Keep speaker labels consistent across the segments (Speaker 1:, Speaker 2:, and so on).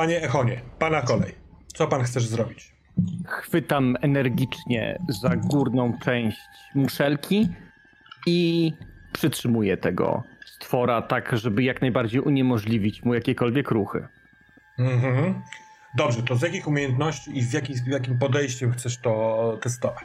Speaker 1: Panie Echonie, pana kolej. Co pan chcesz zrobić?
Speaker 2: Chwytam energicznie za górną część muszelki i przytrzymuję tego stwora tak, żeby jak najbardziej uniemożliwić mu jakiekolwiek ruchy.
Speaker 1: Mhm. Dobrze, to z jakich umiejętności i w, jaki, w jakim podejściem chcesz to testować?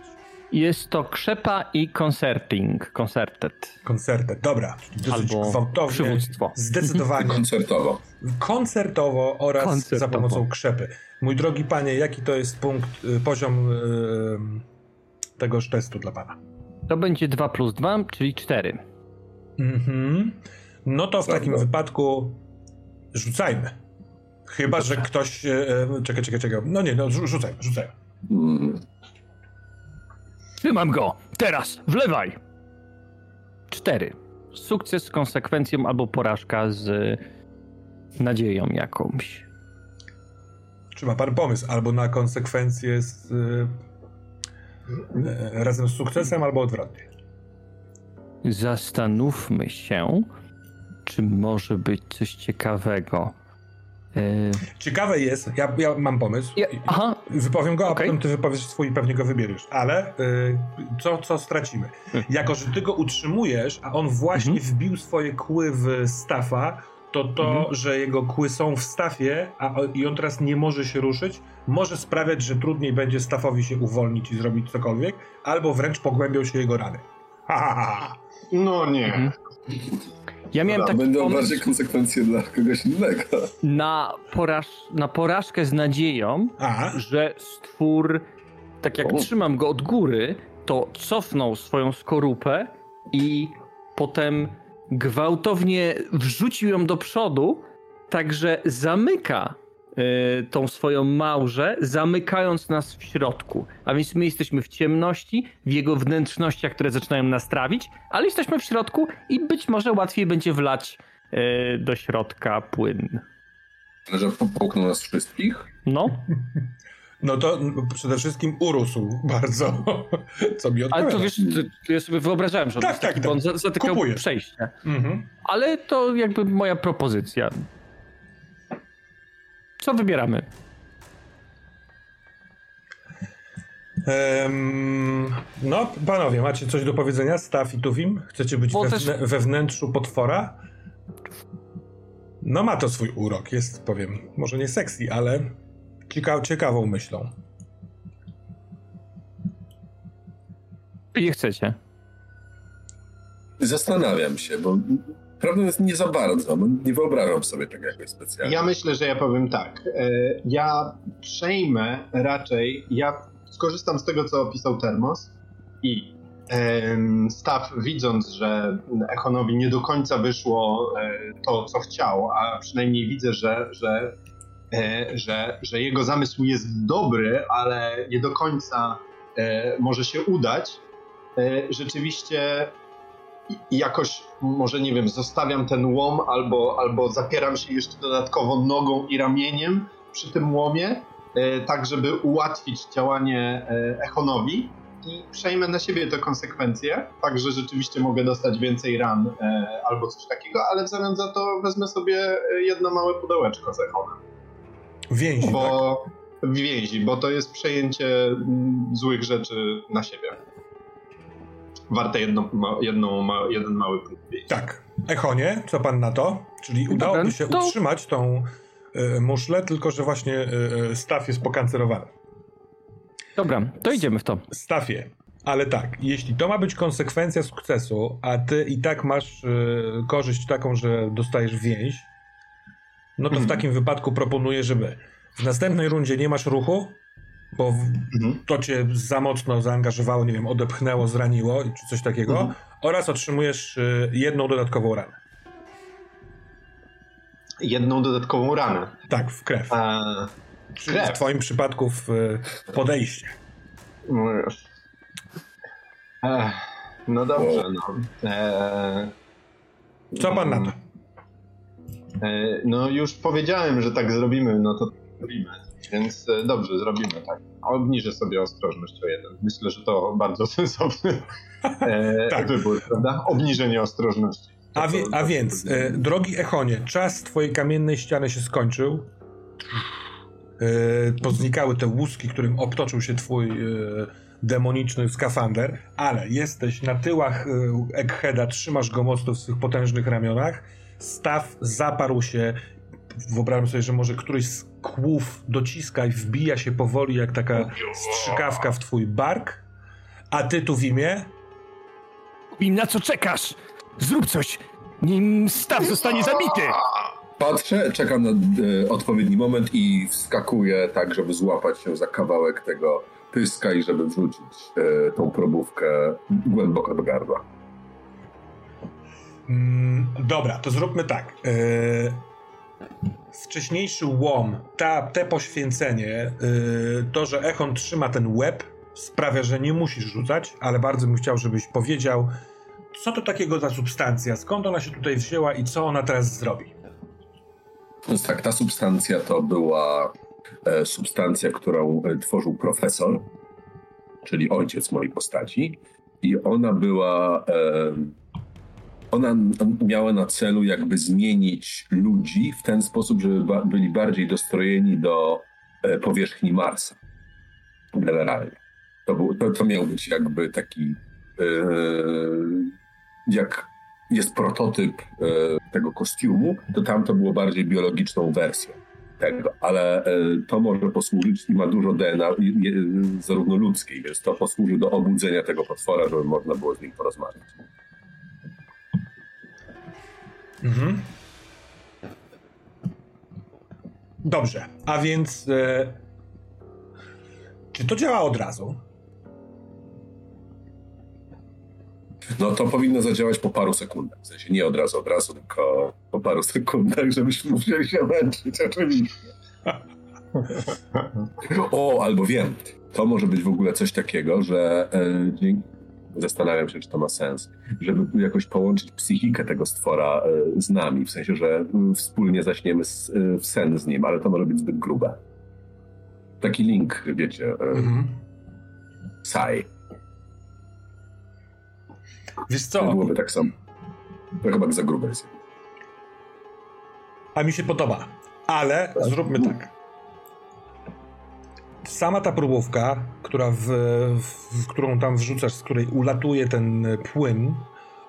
Speaker 2: Jest to krzepa i concerting, concerted.
Speaker 1: Koncertet, dobra. Dosyć
Speaker 2: Albo
Speaker 1: gwałtownie,
Speaker 2: przywództwo.
Speaker 1: Zdecydowanie
Speaker 3: Koncertowo.
Speaker 1: koncertowo oraz
Speaker 2: Koncertowo.
Speaker 1: za pomocą krzepy. Mój drogi panie, jaki to jest punkt, y, poziom y, tegoż testu dla pana?
Speaker 2: To będzie 2 plus 2, czyli 4.
Speaker 1: Mhm. No to w takim wypadku rzucajmy. Chyba, że ktoś. E, czekaj, czekaj, czekaj. No nie, no rzu- rzucajmy, rzucajmy.
Speaker 3: Mm.
Speaker 2: Trzymam go! Teraz! Wlewaj! 4. Sukces z konsekwencją albo porażka z nadzieją jakąś.
Speaker 1: Czy ma pan pomysł? Albo na konsekwencje z, e, e, razem z sukcesem, albo odwrotnie.
Speaker 2: Zastanówmy się, czy może być coś ciekawego. Yy,
Speaker 1: Ciekawe jest, ja, ja mam pomysł.
Speaker 2: ja, aha,
Speaker 1: Wypowiem go, a
Speaker 2: Okej.
Speaker 1: potem ty wypowiesz swój i pewnie go wybierzesz. Ale y, co, co stracimy? Jako, że ty go utrzymujesz, a on właśnie
Speaker 2: Mhm.
Speaker 1: wbił swoje kły w stafa, to to,
Speaker 2: Mhm.
Speaker 1: że jego kły są w stafie a, i on teraz nie może się ruszyć, może sprawiać, że trudniej będzie stafowi się uwolnić i zrobić cokolwiek, albo wręcz pogłębią się jego rany. Ha, ha, ha, ha.
Speaker 4: No nie.
Speaker 2: Mhm. Ja miałem
Speaker 3: Dobra,
Speaker 2: taki
Speaker 3: Będą
Speaker 2: pomysł
Speaker 3: bardziej konsekwencje dla kogoś innego.
Speaker 2: na, poraż, na porażkę z nadzieją,
Speaker 1: A,
Speaker 2: że stwór, tak jak
Speaker 3: O.
Speaker 2: trzymam go od góry, to cofnął swoją skorupę i potem gwałtownie wrzucił ją do przodu, także zamyka tą swoją małżę, zamykając nas w środku. A więc my jesteśmy w ciemności, w jego wnętrznościach, które zaczynają nas trawić, ale jesteśmy w środku i być może łatwiej będzie wlać y, do środka płyn.
Speaker 3: Że po- połknął nas wszystkich.
Speaker 2: No,
Speaker 1: no to przede wszystkim urósł bardzo, co mi odpowiada.
Speaker 2: Ale to wiesz, to, ja sobie wyobrażałem, że on
Speaker 1: Tak,
Speaker 2: jest taki,
Speaker 1: tak,
Speaker 2: bo on
Speaker 1: tak.
Speaker 2: za- zatykał
Speaker 1: Kupuję.
Speaker 2: przejście.
Speaker 1: Mhm.
Speaker 2: Ale to jakby moja propozycja. Co wybieramy?
Speaker 1: Em, no, panowie, macie coś do powiedzenia? Staw i Tuwim? Chcecie być we,
Speaker 2: też-
Speaker 1: we wnętrzu potwora? No ma to swój urok, jest, powiem, może nie sexy, ale cieka ciekawą myślą.
Speaker 2: Nie chcecie.
Speaker 3: Zastanawiam się, bo prawda jest nie za bardzo, bo nie wyobrażam sobie tego jakoś specjalnie.
Speaker 4: Ja myślę, że ja powiem tak. E, Ja przejmę raczej, ja skorzystam z tego, co opisał Termos i Staw, widząc, że Echonowi nie do końca wyszło e, to, co chciał, a przynajmniej widzę, że, że, e, że, że jego zamysł jest dobry, ale nie do końca może się udać, rzeczywiście i jakoś, może nie wiem, zostawiam ten łom albo, albo zapieram się jeszcze dodatkowo nogą i ramieniem przy tym łomie, e, tak żeby ułatwić działanie e, Echonowi i przejmę na siebie te konsekwencje, tak że rzeczywiście mogę dostać więcej ran e, albo coś takiego, ale w zamian za to wezmę sobie jedno małe pudełeczko z Echonem,
Speaker 1: Więzi, tak?
Speaker 4: bo w więzi, bo to jest przejęcie mm, złych rzeczy na siebie. Warte jedno, ma, jedną, ma, jeden mały punkt.
Speaker 1: Tak. Echonie, co pan na to? Czyli udałoby
Speaker 2: Dobra,
Speaker 1: się
Speaker 2: to-
Speaker 1: utrzymać tą y, muszlę, tylko że właśnie y, staw jest pokancerowany.
Speaker 2: Dobra, to idziemy w to.
Speaker 1: Stafie. Ale tak, jeśli to ma być konsekwencja sukcesu, a ty i tak masz y, korzyść taką, że dostajesz więź, no to w takim wypadku proponuję, żeby w następnej rundzie nie masz ruchu, bo
Speaker 4: Mhm.
Speaker 1: to cię za mocno zaangażowało, nie wiem, odepchnęło, zraniło czy coś takiego,
Speaker 4: Mhm.
Speaker 1: oraz otrzymujesz y, jedną dodatkową ranę.
Speaker 4: Jedną dodatkową ranę.
Speaker 1: Tak, w krew.
Speaker 4: A,
Speaker 1: Czyli
Speaker 4: krew.
Speaker 1: w twoim przypadku w y, podejście.
Speaker 4: no. Ech, no dobrze, no. Eee,
Speaker 1: Co pan na to?
Speaker 4: e, no już powiedziałem, że tak zrobimy, no to zrobimy. Więc e, dobrze, zrobimy tak. Obniżę sobie ostrożność o jeden. Myślę, że to bardzo sensowny e,
Speaker 1: Tak.
Speaker 4: wybór, prawda? Obniżenie ostrożności.
Speaker 1: A, wie, a więc, e, drogi Echonie, czas twojej kamiennej ściany się skończył. Yy, poznikały te łuski, którym obtoczył się twój yy, demoniczny skafander, ale jesteś na tyłach Eggheada, trzymasz go mocno w swych potężnych ramionach. Staw zaparł się. Wyobrażam sobie, że może któryś z kłów dociska i wbija się powoli, jak taka strzykawka w twój bark. A ty tu w imię?
Speaker 2: I na co czekasz? Zrób coś, nim staw zostanie zabity!
Speaker 3: Patrzę, czekam na e, odpowiedni moment i wskakuję tak, żeby złapać się za kawałek tego pyska i żeby wrzucić e, tą probówkę głęboko do gardła.
Speaker 1: Mm, dobra, to zróbmy tak. Yy, wcześniejszy łom, ta, te poświęcenie, yy, to, że Echon trzyma ten łeb, sprawia, że nie musisz rzucać, ale bardzo bym chciał, żebyś powiedział, co to takiego za substancja, skąd ona się tutaj wzięła i co ona teraz zrobi.
Speaker 3: Tak, ta substancja to była e, substancja, którą e, tworzył profesor, czyli ojciec mojej postaci. I ona była. E, ona miała na celu jakby zmienić ludzi w ten sposób, żeby ba byli bardziej dostrojeni do e, powierzchni Marsa. Generalnie. To, był, to, to miał być jakby taki. E, jak jest prototyp e, tego kostiumu, to tam to było bardziej biologiczną wersją tego, ale e, to może posłużyć i ma dużo DNA, zarówno ludzkiej, więc to posłuży do obudzenia tego potwora, żeby można było z nim porozmawiać.
Speaker 1: Mhm. Dobrze, a więc e, czy to działa od razu?
Speaker 3: No to powinno zadziałać po paru sekundach. W sensie nie od razu, od razu, tylko po paru sekundach, żebyśmy musieli się męczyć, oczywiście. O, albo wiem, to może być w ogóle coś takiego, że e, dzięki zastanawiam się, czy to ma sens, żeby jakoś połączyć psychikę tego stwora e, z nami, w sensie, że mm, wspólnie zaśniemy z, e, w sen z nim, ale to może być zbyt grube. Taki link, wiecie, e,
Speaker 1: Mhm.
Speaker 3: Sai.
Speaker 1: Wiesz
Speaker 3: To
Speaker 1: co,
Speaker 3: byłoby tak samo. To chyba za grube jest.
Speaker 1: a mi się podoba, ale zróbmy tak. Sama ta próbówka, która w, w, w którą tam wrzucasz, z której ulatuje ten płyn,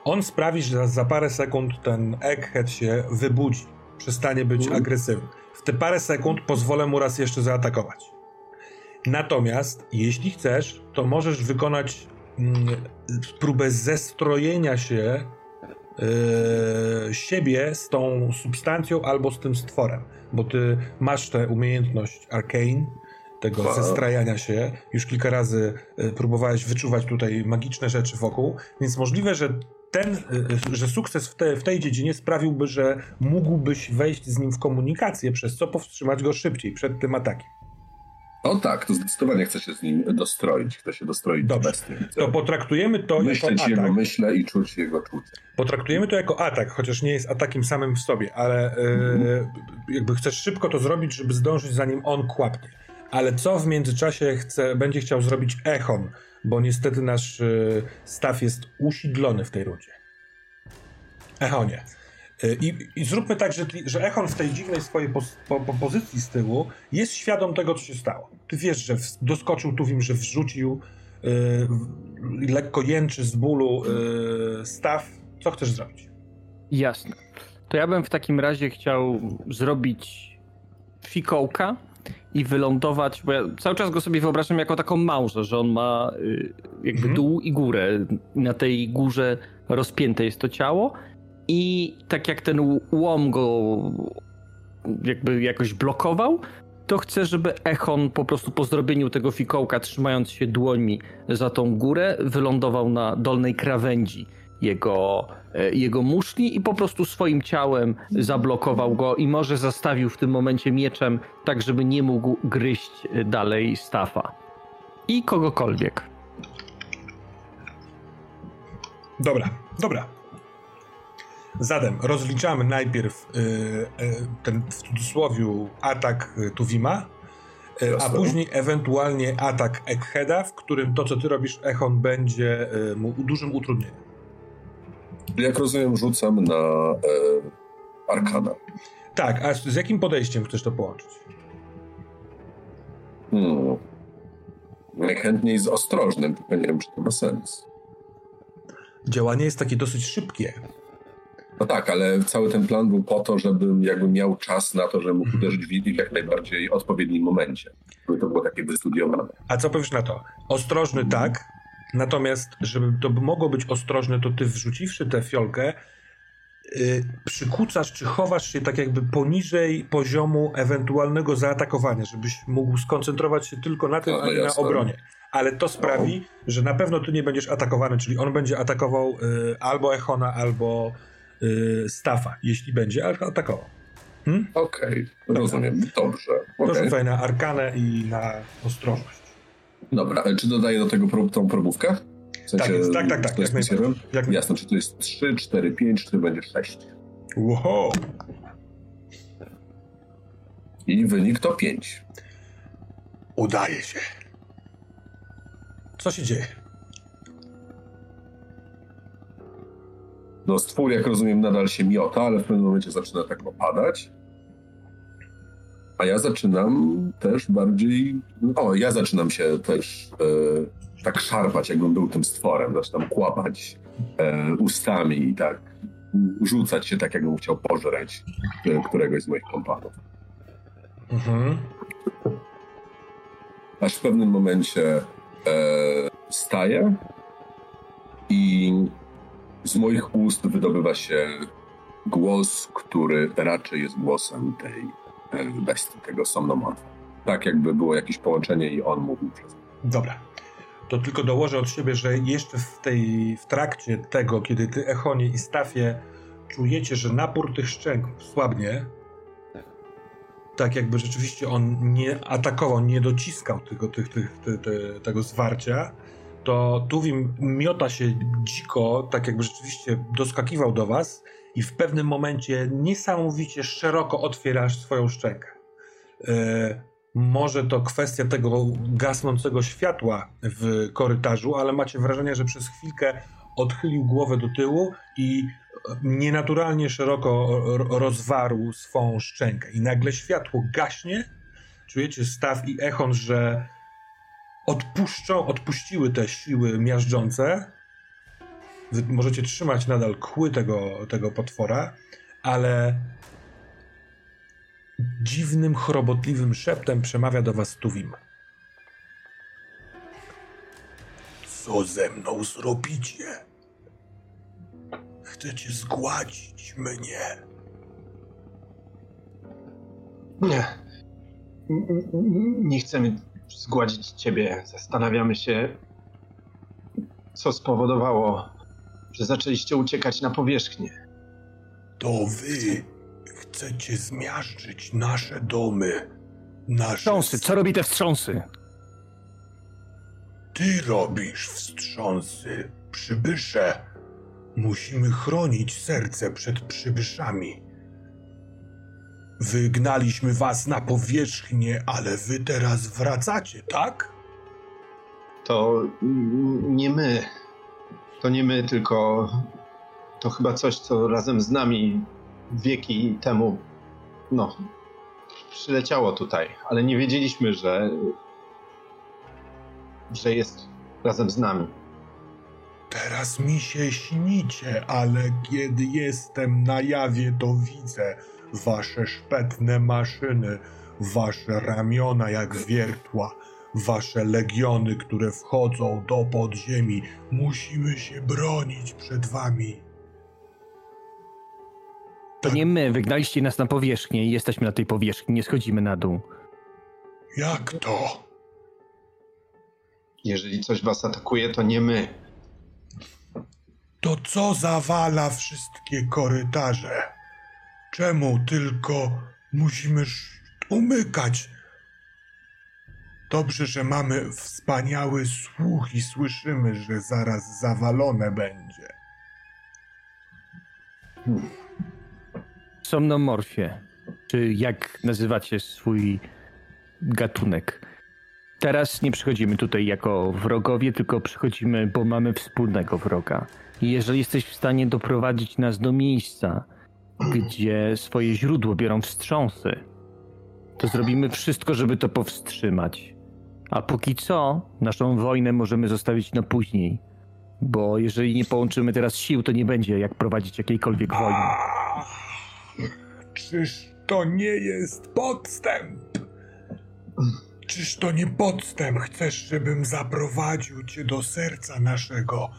Speaker 1: on sprawi, że za parę sekund ten egghead się wybudzi, przestanie być
Speaker 3: Mhm.
Speaker 1: agresywny. W te parę sekund pozwolę mu raz jeszcze zaatakować. Natomiast, jeśli chcesz, to możesz wykonać mm, próbę zestrojenia się yy, siebie z tą substancją albo z tym stworem, bo ty masz tę umiejętność arcane, tego
Speaker 3: Wow.
Speaker 1: zestrajania się. Już kilka razy y, próbowałeś wyczuwać tutaj magiczne rzeczy wokół, więc możliwe, że ten, y, y, że sukces w, te, w tej dziedzinie sprawiłby, że mógłbyś wejść z nim w komunikację, przez co powstrzymać go szybciej przed tym atakiem.
Speaker 3: O tak, to zdecydowanie chcę się z nim dostroić. Chcę się dostroić
Speaker 1: Dobrze.
Speaker 3: bestią.
Speaker 1: To potraktujemy to
Speaker 3: Myśleć
Speaker 1: jako
Speaker 3: jego
Speaker 1: atak.
Speaker 3: myśle i czuć jego czucie.
Speaker 1: Potraktujemy to jako atak, chociaż nie jest atakiem samym w sobie, ale e, jakby chcesz szybko to zrobić, żeby zdążyć zanim on kłapnie. Ale co w międzyczasie chce, będzie chciał zrobić Echon, bo niestety nasz e, staw jest usidlony w tej rundzie. Echonie. E, I, I zróbmy tak, że, że Echon w tej dziwnej swojej pos, po, po pozycji z tyłu jest świadom tego, co się stało. Ty wiesz, że w, doskoczył tu, wiem, że wrzucił, w- lekko jęczy z bólu e, staw. Co chcesz zrobić?
Speaker 2: Jasne. To ja bym w takim razie chciał zrobić fikołka i wylądować, bo ja cały czas go sobie wyobrażam jako taką małżę, że on ma y, jakby
Speaker 1: Mhm.
Speaker 2: dół i górę. Na tej górze rozpięte jest to ciało i tak jak ten łom go jakby jakoś blokował, to chcę, żeby Echon po prostu po zrobieniu tego fikołka, trzymając się dłońmi za tą górę, wylądował na dolnej krawędzi jego, jego muszli i po prostu swoim ciałem zablokował go i może zastawił w tym momencie mieczem, tak żeby nie mógł gryźć e, dalej Stafa. I kogokolwiek.
Speaker 1: Dobra, dobra. Zatem rozliczamy najpierw y, y, ten w cudzysłowie atak Tuwima, y, a później ewentualnie atak Eggheada, w którym to, co ty robisz, Echon będzie mu dużym utrudnieniem.
Speaker 3: Jak rozumiem, rzucam na e, Arkana.
Speaker 1: Tak, a z jakim podejściem chcesz to połączyć?
Speaker 3: Hmm. Najchętniej z ostrożnym, tylko nie wiem, czy to ma sens.
Speaker 1: Działanie jest takie dosyć szybkie.
Speaker 3: No tak, ale cały ten plan był po to, żebym jakby miał czas na to, żeby mógł
Speaker 1: Mhm.
Speaker 3: uderzyć w w jak najbardziej odpowiednim momencie. Żeby to było takie wystudiowane.
Speaker 1: A co powiesz na to? Ostrożny tak, natomiast żeby to mogło być ostrożne, to ty wrzuciwszy tę fiolkę, yy, przykucasz czy chowasz się tak jakby poniżej poziomu ewentualnego zaatakowania, żebyś mógł skoncentrować się tylko na tym,
Speaker 3: No,
Speaker 1: a nie na obronie. Ale to sprawi, że na pewno ty nie będziesz atakowany, czyli on będzie atakował yy, albo Echona, albo yy, Stafa, jeśli będzie atakował. Hmm?
Speaker 3: Okej, rozumiem. Dobrze.
Speaker 1: To
Speaker 3: okej.
Speaker 1: rzucaj na arkanę i na ostrożność.
Speaker 3: Dobra, ale czy dodaję do tego prób, tą probówkę? W sensie,
Speaker 1: Tak jest, tak, tak, tak, jak
Speaker 3: misjerem?
Speaker 1: Jak
Speaker 3: Jasne, czy to jest 3, 4, 5, czy to będzie 6.
Speaker 1: Wow.
Speaker 3: I wynik to 5.
Speaker 1: Udaje się. Co się dzieje?
Speaker 3: No stwór, jak rozumiem, nadal się miota, ale w pewnym momencie zaczyna tak opadać. A ja zaczynam też bardziej... O, ja zaczynam się też e, tak szarpać, jakbym był tym stworem. Zaczynam kłapać e, ustami i tak rzucać się tak, jakbym chciał pożreć e, któregoś z moich kompanów.
Speaker 1: Mhm.
Speaker 3: Aż w pewnym momencie e, staję i z moich ust wydobywa się głos, który raczej jest głosem tej bestii, tego somnomorfa. Tak jakby było jakieś połączenie i on mówił przez.
Speaker 1: Dobra. To tylko dołożę od siebie, że jeszcze w tej, w trakcie tego, kiedy ty, Echonie i Stafie czujecie, że napór tych szczęk słabnie, tak jakby rzeczywiście on nie atakował, nie dociskał tego, tych, tych, te, te, tego zwarcia, to Tuwim miota się dziko, tak jakby rzeczywiście doskakiwał do was i w pewnym momencie niesamowicie szeroko otwierasz swoją szczękę. E, może to kwestia tego gasnącego światła w korytarzu, ale macie wrażenie, że przez chwilkę odchylił głowę do tyłu i nienaturalnie szeroko ro- rozwarł swą szczękę. I nagle światło gaśnie. Czujecie staw i echon, że odpuszczą, odpuściły te siły miażdżące. Wy możecie trzymać nadal kły tego, tego potwora, ale dziwnym, chorobotliwym szeptem przemawia do was Tuwim. Co ze mną zrobicie? Chcecie zgładzić mnie?
Speaker 4: Nie. Nie chcemy zgładzić ciebie. Zastanawiamy się, co spowodowało, że zaczęliście uciekać na powierzchnię.
Speaker 1: To wy chcecie zmiażdżyć nasze domy, nasze...
Speaker 2: Wstrząsy, co robi te wstrząsy?
Speaker 1: Ty robisz wstrząsy, przybysze. Musimy chronić serce przed przybyszami. Wygnaliśmy was na powierzchnię, ale wy teraz wracacie, tak?
Speaker 4: To nie my. To nie my, tylko to chyba coś, co razem z nami wieki temu, no, przyleciało tutaj, ale nie wiedzieliśmy, że, że jest razem z nami.
Speaker 1: Teraz mi się śnicie, ale kiedy jestem na jawie, to widzę wasze szpetne maszyny, wasze ramiona jak wiertła, wasze legiony, które wchodzą do podziemi. Musimy się bronić przed wami.
Speaker 2: To nie my, wygnaliście nas na powierzchnię i jesteśmy na tej powierzchni, nie schodzimy na dół.
Speaker 1: Jak to?
Speaker 4: Jeżeli coś was atakuje, to nie my.
Speaker 1: To co zawala wszystkie korytarze? Czemu tylko musimy umykać? Dobrze, że mamy wspaniały słuch i słyszymy, że zaraz zawalone będzie.
Speaker 2: Somnomorfie, czy jak nazywacie swój gatunek. Teraz nie przychodzimy tutaj jako wrogowie, tylko przychodzimy, bo mamy wspólnego wroga. I jeżeli jesteś w stanie doprowadzić nas do miejsca, gdzie swoje źródło biorą wstrząsy, to zrobimy wszystko, żeby to powstrzymać. A póki co, naszą wojnę możemy zostawić na później. Bo jeżeli nie połączymy teraz sił, to nie będzie jak prowadzić jakiejkolwiek wojny.
Speaker 1: Czyż to nie jest podstęp? Czyż to nie podstęp? Chcesz, żebym zaprowadził cię do serca naszego,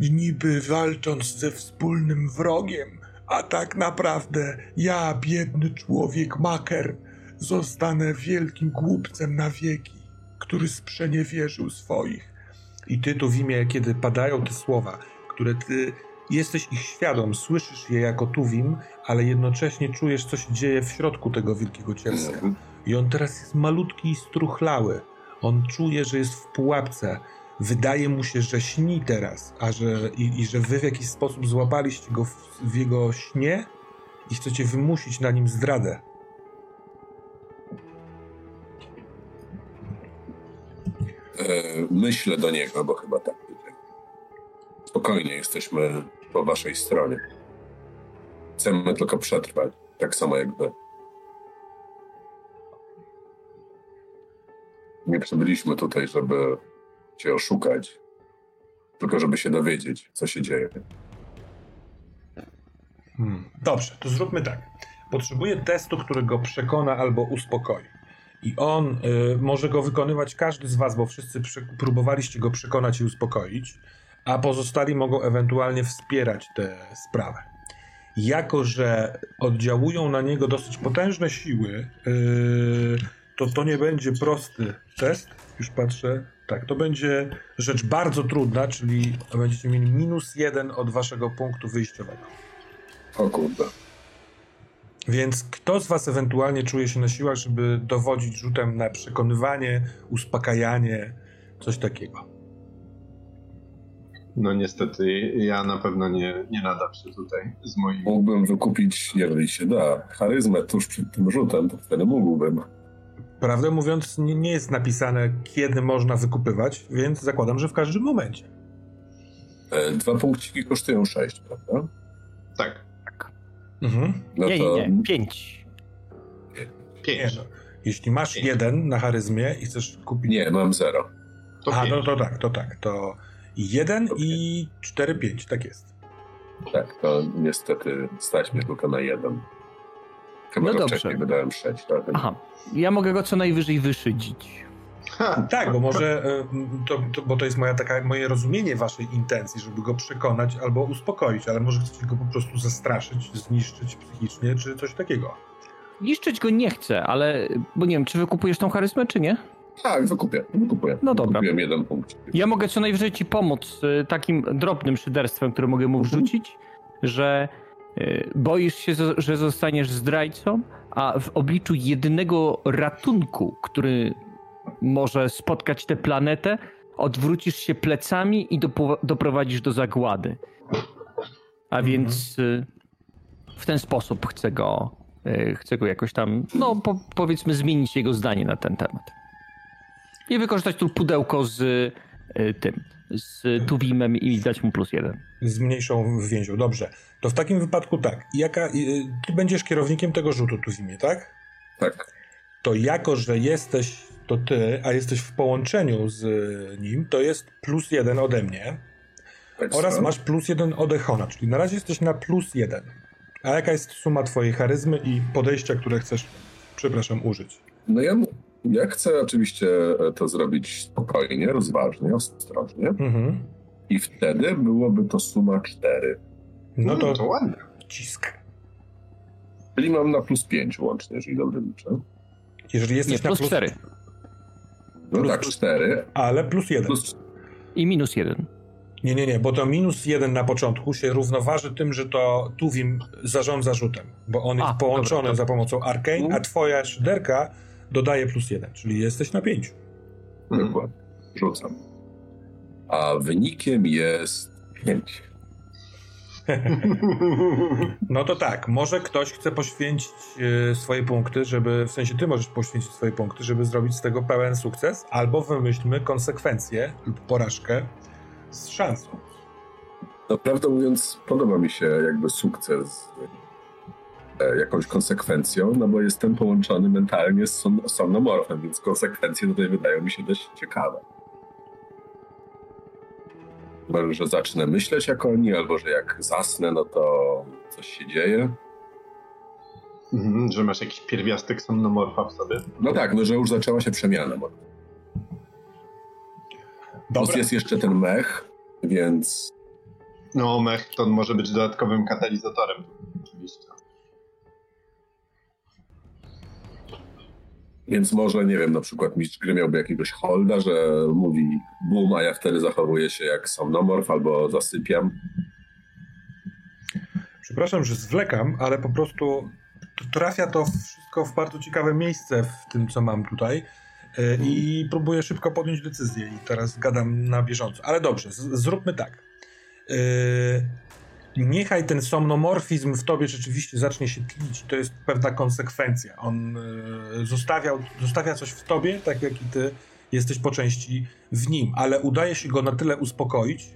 Speaker 1: niby walcząc ze wspólnym wrogiem, a tak naprawdę ja, biedny człowiek maker, zostanę wielkim głupcem na wieki, który sprzeniewierzył swoich. I ty tu w imię, kiedy padają te słowa, które ty jesteś ich świadom, słyszysz je jako tuwim, ale jednocześnie czujesz, co się dzieje w środku tego wielkiego cielska. I on teraz jest malutki i struchlały. On czuje, że jest w pułapce. Wydaje mu się, że śni teraz, a że, i, i że wy w jakiś sposób złapaliście go w, w jego śnie i chcecie wymusić na nim zdradę.
Speaker 3: Myślę do niego, bo chyba tak będzie. Spokojnie, jesteśmy po waszej stronie. Chcemy tylko przetrwać, tak samo jak wy. Nie przybyliśmy tutaj, żeby cię oszukać, tylko żeby się dowiedzieć, co się dzieje.
Speaker 1: Hmm. Dobrze, to zróbmy tak. Potrzebuję testu, który go przekona albo uspokoi. I on y, może go wykonywać każdy z was, bo wszyscy próbowaliście go przekonać i uspokoić, a pozostali mogą ewentualnie wspierać tę sprawę. Jako, że oddziałują na niego dosyć potężne siły, y, to to nie będzie prosty test. Już patrzę. Tak, to będzie rzecz bardzo trudna, czyli będziecie mieli minus jeden od waszego punktu wyjściowego.
Speaker 3: O kurde.
Speaker 1: Więc kto z was ewentualnie czuje się na siłach, żeby dowodzić rzutem na przekonywanie, uspokajanie, coś takiego?
Speaker 4: No niestety ja na pewno nie, nie nadam się tutaj z moimi.
Speaker 3: Mógłbym wykupić, jeżeli się da, charyzmę tuż przed tym rzutem, to wtedy mógłbym.
Speaker 1: Prawdę mówiąc, nie, nie jest napisane, kiedy można wykupywać, więc zakładam, że w każdym momencie.
Speaker 3: E, Dwa punkciki kosztują sześć, prawda?
Speaker 4: Tak,
Speaker 1: Mhm.
Speaker 3: No
Speaker 2: nie,
Speaker 3: to
Speaker 2: nie, nie. Pięć.
Speaker 1: Nie,
Speaker 4: pięć.
Speaker 1: no. Jeśli masz jeden na charyzmie i chcesz kupić.
Speaker 3: nie, mam zero.
Speaker 4: To
Speaker 1: A,
Speaker 4: pięć.
Speaker 1: no to tak, to tak. To jeden i cztery, pięć, tak jest.
Speaker 3: Tak, to niestety stać mnie tylko na jeden. Chyba
Speaker 2: No
Speaker 3: no
Speaker 2: dobrze.
Speaker 3: wcześniej wydałem sześć, tak?
Speaker 2: Aha, ja mogę go co najwyżej wyszydzić.
Speaker 1: Tak, bo może, e, to, to, bo to jest moja taka, moje rozumienie waszej intencji, żeby go przekonać albo uspokoić, ale może chcecie go po prostu zastraszyć, zniszczyć psychicznie, czy coś takiego.
Speaker 2: Niszczyć go nie chcę, ale... Bo nie wiem, czy wykupujesz tą charyzmę, czy nie?
Speaker 3: Tak, wykupię, wykupuję.
Speaker 2: No dobra.
Speaker 3: Wykupiłem jeden punkt.
Speaker 2: Ja mogę co najwyżej ci pomóc y, takim drobnym szyderstwem, które mogę mu wrzucić, że y, boisz się, że zostaniesz zdrajcą, a w obliczu jedynego ratunku, który może spotkać tę planetę, odwrócisz się plecami i dopo- doprowadzisz do zagłady. A więc y, w ten sposób chcę go, y, chcę go jakoś tam, no po, powiedzmy, zmienić jego zdanie na ten temat. I wykorzystać tu pudełko z y, tym, z Tuwimem i dać mu plus jeden.
Speaker 1: Z mniejszą więzią. Dobrze. To w takim wypadku tak. Jaka, ty będziesz kierownikiem tego rzutu tu w imię, tak?
Speaker 3: Tak.
Speaker 1: To jako, że jesteś, to ty, a jesteś w połączeniu z nim, to jest plus jeden ode mnie. Oraz masz plus jeden od Echona, czyli na razie jesteś na plus jeden. A jaka jest suma twojej charyzmy i podejścia, które chcesz, przepraszam, użyć?
Speaker 3: No ja, ja chcę oczywiście e, to zrobić spokojnie, rozważnie, ostrożnie.
Speaker 1: Mhm.
Speaker 3: I wtedy byłoby to suma cztery.
Speaker 1: No to
Speaker 4: to ładnie.
Speaker 1: cisk.
Speaker 3: Czyli mam na plus pięć łącznie, jeżeli dobrze liczę.
Speaker 1: Jeżeli
Speaker 2: Nie,
Speaker 1: jesteś
Speaker 2: plus
Speaker 1: na plus
Speaker 2: cztery
Speaker 3: No
Speaker 1: Plus-
Speaker 3: tak, cztery.
Speaker 1: Ale plus jeden.
Speaker 3: Plus
Speaker 2: i minus jeden.
Speaker 1: Nie, nie, nie, bo to minus jeden na początku się równoważy tym, że to Tuwim zarządza rzutem, bo on jest
Speaker 2: A,
Speaker 1: połączony
Speaker 2: dobra, to-
Speaker 1: za pomocą Arcane, a
Speaker 3: Mhm.
Speaker 1: twoja szyderka dodaje plus jeden, czyli jesteś na pięciu.
Speaker 4: Mhm.
Speaker 3: Dokładnie. Rzucam. A wynikiem jest pięć.
Speaker 1: No to tak, może ktoś chce poświęcić e, swoje punkty, żeby, w sensie ty możesz poświęcić swoje punkty, żeby zrobić z tego pełen sukces, albo wymyślmy konsekwencje lub porażkę z szansą.
Speaker 3: No prawdę mówiąc, podoba mi się jakby sukces e, jakąś konsekwencją, no bo jestem połączony mentalnie z son somnomorfem, więc konsekwencje tutaj wydają mi się dość ciekawe. Może, że zacznę myśleć jak oni, albo że jak zasnę, no to coś się dzieje.
Speaker 4: Mhm, że masz jakiś pierwiastek somnomorfa w sobie.
Speaker 3: No tak, no że już zaczęła się przemiana. Bo
Speaker 1: Dobra.
Speaker 3: jest jeszcze ten mech, więc
Speaker 4: No, mech to może być dodatkowym katalizatorem. Oczywiście.
Speaker 3: Więc może, nie wiem, na przykład mistrz gry miałby jakiegoś holda, że mówi boom, a ja wtedy zachowuję się jak somnomorf albo zasypiam.
Speaker 1: Przepraszam, że zwlekam, ale po prostu trafia to wszystko w bardzo ciekawe miejsce w tym, co mam tutaj. e, I próbuję szybko podjąć decyzję i teraz gadam na bieżąco. Ale dobrze, zróbmy tak. Niechaj ten somnomorfizm w tobie rzeczywiście zacznie się tlić. To jest pewna konsekwencja. On e, zostawiał, zostawia coś w tobie, tak jak i ty jesteś po części w nim, ale udaje się go na tyle uspokoić,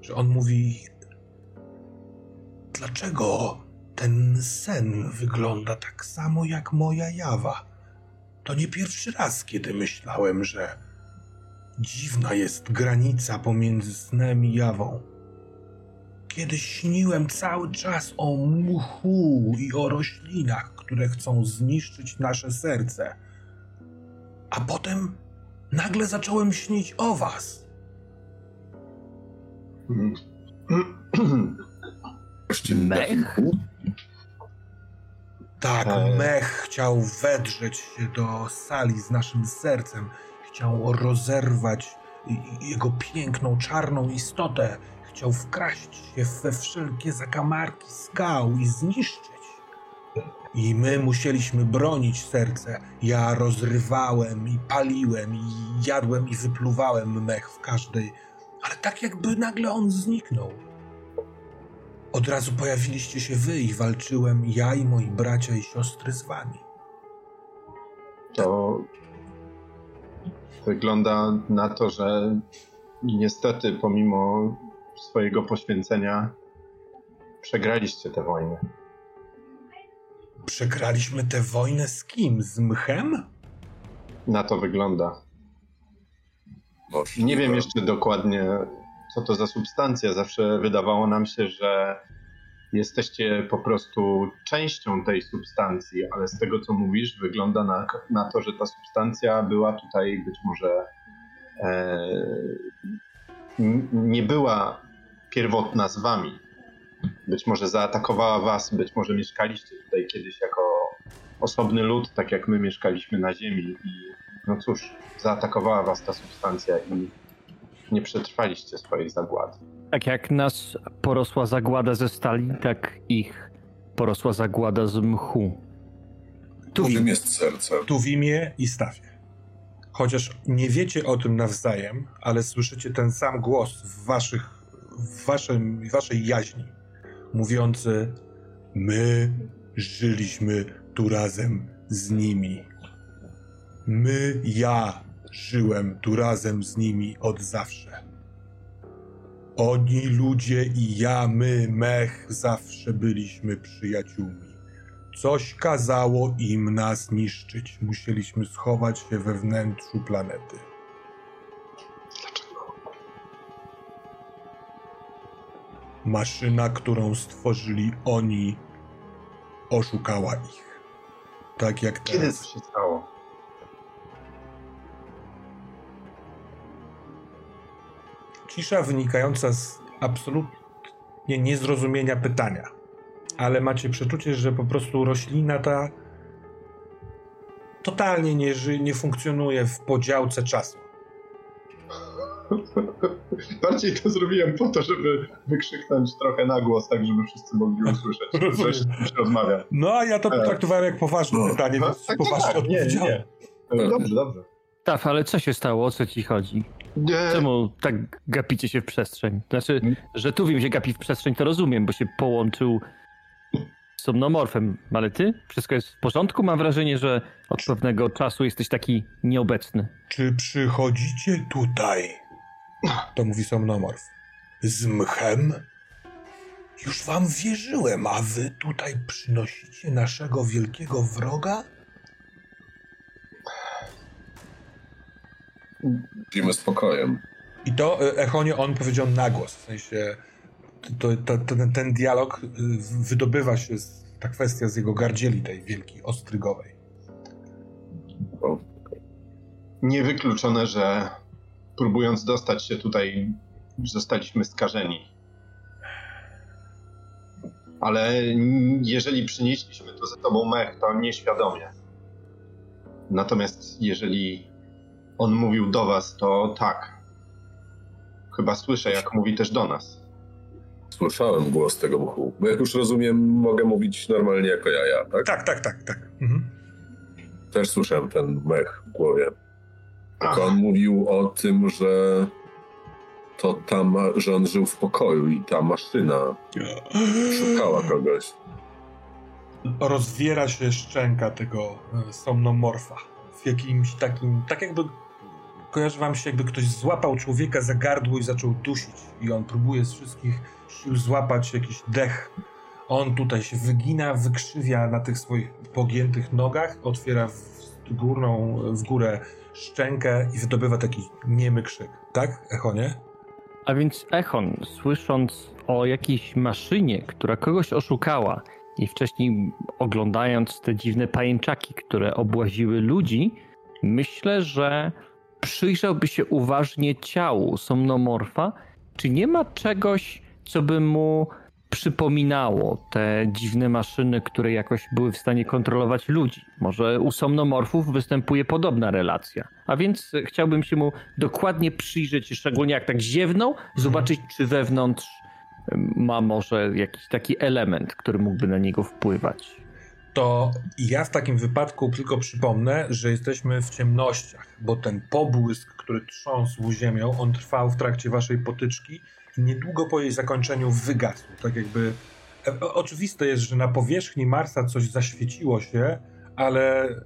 Speaker 1: że on mówi: Dlaczego ten sen wygląda tak samo jak moja jawa? To nie pierwszy raz, kiedy myślałem, że dziwna jest granica pomiędzy snem i jawą. Kiedyś śniłem cały czas o mchu i o roślinach, które chcą zniszczyć nasze serce. A potem nagle zacząłem śnić o was.
Speaker 2: Mech?
Speaker 1: Tak,
Speaker 4: Eee.
Speaker 1: mech chciał wedrzeć się do sali z naszym sercem. Chciał rozerwać jego piękną, czarną istotę. Chciał wkraść się we wszelkie zakamarki skał i zniszczyć. I my musieliśmy bronić serce. Ja rozrywałem i paliłem, i jadłem i wypluwałem mech w każdej. Ale tak jakby nagle on zniknął. Od razu pojawiliście się wy i walczyłem ja i moi bracia i siostry z wami.
Speaker 4: To wygląda na to, że niestety pomimo swojego poświęcenia przegraliście tę wojnę.
Speaker 1: Przegraliśmy tę wojnę z kim? Z mchem?
Speaker 4: Na to wygląda. Nie wiem jeszcze dokładnie, co to za substancja. Zawsze wydawało nam się, że jesteście po prostu częścią tej substancji, ale z tego, co mówisz, wygląda na, na to, że ta substancja była tutaj być może e, nie była pierwotna z wami. Być może zaatakowała was, być może mieszkaliście tutaj kiedyś jako osobny lud, tak jak my mieszkaliśmy na ziemi i no cóż, zaatakowała was ta substancja i nie przetrwaliście swojej zagłady.
Speaker 2: Tak jak nas porosła zagłada ze stali, tak ich porosła zagłada z mchu.
Speaker 1: Tu,
Speaker 3: Czym
Speaker 1: w,
Speaker 3: jest serce?
Speaker 1: tu w imię i stawie. Chociaż nie wiecie o tym nawzajem, ale słyszycie ten sam głos w, waszych, w waszym, waszej jaźni, mówiący: My żyliśmy tu razem z nimi. My, ja żyłem tu razem z nimi od zawsze. Oni ludzie i ja, my, mech, zawsze byliśmy przyjaciółmi. Coś kazało im nas niszczyć. Musieliśmy schować się we wnętrzu planety.
Speaker 4: Dlaczego?
Speaker 1: Maszyna, którą stworzyli oni, oszukała ich. Tak jak
Speaker 4: Kiedy
Speaker 1: teraz.
Speaker 4: to się stało?
Speaker 1: Cisza wynikająca z absolutnie niezrozumienia pytania. Ale macie przeczucie, że po prostu roślina ta totalnie nie, nie funkcjonuje w podziałce czasu.
Speaker 4: Bardziej to zrobiłem po to, żeby wykrzyknąć trochę na głos, tak żeby wszyscy mogli usłyszeć, że się rozmawia.
Speaker 1: No a ja to
Speaker 4: E.
Speaker 1: traktowałem jak poważne
Speaker 3: No.
Speaker 1: pytanie,
Speaker 4: No,
Speaker 1: więc
Speaker 4: tak,
Speaker 1: poważnie
Speaker 4: tak, tak, nie, nie. Dobrze, dobrze.
Speaker 2: Tak, ale co się stało? O co ci chodzi?
Speaker 4: Nie,
Speaker 2: Czemu tak gapicie się w przestrzeń? Znaczy,
Speaker 3: Hmm?
Speaker 2: że Tuwim się gapi w przestrzeń, to rozumiem, bo się połączył somnomorfem, ale ty? Wszystko jest w porządku? Mam wrażenie, że od pewnego czasu jesteś taki nieobecny.
Speaker 1: Czy przychodzicie tutaj? To mówi somnomorf. Z mchem? Już wam wierzyłem, a wy tutaj przynosicie naszego wielkiego wroga?
Speaker 3: Mówimy spokojem.
Speaker 1: I to e, Echonie on powiedział na głos, w sensie to, to, to, ten, ten dialog y, wydobywa się, z, ta kwestia z jego gardzieli tej wielkiej, ostrygowej.
Speaker 4: Niewykluczone, że próbując dostać się tutaj, zostaliśmy skażeni. Ale jeżeli przynieśliśmy tu ze sobą mech, to nieświadomie. Natomiast jeżeli on mówił do was, to tak. Chyba słyszę, jak mówi też do nas.
Speaker 3: Słyszałem głos tego mchu. Bo jak już rozumiem, mogę mówić normalnie jako jaja, tak?
Speaker 1: Tak, tak, tak, tak. Mhm.
Speaker 3: Też słyszałem ten mech w głowie.
Speaker 4: Ach,
Speaker 3: Tylko on mówił o tym, że to ta ma- że on żył w pokoju i ta maszyna szukała kogoś.
Speaker 1: Rozwiera się szczęka tego e, somnomorfa w jakimś takim, tak jakby kojarzy wam się, jakby ktoś złapał człowieka za gardło i zaczął dusić i on próbuje z wszystkich sił złapać jakiś dech. On tutaj się wygina, wykrzywia na tych swoich pogiętych nogach, otwiera w górną, w górę szczękę i wydobywa taki niemy krzyk. Tak, Echonie?
Speaker 2: A więc Echon, słysząc o jakiejś maszynie, która kogoś oszukała i wcześniej oglądając te dziwne pajęczaki, które obłaziły ludzi, myślę, że przyjrzałby się uważnie ciału somnomorfa, czy nie ma czegoś, co by mu przypominało te dziwne maszyny, które jakoś były w stanie kontrolować ludzi. Może u somnomorfów występuje podobna relacja. A więc chciałbym się mu dokładnie przyjrzeć, szczególnie jak tak ziewnął, zobaczyć, czy wewnątrz ma może jakiś taki element, który mógłby na niego wpływać.
Speaker 1: To ja w takim wypadku tylko przypomnę, że jesteśmy w ciemnościach, bo ten pobłysk, który trząsł ziemią, on trwał w trakcie waszej potyczki i niedługo po jej zakończeniu wygasł. Tak jakby. e, Oczywiste jest, że na powierzchni Marsa coś zaświeciło się, ale e,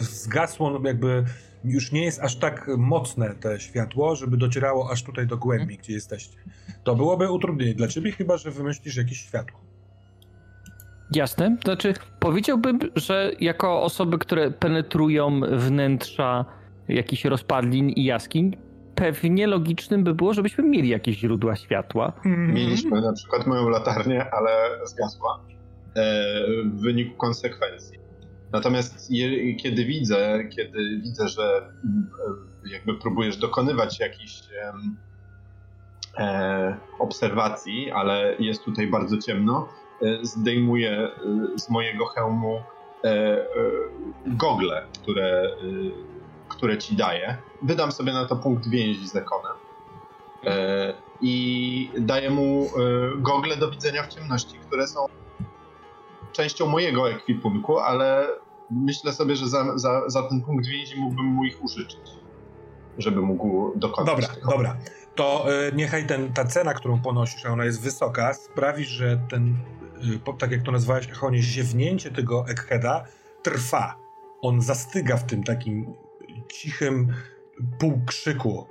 Speaker 1: zgasło, no jakby już nie jest aż tak mocne te światło, żeby docierało aż tutaj do głębi, gdzie jesteście. To byłoby utrudnienie dla ciebie, chyba że wymyślisz jakieś światło.
Speaker 2: Jasne. Znaczy, powiedziałbym, że jako osoby, które penetrują wnętrza jakichś rozpadlin i jaskiń, pewnie logicznym by było, żebyśmy mieli jakieś źródła światła.
Speaker 4: Mieliśmy na przykład moją latarnię, ale zgasła e, w wyniku konsekwencji. Natomiast je, kiedy widzę, kiedy widzę, że e, jakby próbujesz dokonywać jakichś e, obserwacji, ale jest tutaj bardzo ciemno, zdejmuję e, z mojego hełmu e, e, gogle, które, e, które ci daję. Wydam sobie na to punkt więzi z Ekonem. E, i daję mu e, gogle do widzenia w ciemności, które są częścią mojego ekwipunku, ale myślę sobie, że za, za, za ten punkt więzi mógłbym mu ich użyczyć, żeby mógł dokonać
Speaker 1: Dobra,
Speaker 4: tego.
Speaker 1: dobra. To y, niechaj ten, ta cena, którą ponosisz, a ona jest wysoka, sprawi, że ten, tak jak to nazwałeś, Echonie, ziewnięcie tego Eggheada trwa. On zastyga w tym takim cichym półkrzyku,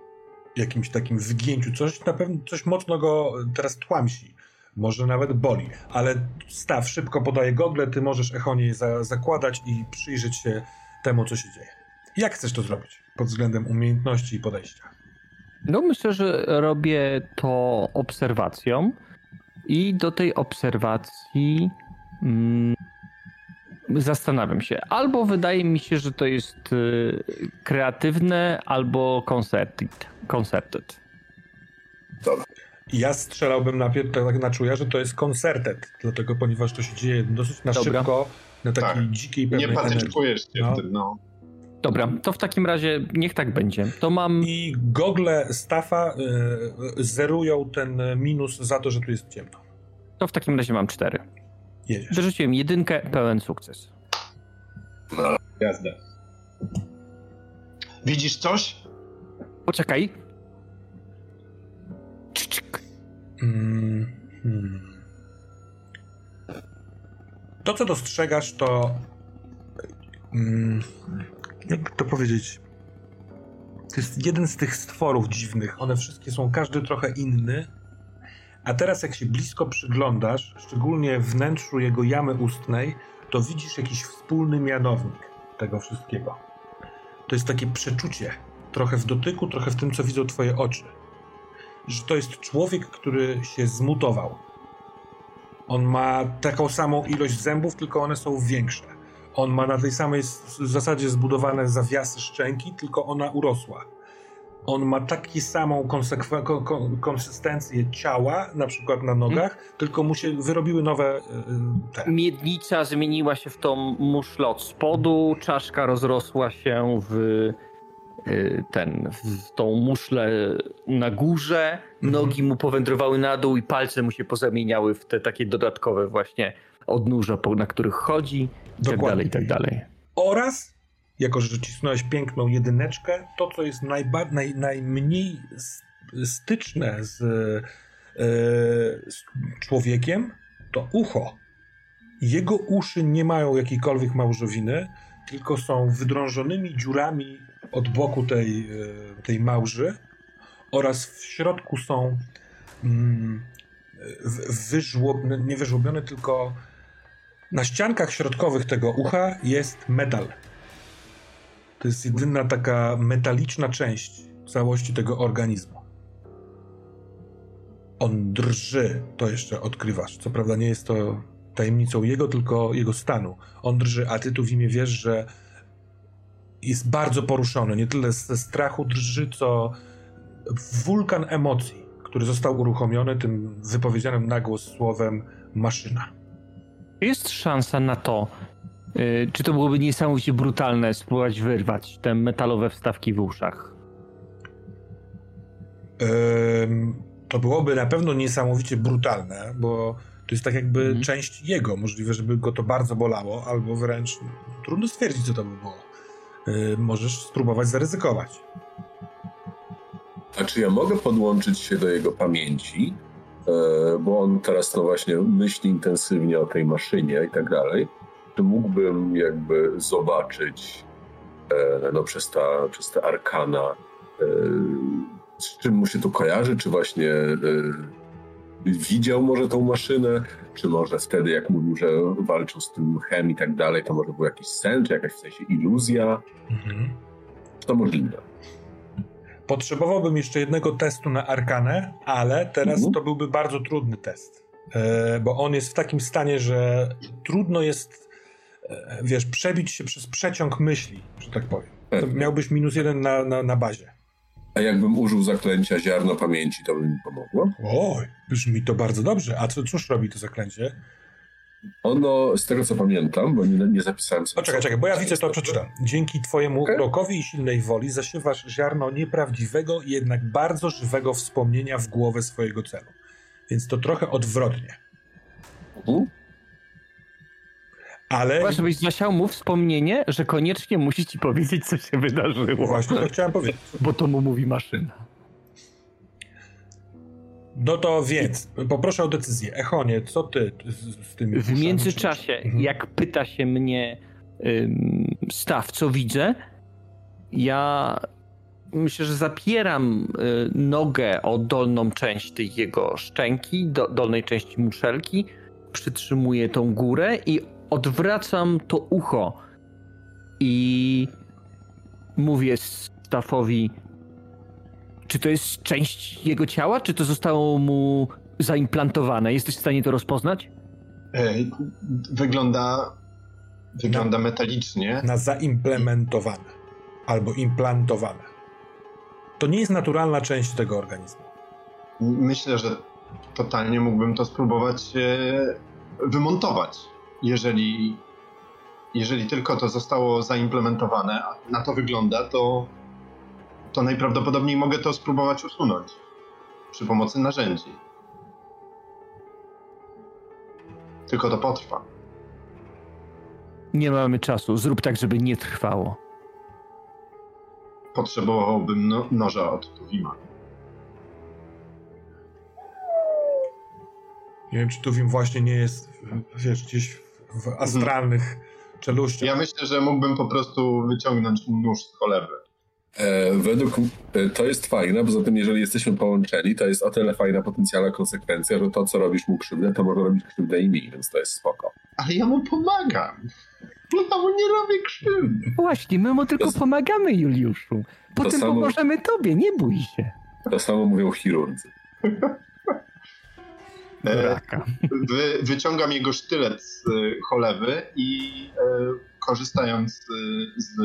Speaker 1: jakimś takim wygięciu. Coś na pewno, coś mocno go teraz tłamsi. Może nawet boli. Ale staw, szybko podaje gogle, ty możesz Echonie za, zakładać i przyjrzeć się temu, co się dzieje. Jak chcesz to zrobić pod względem umiejętności i podejścia?
Speaker 2: No myślę, że robię to obserwacją i do tej obserwacji mm, zastanawiam się. Albo wydaje mi się, że to jest y, kreatywne, albo concerted. concerted.
Speaker 3: Dobra.
Speaker 1: Ja strzelałbym na, pier- tak na czuja, że to jest koncertet, dlatego ponieważ to się dzieje dosyć na
Speaker 2: Dobra.
Speaker 1: szybko, na takiej
Speaker 4: Tak.
Speaker 1: dzikiej
Speaker 4: Nie
Speaker 1: pewnej energii.
Speaker 4: patyczkujesz się
Speaker 1: No.
Speaker 4: w tym, no.
Speaker 2: Dobra, to w takim razie niech tak będzie. To mam.
Speaker 1: I gogle Staffa y, zerują ten minus za to, że tu jest ciemno.
Speaker 2: To w takim razie mam cztery.
Speaker 1: Jedziesz.
Speaker 2: Wyrzuciłem jedynkę, pełen sukces.
Speaker 3: No,
Speaker 4: Jazda. Widzisz coś?
Speaker 2: Poczekaj. Czyk.
Speaker 1: Mm, hmm. To, co dostrzegasz, to. Mm, jakby to powiedzieć. To jest jeden z tych stworów dziwnych. One wszystkie są, każdy trochę inny, A teraz jak się blisko przyglądasz, szczególnie wnętrzu jego jamy ustnej, to widzisz jakiś wspólny mianownik tego wszystkiego. To jest takie przeczucie, trochę w dotyku, trochę w tym, co widzą twoje oczy. Że to jest człowiek, który się zmutował. On ma taką samą ilość zębów, tylko one są większe. On ma na tej samej zasadzie zbudowane zawiasy szczęki, tylko ona urosła. On ma taką samą konsystencję ciała, na przykład na nogach, hmm. tylko mu się wyrobiły nowe.
Speaker 2: Te. Miednica zmieniła się w tą muszlę od spodu, czaszka rozrosła się w y, ten, w tą muszlę na górze, mhm. nogi mu powędrowały na dół i palce mu się pozamieniały w te takie dodatkowe właśnie odnóża, na których chodzi i tak dalej, i tak dalej.
Speaker 1: Oraz, jako że cisnąłeś piękną jedyneczkę, to co jest najba- naj, najmniej styczne z, yy, z człowiekiem, to ucho. Jego uszy nie mają jakiejkolwiek małżowiny, tylko są wydrążonymi dziurami od boku tej, e, tej małży oraz w środku są mm, wyżłobione, nie wyżłobione, tylko na ściankach środkowych tego ucha jest metal. To jest jedyna taka metaliczna część całości tego organizmu. On drży, to jeszcze odkrywasz. Co prawda nie jest to tajemnicą jego, tylko jego stanu. On drży, a ty tu w imię wiesz, że jest bardzo poruszony. Nie tyle ze strachu drży, co wulkan emocji, który został uruchomiony tym wypowiedzianym na głos słowem maszyna.
Speaker 2: Jest szansa na to, yy, czy to byłoby niesamowicie brutalne spróbować wyrwać te metalowe wstawki w uszach?
Speaker 1: Yy, to byłoby na pewno niesamowicie brutalne, bo to jest tak jakby mhm. część jego. Możliwe, żeby go to bardzo bolało, albo wręcz trudno stwierdzić, co to by było. Yy, możesz spróbować zaryzykować.
Speaker 3: A czy ja mogę podłączyć się do jego pamięci bo on teraz no właśnie myśli intensywnie o tej maszynie i tak dalej, to mógłbym jakby zobaczyć e, no, przez, ta, przez te arkana, e, z czym mu się to kojarzy, czy właśnie widział może tą maszynę, czy może wtedy, jak mówił, że walczył z tym chem i tak dalej, to może był jakiś sen, czy jakaś w sensie iluzja. Mhm. To możliwe.
Speaker 1: Potrzebowałbym jeszcze jednego testu na arkanę, ale teraz mhm. to byłby bardzo trudny test. E, bo on jest w takim stanie, że trudno jest, e, wiesz, przebić się przez przeciąg myśli, że tak powiem. Miałbyś minus jeden na, na, na bazie.
Speaker 3: A jakbym użył zaklęcia ziarno pamięci, to by mi pomogło?
Speaker 1: Oj, brzmi to bardzo dobrze. A co, cóż robi to zaklęcie?
Speaker 3: Ono, z tego co pamiętam, bo nie, nie zapisałem sobie...
Speaker 1: O, czekaj, czekaj, bo ja widzę to, przeczytam. Dzięki twojemu okay. urokowi i silnej woli zasiewasz ziarno nieprawdziwego, jednak bardzo żywego wspomnienia w głowę swojego celu. Więc to trochę odwrotnie. Uh-huh. Ale...
Speaker 2: Właśnie byś zasiał mu wspomnienie, że koniecznie musi ci powiedzieć, co się wydarzyło.
Speaker 1: Właśnie to chciałem powiedzieć.
Speaker 2: Bo to mu mówi maszyna.
Speaker 1: No to więc, poproszę o decyzję. Echonie, co ty z, z tymi
Speaker 2: W międzyczasie, mhm. jak pyta się mnie ym, staw, co widzę, ja myślę, że zapieram y, nogę o dolną część tej jego szczęki, do, dolnej części muszelki, przytrzymuję tą górę i odwracam to ucho i mówię Stafowi czy to jest część jego ciała, czy to zostało mu zaimplantowane? Jesteś w stanie to rozpoznać?
Speaker 4: Wygląda. Wygląda na, metalicznie.
Speaker 1: Na zaimplementowane albo implantowane. To nie jest naturalna część tego organizmu.
Speaker 4: Myślę, że totalnie mógłbym to spróbować e, wymontować. Jeżeli, jeżeli tylko to zostało zaimplementowane, a na to wygląda, to to najprawdopodobniej mogę to spróbować usunąć przy pomocy narzędzi. Tylko to potrwa.
Speaker 2: Nie mamy czasu. Zrób tak, żeby nie trwało.
Speaker 4: Potrzebowałbym no noża od Tuwima.
Speaker 1: Nie wiem, czy Tuwim właśnie nie jest, wiesz, gdzieś w astralnych czeluściach.
Speaker 4: Ja myślę, że mógłbym po prostu wyciągnąć nóż z cholewy.
Speaker 3: E, według e, to jest fajne, poza tym jeżeli jesteśmy połączeni, to jest o tyle fajna potencjalna konsekwencja, że to, co robisz mu krzywdę, to może robić krzywdę i mi, więc to jest spoko.
Speaker 4: Ale ja mu pomagam. Ja mu nie robię krzywdy.
Speaker 2: Właśnie, my mu tylko
Speaker 3: To-
Speaker 2: pomagamy, Juliuszu. Potem
Speaker 3: samo-
Speaker 2: pomożemy tobie, nie bój się.
Speaker 3: To samo mówią chirurdzy.
Speaker 4: E,
Speaker 2: Raka.
Speaker 4: wy, wyciągam jego sztylet z cholewy i e, korzystając z, z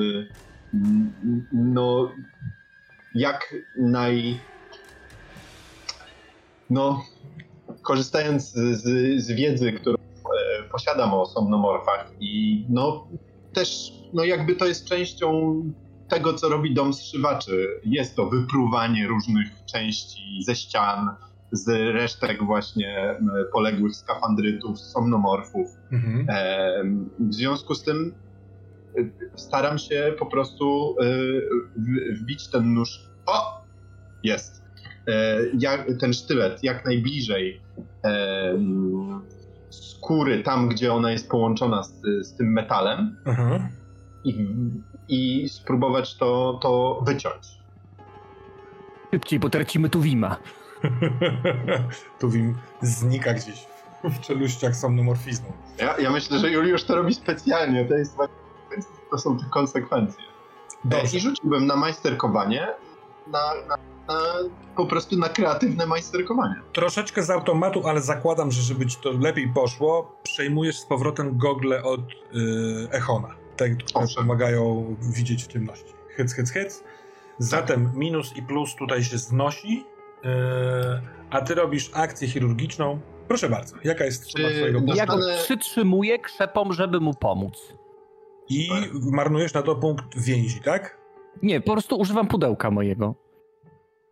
Speaker 4: no jak naj no korzystając z, z, wiedzy, którą e, posiadam o somnomorfach i no też no jakby to jest częścią tego, co robi dom zszywaczy. Jest to wypruwanie różnych części ze ścian, z resztek właśnie poległych skafandrytów, somnomorfów.
Speaker 1: Mhm.
Speaker 4: Em, W związku z tym staram się po prostu w- wbić ten nóż. O! Jest. E, Jak, ten sztylet jak najbliżej em, skóry, tam gdzie ona jest połączona z, z tym metalem
Speaker 1: Aha.
Speaker 4: i, i spróbować to, to wyciąć.
Speaker 2: Szybciej, bo tracimy tu Wima.
Speaker 1: Tuwim znika gdzieś w czeluściach somnomorfizmu.
Speaker 4: Ja, ja myślę, że Juliusz to robi specjalnie. To, jest, właśnie- to są te konsekwencje.
Speaker 1: Dobrze.
Speaker 4: I rzuciłbym na majsterkowanie, na, na, na, po prostu na kreatywne majsterkowanie.
Speaker 1: Troszeczkę z automatu, ale zakładam, że żeby ci to lepiej poszło, przejmujesz z powrotem gogle od y, Echona. Te, które
Speaker 4: Owszem.
Speaker 1: pomagają widzieć w ciemności. Hyc, hyc, hyc. Zatem minus i plus tutaj się znosi, y, a ty robisz akcję chirurgiczną. Proszę bardzo, jaka jest suma
Speaker 4: Czy
Speaker 1: twojego
Speaker 4: dostanę-
Speaker 2: Ja go przytrzymuję krzepą, żeby mu pomóc.
Speaker 1: I marnujesz na to punkt więzi, tak?
Speaker 2: Nie, po prostu używam pudełka mojego.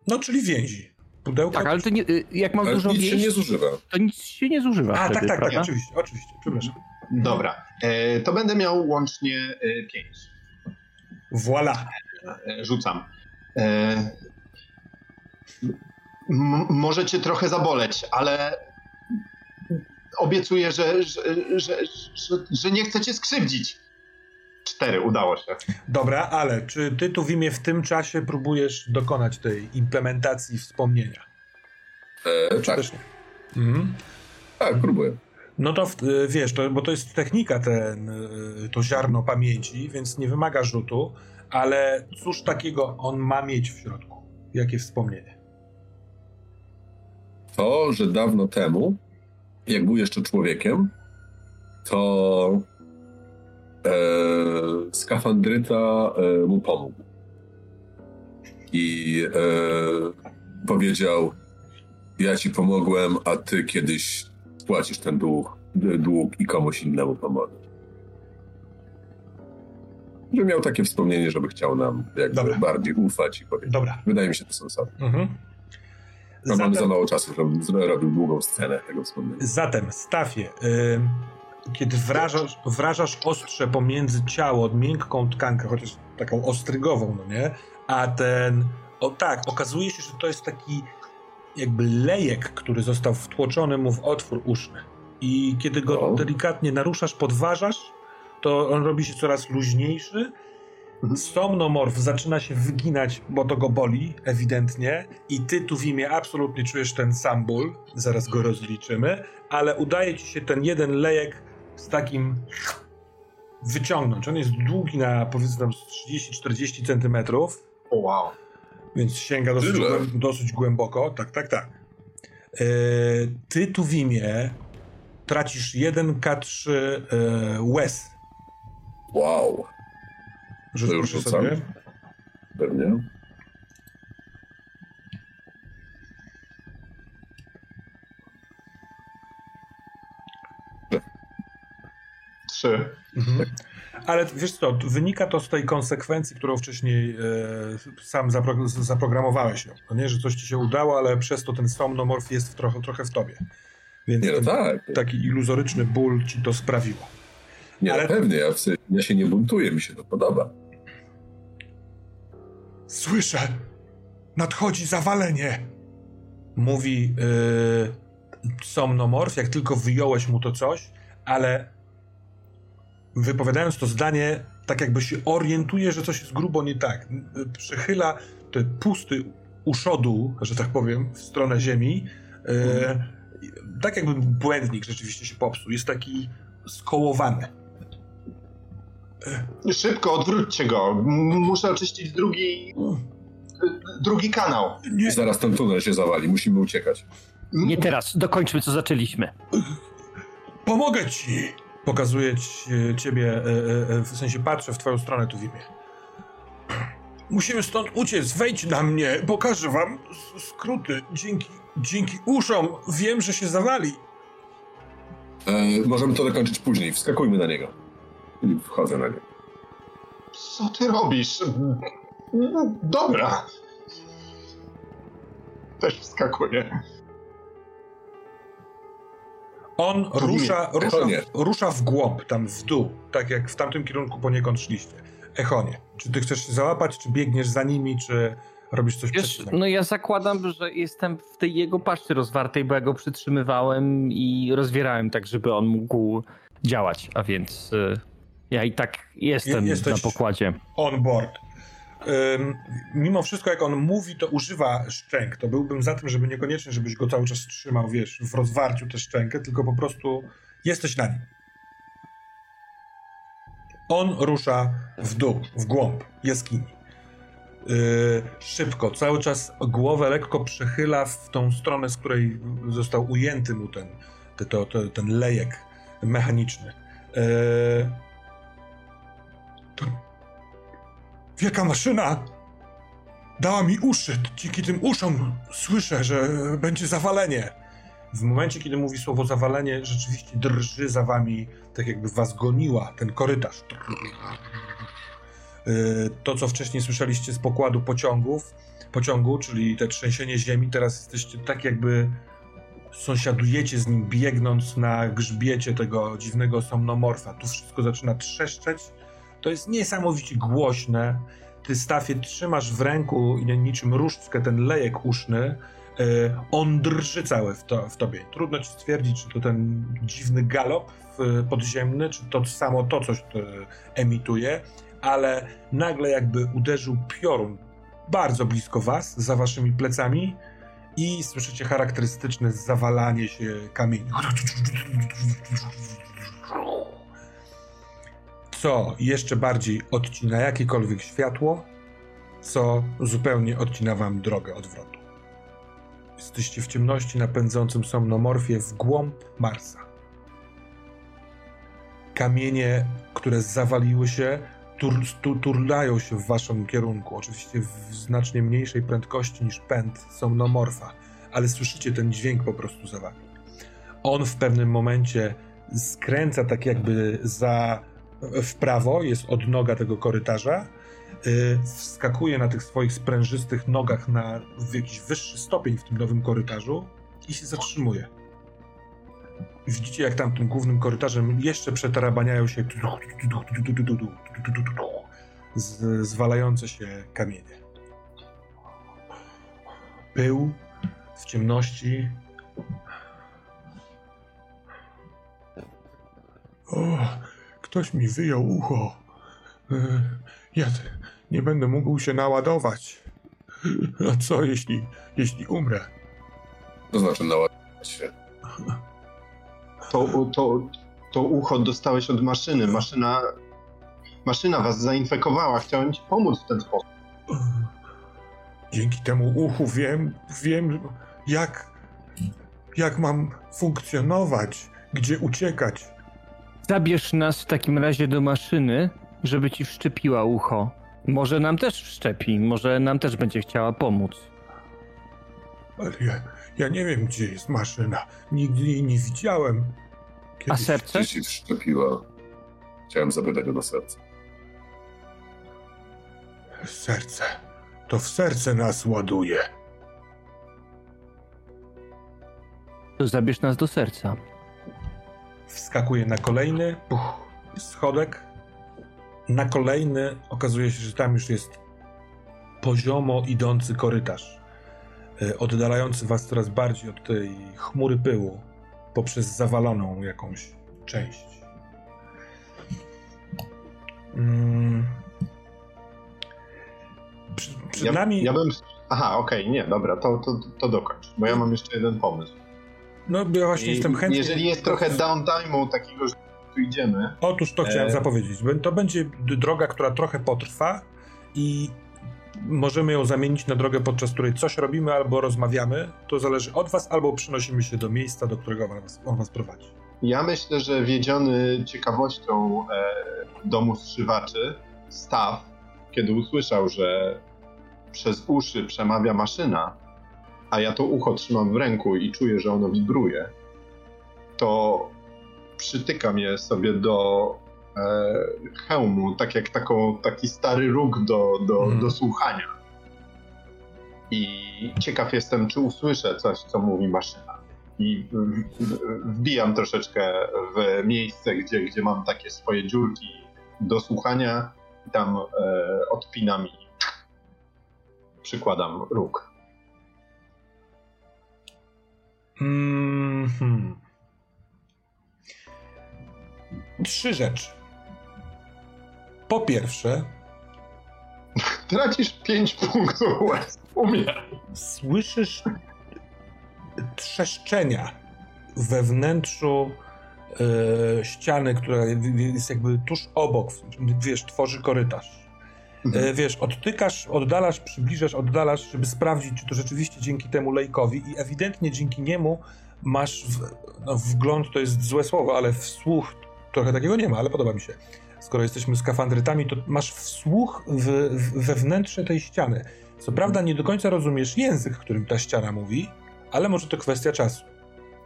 Speaker 1: No, czyli więzi. Pudełko.
Speaker 2: Tak, ale to nie, y, jak mam
Speaker 3: Ale
Speaker 2: dużo
Speaker 3: nic się nie zużywa.
Speaker 2: to nic się nie zużywa
Speaker 1: A,
Speaker 2: wtedy,
Speaker 1: tak, tak, tak,
Speaker 2: prawda?
Speaker 1: oczywiście, oczywiście, przepraszam.
Speaker 4: Dobra, e, to będę miał łącznie e, pięć.
Speaker 1: Voilà.
Speaker 4: E, rzucam. E, może cię trochę zaboleć, ale obiecuję, że, że, że, że, że nie chcę cię skrzywdzić. Cztery, udało się.
Speaker 1: Dobra, ale czy ty tu w imię w tym czasie próbujesz dokonać tej implementacji wspomnienia?
Speaker 3: E, tak,
Speaker 1: Też nie. Mhm.
Speaker 3: tak, próbuję.
Speaker 1: No to y, wiesz, to, bo to jest technika, ten, y, to ziarno pamięci, więc nie wymaga rzutu, ale cóż takiego on ma mieć w środku? Jakie wspomnienie?
Speaker 3: To, że dawno temu, jak był jeszcze człowiekiem, to e, skafandryta e, mu pomógł. I e, powiedział: Ja ci pomogłem, a ty kiedyś spłacisz ten dług, dług i komuś innemu pomożesz. Że miał takie wspomnienie, żeby chciał nam jakby
Speaker 1: Dobra.
Speaker 3: bardziej ufać i powiedzieć.
Speaker 1: Dobra.
Speaker 3: Wydaje mi się, to sensowne.
Speaker 1: Mhm.
Speaker 3: No, mamy za
Speaker 1: Zatem,
Speaker 3: mało czasu, żebym zrobił długą scenę tego wspomnienia.
Speaker 1: zatem Stafie, y, kiedy wrażasz, wrażasz ostrze pomiędzy ciało, miękką tkankę, chociaż taką ostrygową, no nie? A ten, o tak, okazuje się, że to jest taki jakby lejek, który został wtłoczony mu w otwór uszny. I kiedy go delikatnie naruszasz, podważasz, to on robi się coraz luźniejszy. Somnomorf zaczyna się wyginać, bo to go boli, ewidentnie. I ty tu w imię absolutnie czujesz ten sam ból. Zaraz go rozliczymy. Ale udaje ci się ten jeden lejek z takim wyciągnąć. On jest długi na powiedzmy tam z 30-40 centymetrów.
Speaker 4: O wow.
Speaker 1: Więc sięga dosyć, głęb- dosyć głęboko. Tak, tak, tak. E, ty tu w imię tracisz 1K3 e, łez.
Speaker 3: Wow,
Speaker 1: Rzuć
Speaker 3: To już rzucam.
Speaker 1: sobie.
Speaker 3: pewnie.
Speaker 4: Trzy.
Speaker 1: Mhm. Ale wiesz co, wynika to z tej konsekwencji, którą wcześniej e, sam zapro, zaprogramowałeś ją. No nie, że coś ci się udało, ale przez to ten somnomorf jest w trochę, trochę w tobie. Więc
Speaker 3: Nie, no tak.
Speaker 1: taki iluzoryczny ból ci to sprawiło.
Speaker 3: Nie,
Speaker 1: ale-
Speaker 3: ale... pewnie, ja, w ja się nie buntuję, mi się to podoba.
Speaker 1: Słyszę! Nadchodzi zawalenie! Mówi yy, somnomorf, jak tylko wyjąłeś mu to coś, ale wypowiadając to zdanie, tak jakby się orientuje, że coś jest grubo nie tak. Przechyla te pusty uszodu, że tak powiem, w stronę ziemi. E, tak jakby błędnik rzeczywiście się popsuł. Jest taki skołowany.
Speaker 4: Szybko, odwróćcie go. Muszę oczyścić drugi... drugi kanał.
Speaker 3: Nie. Zaraz ten tunel się zawali, musimy uciekać.
Speaker 2: Nie teraz, dokończmy co zaczęliśmy.
Speaker 1: Pomogę ci! Pokazuję ci, ciebie, e, e, w sensie patrzę w twoją stronę tu w imię. Musimy stąd uciec, wejdź na mnie, pokażę wam skróty. Dzięki, dzięki uszom wiem, że się zawali.
Speaker 3: E, możemy to dokończyć później, wskakujmy na niego. I wchodzę na niego.
Speaker 4: Co ty robisz? No, dobra. Też wskakuję.
Speaker 1: On rusza, rusza, rusza w głąb, tam w dół, tak jak w tamtym kierunku poniekąd szliście. Echonie, czy ty chcesz się załapać, czy biegniesz za nimi, czy robisz coś
Speaker 2: Wiesz, No ja zakładam, że jestem w tej jego paszczy rozwartej, bo ja go przytrzymywałem i rozwierałem tak, żeby on mógł działać, a więc y, ja i tak jestem Je, na pokładzie.
Speaker 1: On board. Mimo wszystko, jak on mówi, to używa szczęk. To byłbym za tym, żeby niekoniecznie, żebyś go cały czas trzymał, wiesz, w rozwarciu tę szczękę, tylko po prostu jesteś na nim. On rusza w dół, w głąb jaskini. Yy, szybko, cały czas głowę lekko przechyla w tą stronę, z której został ujęty mu ten, ten, ten, ten lejek mechaniczny. Yy, wielka maszyna dała mi uszy. Dzięki tym uszom słyszę, że będzie zawalenie. W momencie, kiedy mówi słowo zawalenie, rzeczywiście drży za wami, tak jakby was goniła ten korytarz. Y, to, co wcześniej słyszeliście z pokładu pociągów, pociągu, czyli te trzęsienie ziemi, teraz jesteście tak jakby sąsiadujecie z nim, biegnąc na grzbiecie tego dziwnego somnomorfa. Tu wszystko zaczyna trzeszczeć. To jest niesamowicie głośne. Ty, Stafie, trzymasz w ręku niczym różdżkę ten lejek uszny, E, on drży cały w, to, w tobie. Trudno ci stwierdzić, czy to ten dziwny galop podziemny, czy to samo to coś to emituje, ale nagle jakby uderzył piorun bardzo blisko was, za waszymi plecami i słyszycie charakterystyczne zawalanie się kamieni. Co jeszcze bardziej odcina jakiekolwiek światło, co zupełnie odcina wam drogę odwrotu. Jesteście w ciemności napędzącym somnomorfię w głąb Marsa. Kamienie, które zawaliły się, tur, tur, turlają się w waszym kierunku. Oczywiście w znacznie mniejszej prędkości niż pęd somnomorfa, ale słyszycie ten dźwięk po prostu za wami. On w pewnym momencie skręca tak jakby za w prawo, jest od noga tego korytarza Y, wskakuje na tych swoich sprężystych nogach na jakiś wyższy stopień w tym nowym korytarzu i się zatrzymuje. Widzicie, jak tam tym głównym korytarzem jeszcze przetarabaniają się zwalające się kamienie. Pył w ciemności. O, ktoś mi wyjął ucho. Ja nie będę mógł się naładować. A co jeśli, jeśli umrę?
Speaker 3: To znaczy naładować się.
Speaker 4: To, to, to ucho dostałeś od maszyny. Maszyna, maszyna was zainfekowała. Chciałem ci pomóc w ten sposób.
Speaker 1: Dzięki temu uchu wiem, wiem jak, jak mam funkcjonować, gdzie uciekać.
Speaker 2: Zabierz nas w takim razie do maszyny, żeby ci wszczepiła ucho. Może nam też wszczepi, może nam też będzie chciała pomóc.
Speaker 1: Ale ja, ja nie wiem, gdzie jest maszyna. Nigdy jej nie widziałem.
Speaker 2: Kiedyś... A serce?
Speaker 3: Gdzie ci wszczepiła? Chciałem zapytać o serce.
Speaker 1: Serce. To w serce nas ładuje.
Speaker 2: To zabierz nas do serca
Speaker 1: wskakuje na kolejny, puch, schodek. Na kolejny okazuje się, że tam już jest poziomo idący korytarz, e, oddalający was coraz bardziej od tej chmury pyłu poprzez zawaloną jakąś część. Hmm. Przed,
Speaker 4: ja,
Speaker 1: nami.
Speaker 4: Ja bym. Aha, okej, okay, nie, dobra, to, to, to dokończ, bo ja mam jeszcze jeden pomysł.
Speaker 1: No, ja właśnie
Speaker 4: I,
Speaker 1: jestem chętny...
Speaker 4: Jeżeli jest trochę downtime'u takiego, że tu idziemy...
Speaker 1: Otóż to chciałem
Speaker 4: E.
Speaker 1: zapowiedzieć. To będzie droga, która trochę potrwa i możemy ją zamienić na drogę, podczas której coś robimy albo rozmawiamy. To zależy od was, albo przynosimy się do miejsca, do którego on was, on was prowadzi.
Speaker 4: Ja myślę, że wiedziony ciekawością e, domu strzywaczy, Staw, kiedy usłyszał, że przez uszy przemawia maszyna, a ja to ucho trzymam w ręku i czuję, że ono wibruje, to przytykam je sobie do e, hełmu, tak jak taką, taki stary róg do, do,
Speaker 1: Mhm.
Speaker 4: do słuchania. I ciekaw jestem, czy usłyszę coś, co mówi maszyna. I w- w- wbijam troszeczkę w miejsce, gdzie, gdzie mam takie swoje dziurki do słuchania i tam e, odpinam i przykładam róg.
Speaker 1: Mhm. Trzy rzeczy. Po pierwsze,
Speaker 4: Tracisz 5 punktów łez. Umieraj.
Speaker 1: słyszysz trzeszczenia we wnętrzu e, ściany, która jest jakby tuż obok, wiesz, tworzy korytarz. E, wiesz, odtykasz, oddalasz, przybliżasz, oddalasz, żeby sprawdzić, czy to rzeczywiście dzięki temu lejkowi i ewidentnie dzięki niemu masz w, no, wgląd, to jest złe słowo, ale wsłuch, trochę takiego nie ma, ale podoba mi się. Skoro jesteśmy skafandrytami, to masz wsłuch w, w, we wnętrze tej ściany. Co prawda nie do końca rozumiesz język, którym ta ściana mówi, ale może to kwestia czasu.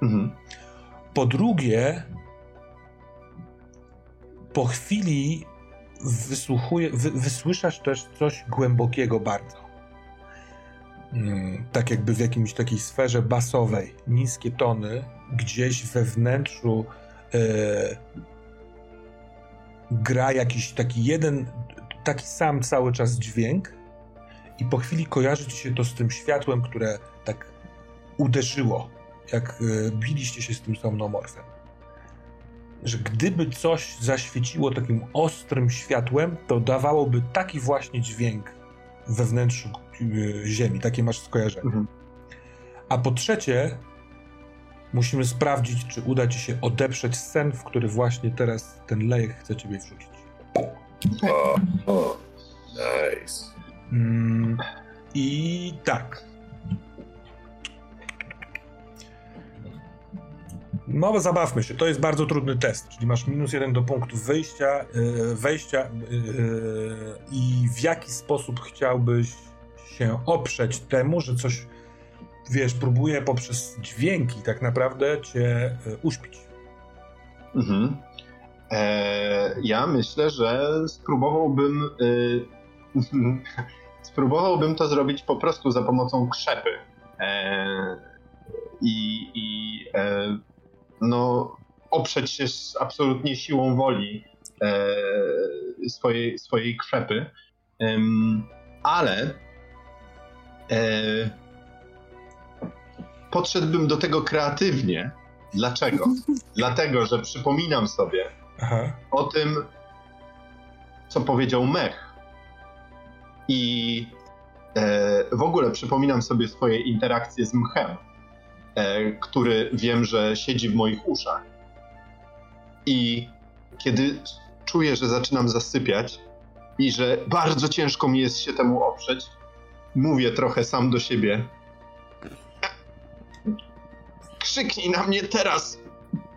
Speaker 4: Mhm.
Speaker 1: Po drugie, po chwili wysłuchuje, wy, wysłyszasz też coś głębokiego bardzo. Mm, tak jakby w jakimś takiej sferze basowej, niskie tony, gdzieś we wnętrzu e, gra jakiś taki jeden, taki sam cały czas dźwięk i po chwili kojarzy ci się to z tym światłem, które tak uderzyło, jak e, biliście się z tym somnomorfem. Że gdyby coś zaświeciło takim ostrym światłem, to dawałoby taki właśnie dźwięk we wnętrzu e, Ziemi. Takie masz skojarzenie.
Speaker 4: Mhm.
Speaker 1: A po trzecie, musimy sprawdzić, czy uda ci się odeprzeć sen, w który właśnie teraz ten lejek chce ciebie wrzucić.
Speaker 3: O, o, nice.
Speaker 1: Mm, I tak. No, zabawmy się. To jest bardzo trudny test, czyli masz minus jeden do punktów wyjścia, yy, wejścia yy, i w jaki sposób chciałbyś się oprzeć temu, że coś, wiesz, próbuje poprzez dźwięki tak naprawdę cię uśpić.
Speaker 4: Mhm. E, ja myślę, że spróbowałbym. Y, spróbowałbym to zrobić po prostu za pomocą krzepy. E, I i e, no, oprzeć się z absolutnie siłą woli e, swojej, swojej krzepy. Em, ale e, podszedłbym do tego kreatywnie. Dlaczego? Dlatego, że przypominam sobie
Speaker 1: Aha.
Speaker 4: o tym, co powiedział Mech. I e, w ogóle przypominam sobie swoje interakcje z Mchem, e, który wiem, że siedzi w moich uszach. I kiedy czuję, że zaczynam zasypiać i że bardzo ciężko mi jest się temu oprzeć, mówię trochę sam do siebie. Krzyknij na mnie teraz!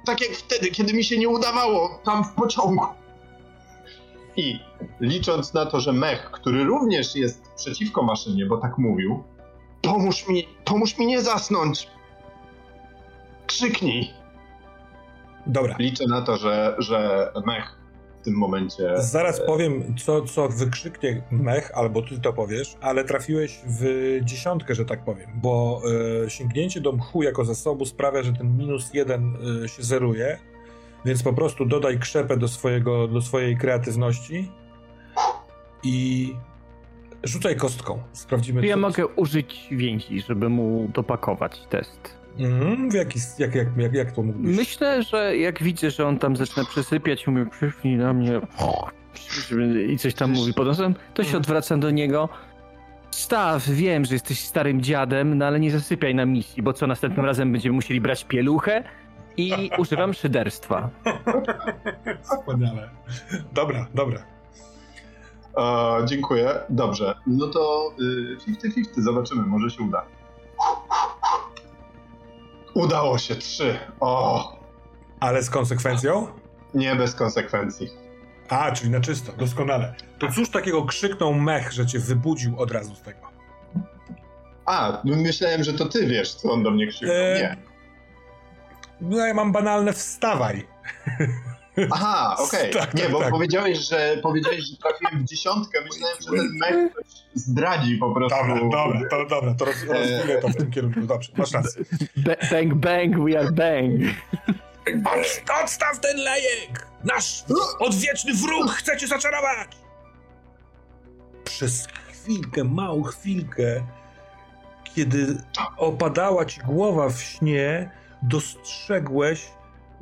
Speaker 4: Tak jak wtedy, kiedy mi się nie udawało tam w pociągu. I licząc na to, że mech, który również jest przeciwko maszynie, bo tak mówił, pomóż mi, pomóż mi nie zasnąć. Krzyknij.
Speaker 1: Dobra.
Speaker 4: Liczę na to, że, że mech w tym momencie.
Speaker 1: Zaraz powiem, co, co wykrzyknie mech, albo ty to powiesz, ale trafiłeś w dziesiątkę, że tak powiem, bo e, sięgnięcie do mchu jako zasobu sprawia, że ten minus jeden e, się zeruje, więc po prostu dodaj krzepę do, swojego, do swojej kreatywności i rzucaj kostką. Sprawdzimy,
Speaker 2: Ja
Speaker 1: co-
Speaker 2: mogę użyć więzi, żeby mu dopakować test.
Speaker 1: Mhm, w jaki, jak, jak, jak, jak to mógłbyś?
Speaker 2: Myślę, że jak widzę, że on tam zaczyna przesypiać, mówi, przyszli na mnie i coś tam mówi pod nosem, to się odwracam do niego. Staw, wiem, że jesteś starym dziadem, no ale nie zasypiaj na misji, bo co następnym razem będziemy musieli brać pieluchę i używam szyderstwa.
Speaker 1: Wspaniale. Dobra, dobra.
Speaker 4: E, dziękuję. Dobrze. No to y, 50-50, zobaczymy, może się uda. Udało się, trzy. O,
Speaker 1: Ale z konsekwencją?
Speaker 4: nie bez konsekwencji.
Speaker 1: A, czyli na czysto, doskonale. To cóż takiego krzyknął mech, że cię wybudził od razu z tego?
Speaker 4: A, myślałem, że to ty wiesz, co on do mnie krzyknął.
Speaker 1: E,
Speaker 4: Nie.
Speaker 1: No ja mam banalne wstawaj.
Speaker 4: Aha, okej.
Speaker 1: Tak,
Speaker 4: nie,
Speaker 1: tak,
Speaker 4: bo
Speaker 1: tak.
Speaker 4: powiedziałeś, że powiedziałeś, że trafiłem w dziesiątkę. Myślałem, że ten mech coś zdradzi po prostu.
Speaker 1: Dobra, dobra, to, dobra, to roz, rozwinę to w tym kierunku. Dobrze, masz rację.
Speaker 2: Ba- bang, bang, we are bang.
Speaker 1: Od, odstaw ten lejek! Nasz odwieczny wróg chce cię zaczarować! Przez chwilkę, małą chwilkę, kiedy opadała ci głowa w śnie, dostrzegłeś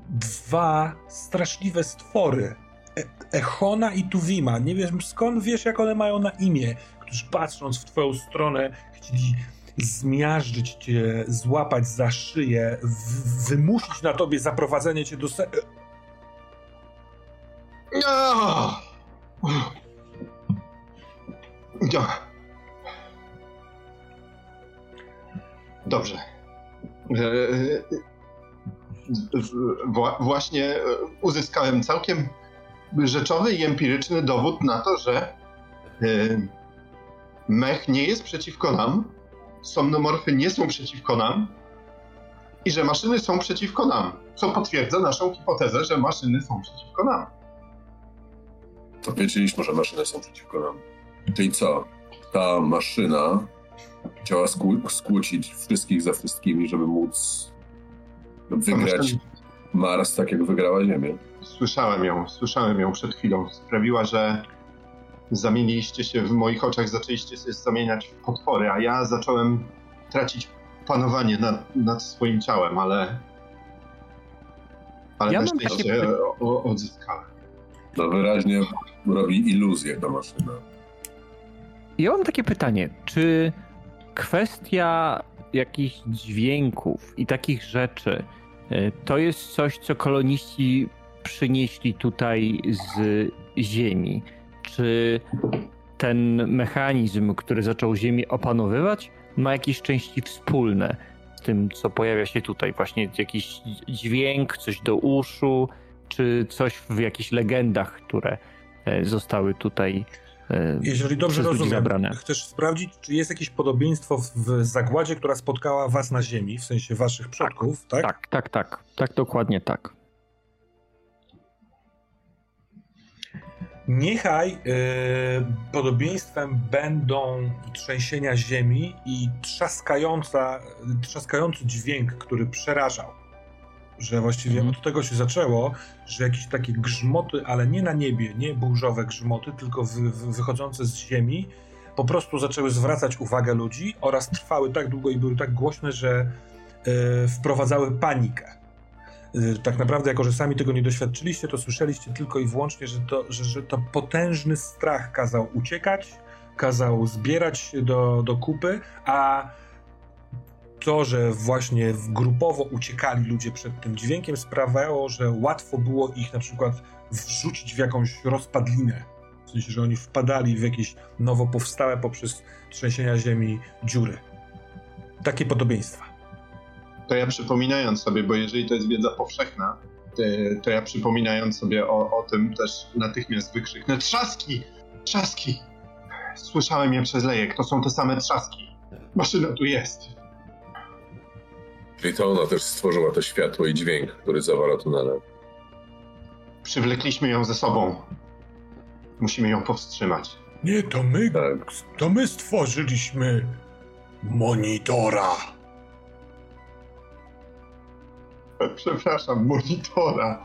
Speaker 1: dwa straszliwe stwory. E Echona i Tuwima. Nie wiem skąd wiesz, jak one mają na imię, którzy patrząc w twoją stronę chcieli zmiażdżyć cię, złapać za szyję, wymusić na tobie zaprowadzenie cię do se...
Speaker 4: No! No. Dobrze. E, w- wła- Właśnie e, uzyskałem całkiem rzeczowy i empiryczny dowód na to, że e, mech nie jest przeciwko nam, somnomorfy nie są przeciwko nam i że maszyny są przeciwko nam, co potwierdza naszą hipotezę, że maszyny są przeciwko nam.
Speaker 3: To wiedzieliśmy, że maszyny są przeciwko nam. Czyli co? Ta maszyna chciała skłó- skłócić wszystkich ze wszystkimi, żeby móc wygrać Mars tak jak wygrała Ziemię.
Speaker 4: Słyszałem ją, słyszałem ją przed chwilą. Sprawiła, że zamieniliście się w moich oczach, zaczęliście się zamieniać w potwory, a ja zacząłem tracić panowanie nad, nad swoim ciałem, ale. Ale
Speaker 2: Ja
Speaker 4: na
Speaker 2: mam
Speaker 4: szczęście
Speaker 2: takie
Speaker 4: odzyskałem.
Speaker 3: No wyraźnie robi iluzję ta maszyna.
Speaker 2: Ja mam takie pytanie, czy kwestia jakichś dźwięków i takich rzeczy y, to jest coś, co koloniści przynieśli tutaj z Ziemi? Czy ten mechanizm, który zaczął Ziemię opanowywać, ma jakieś części wspólne z tym, co pojawia się tutaj? Właśnie jakiś dźwięk, coś do uszu, czy coś w jakichś legendach, które e, zostały tutaj e,
Speaker 1: Jeżeli dobrze rozumiem,
Speaker 2: zabrane.
Speaker 1: chcesz sprawdzić, czy jest jakieś podobieństwo w- zagładzie, która spotkała was na Ziemi, w sensie waszych przodków, tak?
Speaker 2: Tak, tak, tak. Tak, dokładnie tak.
Speaker 1: Niechaj e, podobieństwem będą trzęsienia ziemi i trzaskająca, trzaskający dźwięk, który przerażał. Że właściwie
Speaker 2: Mhm.
Speaker 1: od tego się zaczęło, że jakieś takie grzmoty, ale nie na niebie, nie burzowe grzmoty, tylko wy, wy, wychodzące z ziemi, po prostu zaczęły zwracać uwagę ludzi oraz trwały tak długo i były tak głośne, że e, wprowadzały panikę. Y, tak naprawdę, jako że sami tego nie doświadczyliście, to słyszeliście tylko i wyłącznie, że to, że, że to potężny strach kazał uciekać, kazał zbierać się do, do kupy, a to, że właśnie grupowo uciekali ludzie przed tym dźwiękiem, sprawiało, że łatwo było ich na przykład wrzucić w jakąś rozpadlinę. W sensie, że oni wpadali w jakieś nowo powstałe poprzez trzęsienia ziemi dziury. Takie podobieństwa.
Speaker 4: To ja przypominając sobie, bo jeżeli to jest wiedza powszechna, to, ja przypominając sobie o, o tym też natychmiast wykrzyknę trzaski! Trzaski! Słyszałem je przez lejek, to są te same trzaski. Maszyna tu jest.
Speaker 3: Czyli to ona też stworzyła to światło i dźwięk, który zawala tunelem.
Speaker 4: Przywlekliśmy ją ze sobą. Musimy ją powstrzymać.
Speaker 1: Nie, to my,
Speaker 3: Tak.
Speaker 1: to my stworzyliśmy monitora.
Speaker 4: Przepraszam, monitora.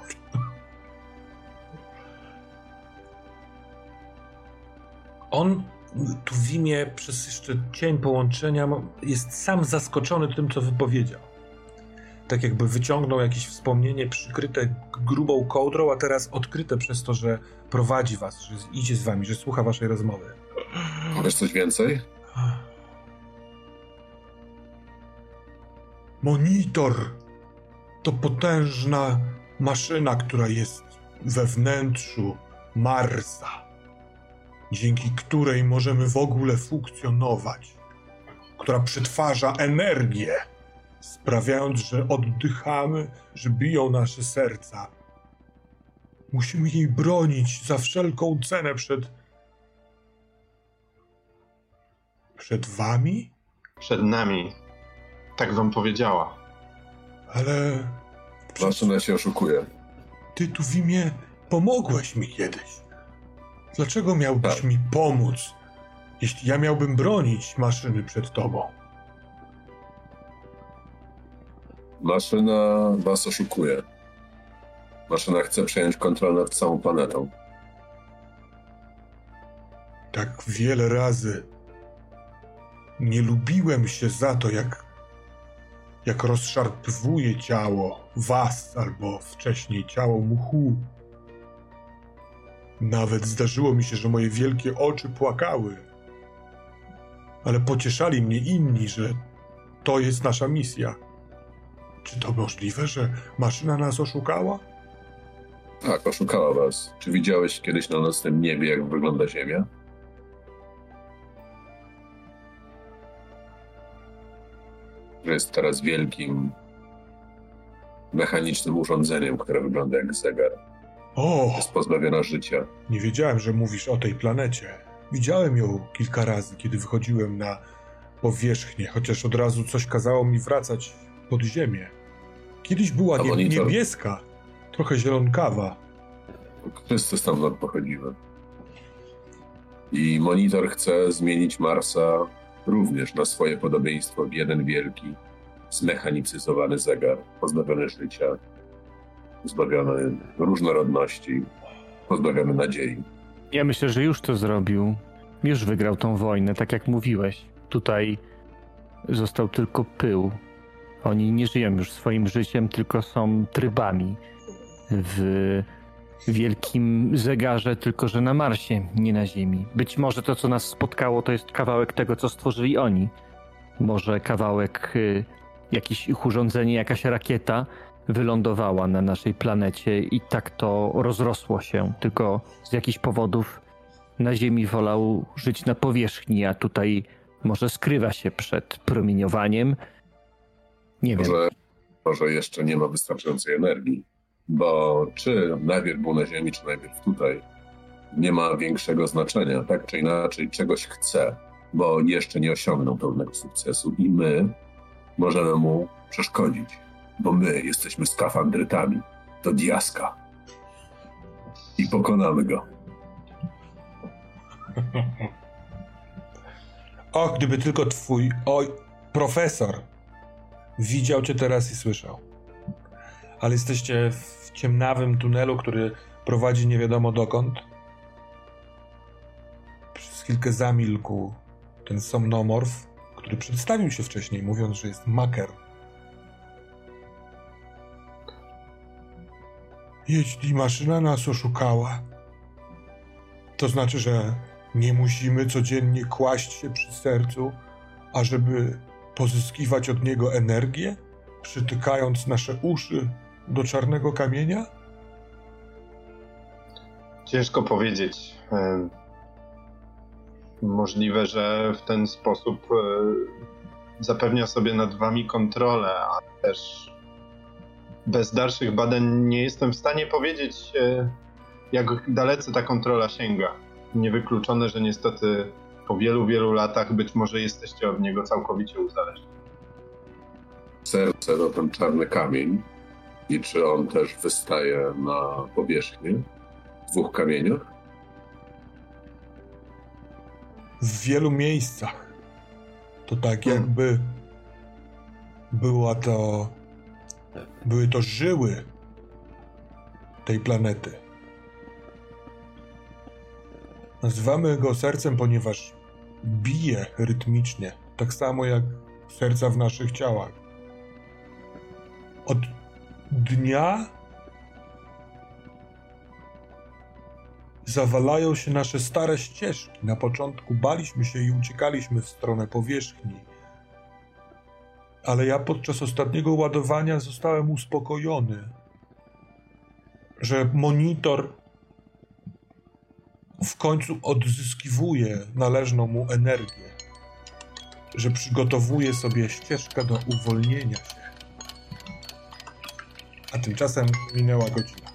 Speaker 1: On tu w imię przez jeszcze cień połączenia jest sam zaskoczony tym, co wypowiedział. Tak jakby wyciągnął jakieś wspomnienie przykryte grubą kołdrą, a teraz odkryte przez to, że prowadzi was, że idzie z wami, że słucha waszej rozmowy.
Speaker 3: Wiesz coś więcej?
Speaker 1: Monitor to potężna maszyna, która jest we wnętrzu Marsa, dzięki której możemy w ogóle funkcjonować, która przetwarza energię, sprawiając, że oddychamy, że biją nasze serca. Musimy jej bronić za wszelką cenę przed. przed wami?
Speaker 4: Przed nami. Tak wam powiedziała.
Speaker 1: Ale.
Speaker 3: Maszyna się oszukuje.
Speaker 1: Ty tu w imię pomogłeś mi kiedyś. Dlaczego miałbyś
Speaker 3: Tak.
Speaker 1: mi pomóc, jeśli ja miałbym bronić maszyny przed tobą?
Speaker 3: Maszyna was oszukuje. Maszyna chce przejąć kontrolę nad całą planetą.
Speaker 1: Tak wiele razy nie lubiłem się za to, jak, jak rozszarpywuje ciało was albo wcześniej ciało muchu. Nawet zdarzyło mi się, że moje wielkie oczy płakały. Ale pocieszali mnie inni, że to jest nasza misja. Czy to możliwe, że maszyna nas oszukała?
Speaker 3: Tak, oszukała was. Czy widziałeś kiedyś na nocnym niebie, jak wygląda Ziemia? Że jest teraz wielkim mechanicznym urządzeniem, które wygląda jak zegar.
Speaker 1: O!
Speaker 3: Jest pozbawiona życia.
Speaker 1: Nie wiedziałem, że mówisz o tej planecie. Widziałem ją kilka razy, kiedy wychodziłem na powierzchnię, chociaż od razu coś kazało mi wracać pod ziemię. Kiedyś była nie, niebieska, trochę zielonkawa.
Speaker 3: Wszyscy stamtąd pochodzimy. I monitor chce zmienić Marsa również na swoje podobieństwo w jeden wielki, zmechanicyzowany zegar, pozbawiony życia, pozbawiony różnorodności, pozbawiony nadziei.
Speaker 2: Ja myślę, że już to zrobił. Już wygrał tą wojnę, tak jak mówiłeś. Tutaj został tylko pył. Oni nie żyją już swoim życiem, tylko są trybami w wielkim zegarze, tylko że na Marsie, nie na Ziemi. Być może to, co nas spotkało, to jest kawałek tego, co stworzyli oni. Może kawałek, y, jakieś ich urządzenie, jakaś rakieta wylądowała na naszej planecie i tak to rozrosło się. Tylko z jakichś powodów na Ziemi wolał żyć na powierzchni, a tutaj może skrywa się przed promieniowaniem. Nie wiem.
Speaker 3: Może, może jeszcze nie ma wystarczającej energii, bo czy najpierw był na Ziemi, czy najpierw tutaj, nie ma większego znaczenia. Tak czy inaczej, czegoś chce, bo jeszcze nie osiągnął pełnego sukcesu i my możemy mu przeszkodzić, bo my jesteśmy skafandrytami. To diaska. I pokonamy go.
Speaker 1: O, gdyby tylko twój oj, profesor widział cię teraz i słyszał. Ale jesteście w ciemnawym tunelu, który prowadzi nie wiadomo dokąd. Przez chwilkę zamilkł ten somnomorf, który przedstawił się wcześniej, mówiąc, że jest maker. Jeśli maszyna nas oszukała, to znaczy, że nie musimy codziennie kłaść się przy sercu, ażeby pozyskiwać od niego energię, przytykając nasze uszy do czarnego kamienia?
Speaker 4: Ciężko powiedzieć. Em, Możliwe, że w ten sposób e, zapewnia sobie nad wami kontrolę, a też bez dalszych badań nie jestem w stanie powiedzieć, e, jak dalece ta kontrola sięga. Niewykluczone, że niestety po wielu, wielu latach być może jesteście od niego całkowicie uzależnieni.
Speaker 3: Serce to ten czarny kamień i czy on też wystaje na powierzchnię w dwóch kamieniach?
Speaker 1: W wielu miejscach. To tak jakby była to. Były to żyły tej planety. Nazywamy go sercem, ponieważ bije rytmicznie, tak samo jak serca w naszych ciałach. Od dnia zawalają się nasze stare ścieżki. Na początku baliśmy się i uciekaliśmy w stronę powierzchni. Ale ja podczas ostatniego ładowania zostałem uspokojony, że monitor w końcu odzyskiwuje należną mu energię, że przygotowuje sobie ścieżkę do uwolnienia się. A tymczasem minęła godzina.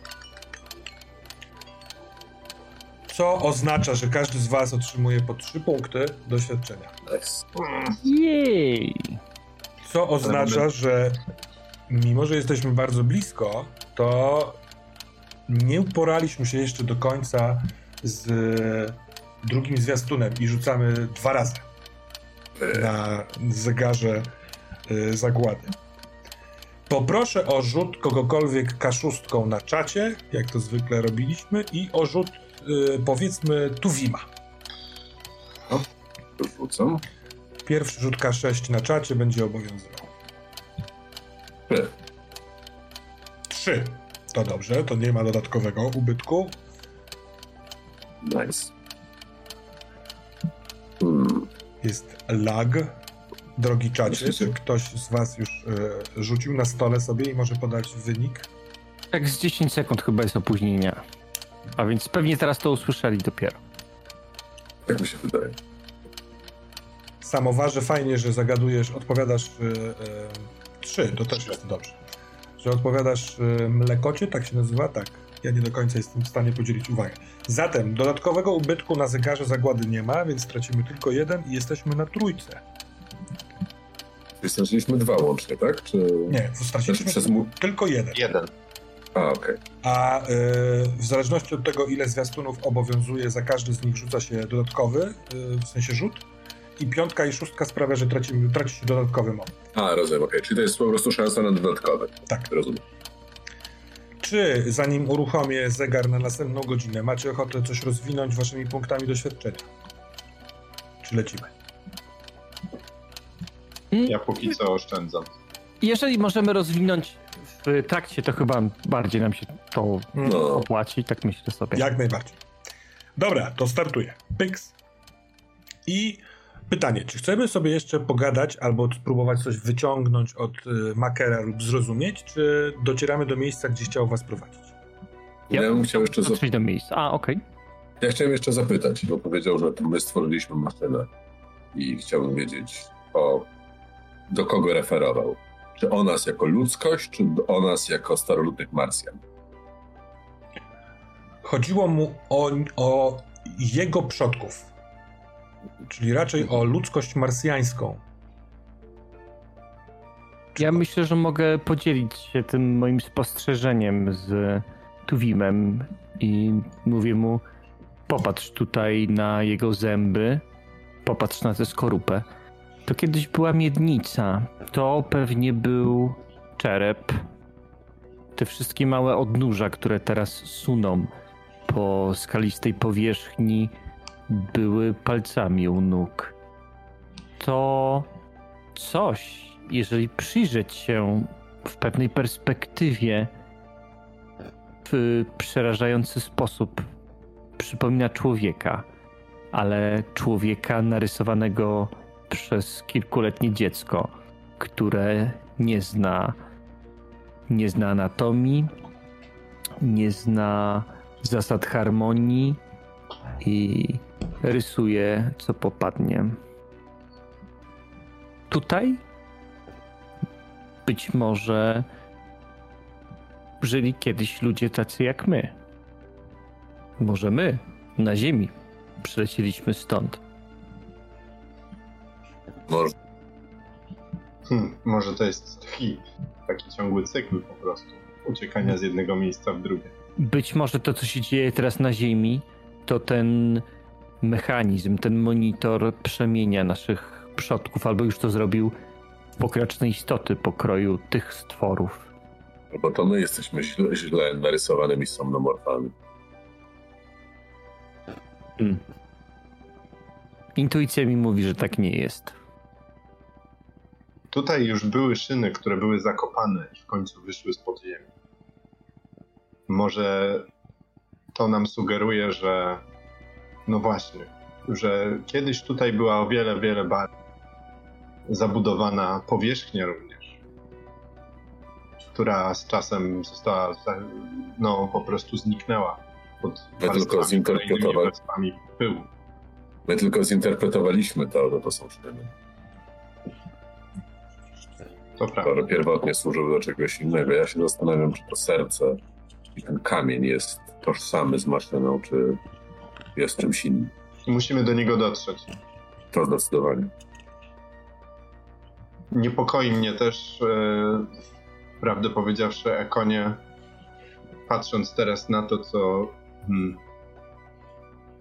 Speaker 1: Co oznacza, że każdy z Was otrzymuje po 3 punkty doświadczenia.
Speaker 2: Jej!
Speaker 1: Co oznacza, że mimo, że jesteśmy bardzo blisko, to nie uporaliśmy się jeszcze do końca z drugim zwiastunem i rzucamy dwa razy na zegarze y, zagłady. Poproszę o rzut kogokolwiek kaszustką na czacie, jak to zwykle robiliśmy, i o rzut y, powiedzmy Tuwima.
Speaker 3: Rzucam.
Speaker 1: Pierwszy rzut K6 na czacie będzie obowiązywał. Trzy. To dobrze, to nie ma dodatkowego ubytku.
Speaker 3: Nice. Hmm.
Speaker 1: Jest lag. Drogi czacie, czy ktoś z was już y, rzucił na stole sobie i może podać wynik?
Speaker 2: Tak z 10 sekund chyba jest opóźnienia. A więc pewnie teraz to usłyszeli dopiero.
Speaker 3: Tak mi się wydaje.
Speaker 1: Samowarze, fajnie, że zagadujesz, odpowiadasz y, y, trzy, to też jest dobrze. Że odpowiadasz y, mlekocie, tak się nazywa? Tak. Ja nie do końca jestem w stanie podzielić uwagę. Zatem dodatkowego ubytku na zegarze zagłady nie ma, więc tracimy tylko jeden i jesteśmy na trójce.
Speaker 3: Straciliśmy dwa łącznie, tak? Czy...
Speaker 1: Nie,
Speaker 3: Znaczy
Speaker 1: straciliśmy
Speaker 3: przez mu...
Speaker 1: tylko jeden.
Speaker 4: Jeden.
Speaker 3: A, okej.
Speaker 1: A y, w zależności od tego, ile zwiastunów obowiązuje, za każdy z nich rzuca się dodatkowy, y, w sensie rzut. I piątka i szóstka sprawia, że tracimy, traci się dodatkowy moment.
Speaker 3: A, rozumiem, okej. Czyli to jest po prostu szansa na dodatkowy.
Speaker 1: Tak.
Speaker 3: Rozumiem.
Speaker 1: Czy zanim uruchomię zegar na następną godzinę, macie ochotę coś rozwinąć waszymi punktami doświadczenia? Czy lecimy?
Speaker 4: Ja póki co oszczędzam.
Speaker 2: Jeżeli możemy rozwinąć w trakcie, to chyba bardziej nam się to
Speaker 3: No.
Speaker 2: opłaci, tak myślę sobie.
Speaker 1: Jak najbardziej. Dobra, to startuję. Pyks. I pytanie, czy chcemy sobie jeszcze pogadać albo spróbować coś wyciągnąć od y, makera lub zrozumieć, czy docieramy do miejsca, gdzie chciał was prowadzić?
Speaker 3: Ja, bym chciał jeszcze.
Speaker 2: Dotrzeć do miejsca. A, okej.
Speaker 3: Ja chciałem jeszcze zapytać, bo powiedział, że to my stworzyliśmy maszynę i chciałbym wiedzieć, o, do kogo referował. Czy o nas jako ludzkość, czy o nas jako staroludnych Marsjan?
Speaker 1: Chodziło mu o, o jego przodków, czyli raczej o ludzkość marsjańską.
Speaker 2: Ja myślę, że mogę podzielić się tym moim spostrzeżeniem z Tuwimem i mówię mu, popatrz tutaj na jego zęby, popatrz na tę skorupę. To kiedyś była miednica, to pewnie był czerep. Te wszystkie małe odnóża, które teraz suną po skalistej powierzchni, były palcami u nóg. To coś, jeżeli przyjrzeć się w pewnej perspektywie, w przerażający sposób przypomina człowieka, ale człowieka narysowanego przez kilkuletnie dziecko, które nie zna, nie zna anatomii, nie zna zasad harmonii i rysuje co popadnie. Tutaj być może żyli kiedyś ludzie tacy jak my. Może my na Ziemi przylecieliśmy stąd.
Speaker 3: Może
Speaker 4: Hmm, może to jest tchi. Taki ciągły cykl po prostu. Uciekania z jednego miejsca w drugie.
Speaker 2: Być może to, co się dzieje teraz na Ziemi, to ten mechanizm, ten monitor przemienia naszych przodków, albo już to zrobił w pokraczne istoty pokroju tych stworów.
Speaker 3: Albo to my jesteśmy źle, źle narysowanymi somnomorfami.
Speaker 2: Mm. Intuicja mi mówi, że tak nie jest.
Speaker 4: Tutaj już były szyny, które były zakopane i w końcu wyszły spod ziemi. Może to nam sugeruje, że no właśnie, że kiedyś tutaj była o wiele, wiele bardziej zabudowana powierzchnia również, która z czasem została, no po prostu zniknęła pod
Speaker 3: My tylko zinterpretować.
Speaker 4: warstwami pyłu.
Speaker 3: My tylko zinterpretowaliśmy to, że to są sztyny.
Speaker 4: To prawda.
Speaker 3: Które pierwotnie służyły do czegoś innego. Ja się zastanawiam, czy to serce i ten kamień jest tożsamy z maszyną, czy jest czymś innym.
Speaker 4: Musimy do niego dotrzeć.
Speaker 3: To zdecydowanie.
Speaker 4: Niepokoi mnie też, e, prawdę powiedziawszy, Ekonie, patrząc teraz na to, co. Hmm,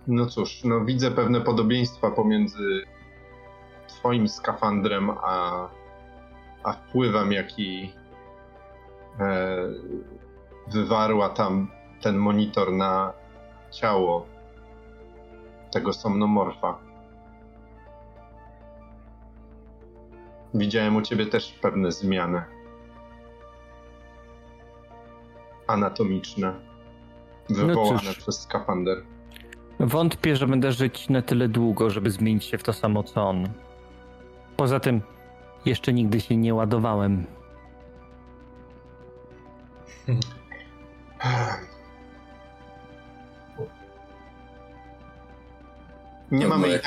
Speaker 4: no cóż, no widzę pewne podobieństwa pomiędzy Twoim skafandrem a, a wpływem, jaki e, wywarła tam ten monitor na ciało tego somnomorfa. Widziałem u ciebie też pewne zmiany anatomiczne wywołane
Speaker 2: cóż.
Speaker 4: przez skafander.
Speaker 2: Wątpię, że będę żyć na tyle długo, żeby zmienić się w to samo co on. Poza tym, jeszcze nigdy się nie ładowałem.
Speaker 4: Nie
Speaker 3: No,
Speaker 4: mamy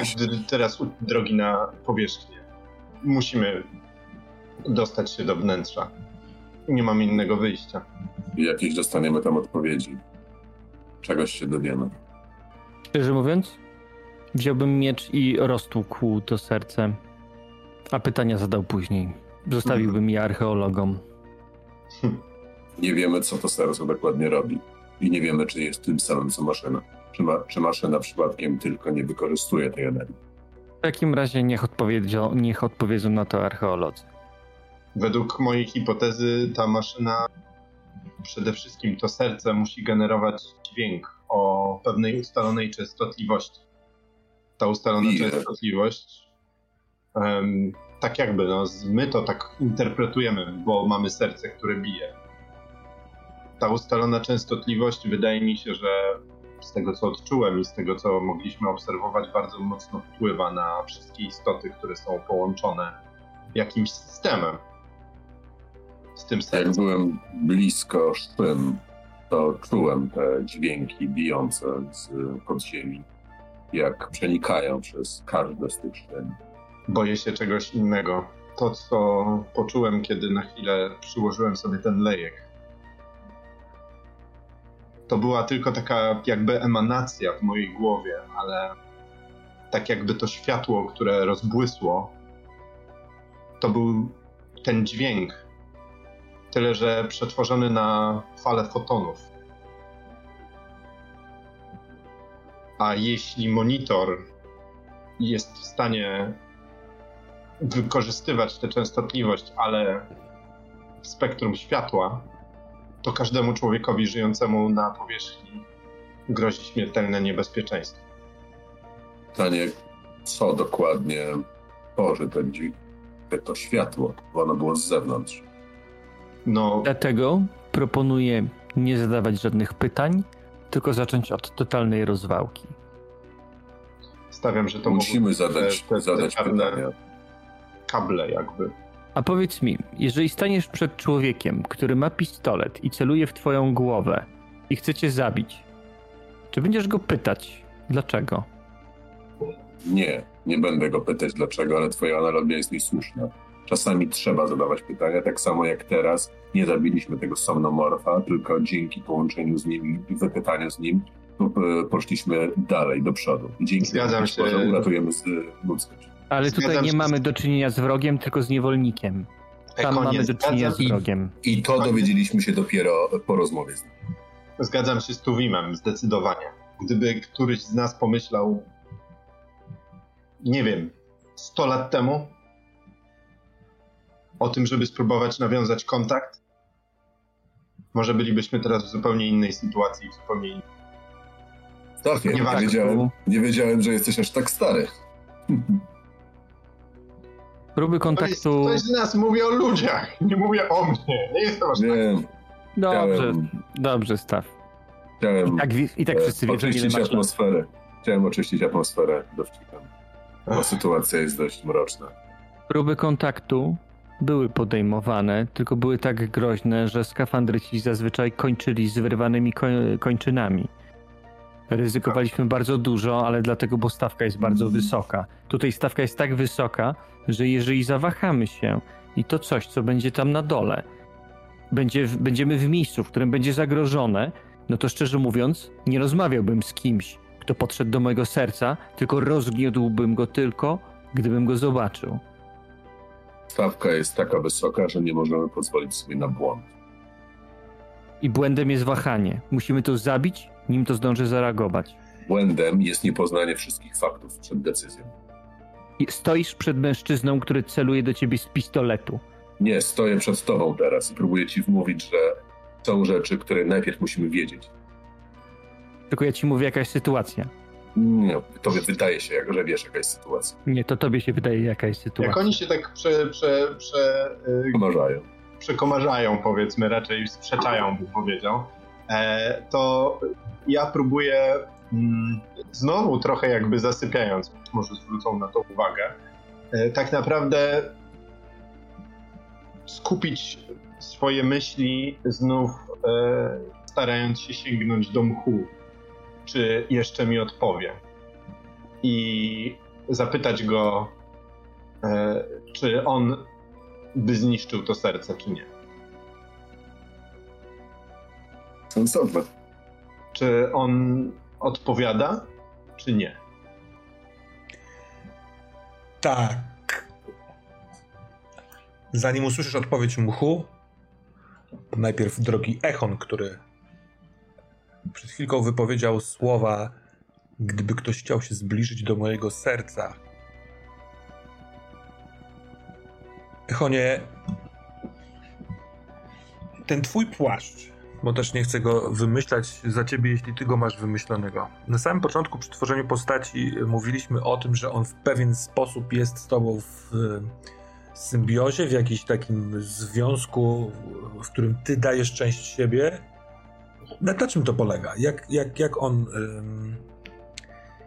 Speaker 4: teraz drogi na powierzchnię. Musimy dostać się do wnętrza. Nie mamy innego wyjścia.
Speaker 3: I jakieś dostaniemy tam odpowiedzi. Czegoś się dowiemy.
Speaker 2: Szczerze mówiąc, wziąłbym miecz i roztłukł to serce, a pytania zadał później. Zostawiłbym je archeologom.
Speaker 3: Nie wiemy, co to serce dokładnie robi. I nie wiemy, czy jest tym samym, co maszyna. Czy, ma, czy maszyna przypadkiem tylko nie wykorzystuje tej energii.
Speaker 2: W takim razie niech, odpowiedzią, niech odpowiedzą na to archeolodzy.
Speaker 4: Według mojej hipotezy ta maszyna, przede wszystkim to serce, musi generować dźwięk o pewnej ustalonej częstotliwości. Ta ustalona
Speaker 3: Bije.
Speaker 4: częstotliwość, em, tak jakby, no, my to tak interpretujemy, bo mamy serce, które bije. Ta ustalona częstotliwość wydaje mi się, że z tego co odczułem i z tego co mogliśmy obserwować, bardzo mocno wpływa na wszystkie istoty, które są połączone jakimś systemem z tym
Speaker 3: Jak
Speaker 4: sercem.
Speaker 3: byłem blisko szpym, to czułem te dźwięki bijące z podziemi, jak przenikają przez każde z tych szpym.
Speaker 4: Boję się czegoś innego. To, co poczułem, kiedy na chwilę przyłożyłem sobie ten lejek, to była tylko taka jakby emanacja w mojej głowie, ale tak jakby to światło, które rozbłysło, to był ten dźwięk. Tyle, że przetworzony na falę fotonów. A jeśli monitor jest w stanie wykorzystywać tę częstotliwość, ale w spektrum światła, to każdemu człowiekowi żyjącemu na powierzchni grozi śmiertelne niebezpieczeństwo.
Speaker 3: Pytanie, co dokładnie tworzy ten dźwięk, to światło, bo ono było z zewnątrz.
Speaker 4: No,
Speaker 2: Dlatego proponuję nie zadawać żadnych pytań, tylko zacząć od totalnej rozwałki.
Speaker 4: stawiam, że to
Speaker 3: Musimy zadać,
Speaker 4: te, te,
Speaker 3: zadać
Speaker 4: te
Speaker 3: pytania.
Speaker 4: kable jakby.
Speaker 2: A powiedz mi, jeżeli staniesz przed człowiekiem, który ma pistolet i celuje w twoją głowę i chce cię zabić, czy będziesz go pytać, dlaczego?
Speaker 3: Nie, nie będę go pytać dlaczego, ale twoja analogia jest mi słuszna. Czasami trzeba zadawać pytania, tak samo jak teraz nie zabiliśmy tego somnomorfa, tylko dzięki połączeniu z nim i wypytaniu z nim e, poszliśmy dalej, do przodu. I dzięki
Speaker 4: Zgadzam
Speaker 3: temu
Speaker 4: się.
Speaker 3: uratujemy z ludzkość.
Speaker 2: Ale
Speaker 4: Zgadzam
Speaker 2: tutaj nie mamy do czynienia z wrogiem, tylko z niewolnikiem. Tam
Speaker 4: Ekonie,
Speaker 2: mamy do czynienia z wrogiem.
Speaker 3: I to dowiedzieliśmy się dopiero po rozmowie z nim.
Speaker 4: zgadzam się z Tuwimem, zdecydowanie. Gdyby któryś z nas pomyślał, nie wiem, 100 lat temu o tym, żeby spróbować nawiązać kontakt, może bylibyśmy teraz w zupełnie innej sytuacji, w zupełnie innej.
Speaker 3: Stefie, nie,
Speaker 4: Nieważne.
Speaker 3: wiedziałem, nie wiedziałem, że jesteś aż tak stary.
Speaker 2: Próby kontaktu.
Speaker 4: ktoś z nas mówi o ludziach, nie mówię o mnie. Nie jestem aż tak.
Speaker 3: Wiem,
Speaker 2: Dobrze,
Speaker 3: miałem-
Speaker 2: dobrze, staw.
Speaker 3: Chciałem
Speaker 2: I tak, i tak
Speaker 3: e,
Speaker 2: wszyscy ile
Speaker 3: oczyścić
Speaker 2: masz
Speaker 3: atmosferę. Chciałem oczyścić atmosferę dowcipem. Bo sytuacja jest dość mroczna.
Speaker 2: Próby kontaktu były podejmowane, tylko były tak groźne, że skafandry ci zazwyczaj kończyli z wyrwanymi koń- kończynami. Ryzykowaliśmy bardzo dużo, ale dlatego, bo stawka jest bardzo wysoka. Tutaj stawka jest tak wysoka, że jeżeli zawahamy się i to coś, co będzie tam na dole, będzie, będziemy w miejscu, w którym będzie zagrożone, no to szczerze mówiąc, nie rozmawiałbym z kimś, kto podszedł do mojego serca, tylko rozgniótłbym go tylko, gdybym go zobaczył.
Speaker 3: Stawka jest taka wysoka, że nie możemy pozwolić sobie na błąd.
Speaker 2: I błędem jest wahanie. Musimy to zabić, nim to zdąży zareagować.
Speaker 3: Błędem jest niepoznanie wszystkich faktów przed decyzją.
Speaker 2: I stoisz przed mężczyzną, który celuje do ciebie z pistoletu.
Speaker 3: Nie, stoję przed tobą teraz i próbuję ci wmówić, że są rzeczy, które najpierw musimy wiedzieć.
Speaker 2: Tylko ja ci mówię, jaka jest sytuacja.
Speaker 3: Nie, tobie wydaje się, że wiesz, jaka jest sytuacja.
Speaker 2: Nie, to tobie się wydaje, jaka jest sytuacja.
Speaker 4: Jak oni się tak prze, prze, prze, y,
Speaker 3: Pomarzają.
Speaker 4: przekomarzają, powiedzmy, raczej sprzeczają, bym powiedział, to ja próbuję mm, znowu trochę jakby zasypiając, może zwrócą na to uwagę, e, tak naprawdę skupić swoje myśli znów e, starając się sięgnąć do mchu, czy jeszcze mi odpowie. I zapytać go, e, czy on by zniszczył to serce, czy nie.
Speaker 3: Sensowne.
Speaker 4: Czy on odpowiada, czy nie?
Speaker 1: Tak. Zanim usłyszysz odpowiedź mchu, to najpierw drogi Echon, który przed chwilką wypowiedział słowa gdyby ktoś chciał się zbliżyć do mojego serca. Echonie, ten twój płaszcz, bo też nie chcę go wymyślać za ciebie, jeśli ty go masz wymyślonego. Na samym początku przy tworzeniu postaci mówiliśmy o tym, że on w pewien sposób jest z tobą w e, symbiozie, w jakimś takim związku, w którym ty dajesz część siebie. Na, na czym to polega? Jak, jak, jak on...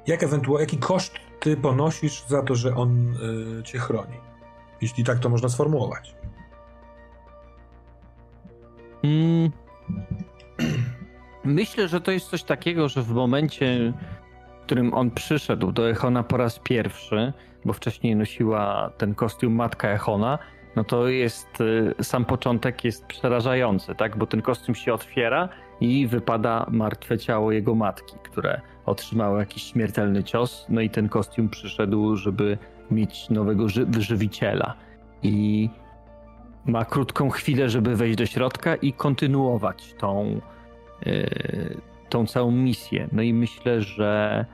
Speaker 1: jak ewentualnie, jaki koszt ty ponosisz za to, że on y, cię chroni? Jeśli tak to można sformułować.
Speaker 2: Mm. Myślę, że to jest coś takiego, że w momencie, w którym on przyszedł do Echona po raz pierwszy, bo wcześniej nosiła ten kostium matka Echona, no to jest y, sam początek jest przerażający, tak? Bo ten kostium się otwiera i wypada martwe ciało jego matki, które otrzymało jakiś śmiertelny cios, no i ten kostium przyszedł, żeby mieć nowego ży- żywiciela. I ma krótką chwilę, żeby wejść do środka i kontynuować tą, yy, tą całą misję. No i myślę, że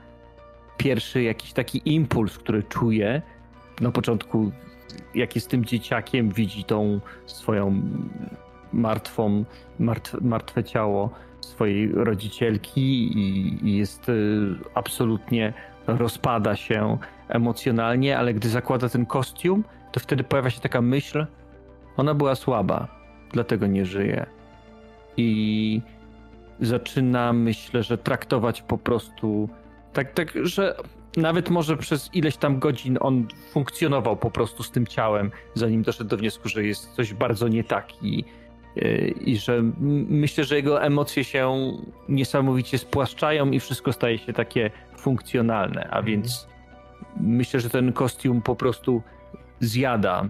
Speaker 2: pierwszy jakiś taki impuls, który czuje na początku, jak jest tym dzieciakiem, widzi tą swoją martwą, martwe, martwe ciało swojej rodzicielki i, jest y, absolutnie rozpada się emocjonalnie, ale gdy zakłada ten kostium, to wtedy pojawia się taka myśl, ona była słaba, dlatego nie żyje. I zaczyna, myślę, że traktować po prostu tak, tak, że nawet może przez ileś tam godzin on funkcjonował po prostu z tym ciałem, zanim doszedł do wniosku, że jest coś bardzo nie tak i, yy, i że myślę, że jego emocje się niesamowicie spłaszczają i wszystko staje się takie funkcjonalne, a więc myślę, że ten kostium po prostu zjada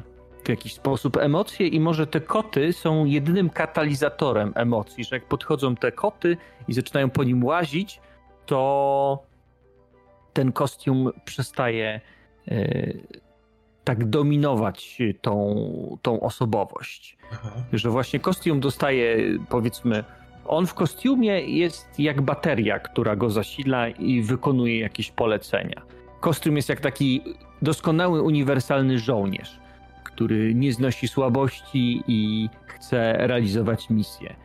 Speaker 2: w jakiś sposób emocje i może te koty są jedynym katalizatorem emocji, że jak podchodzą te koty i zaczynają po nim łazić, to ten kostium przestaje e, tak dominować tą, tą osobowość.
Speaker 1: Aha.
Speaker 2: Że właśnie kostium dostaje, powiedzmy, on w kostiumie jest jak bateria, która go zasila i wykonuje jakieś polecenia. Kostium jest jak taki doskonały, uniwersalny żołnierz, który nie znosi słabości i chce realizować misję.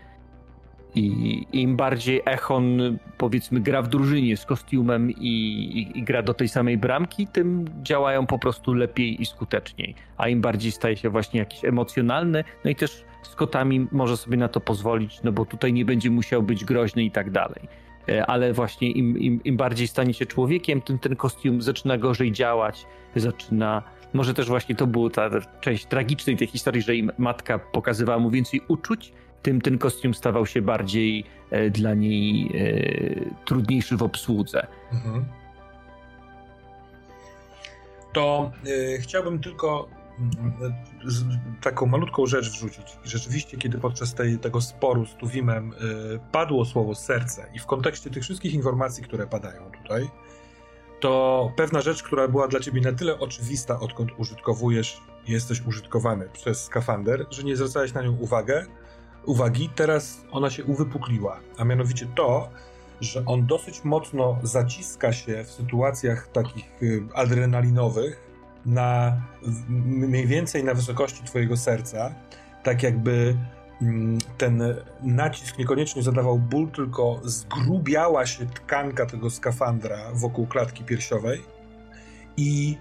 Speaker 2: I im bardziej Echon, powiedzmy, gra w drużynie z kostiumem i, i, i gra do tej samej bramki, tym działają po prostu lepiej i skuteczniej. A im bardziej staje się właśnie jakiś emocjonalny, no i też z kotami może sobie na to pozwolić, no bo tutaj nie będzie musiał być groźny i tak dalej. E, ale właśnie im, im, im bardziej stanie się człowiekiem, tym ten kostium zaczyna gorzej działać, zaczyna. Może też właśnie to była ta część tragicznej tej historii, że im matka pokazywała mu więcej uczuć, tym ten kostium stawał się bardziej e, dla niej e, trudniejszy w obsłudze. Mhm.
Speaker 1: To e, chciałbym tylko mm, taką malutką rzecz wrzucić. Rzeczywiście, kiedy podczas tej, tego sporu z Tuwimem padło słowo serce i w kontekście tych wszystkich informacji, które padają tutaj, to pewna rzecz, która była dla ciebie na tyle oczywista, odkąd użytkowujesz, jesteś użytkowany przez skafander, że nie zwracałeś na nią uwagę, uwagi, teraz ona się uwypukliła, a mianowicie to, że on dosyć mocno zaciska się w sytuacjach takich y, adrenalinowych na mniej więcej na wysokości twojego serca, tak jakby mm, ten nacisk niekoniecznie zadawał ból, tylko zgrubiała się tkanka tego skafandra wokół klatki piersiowej i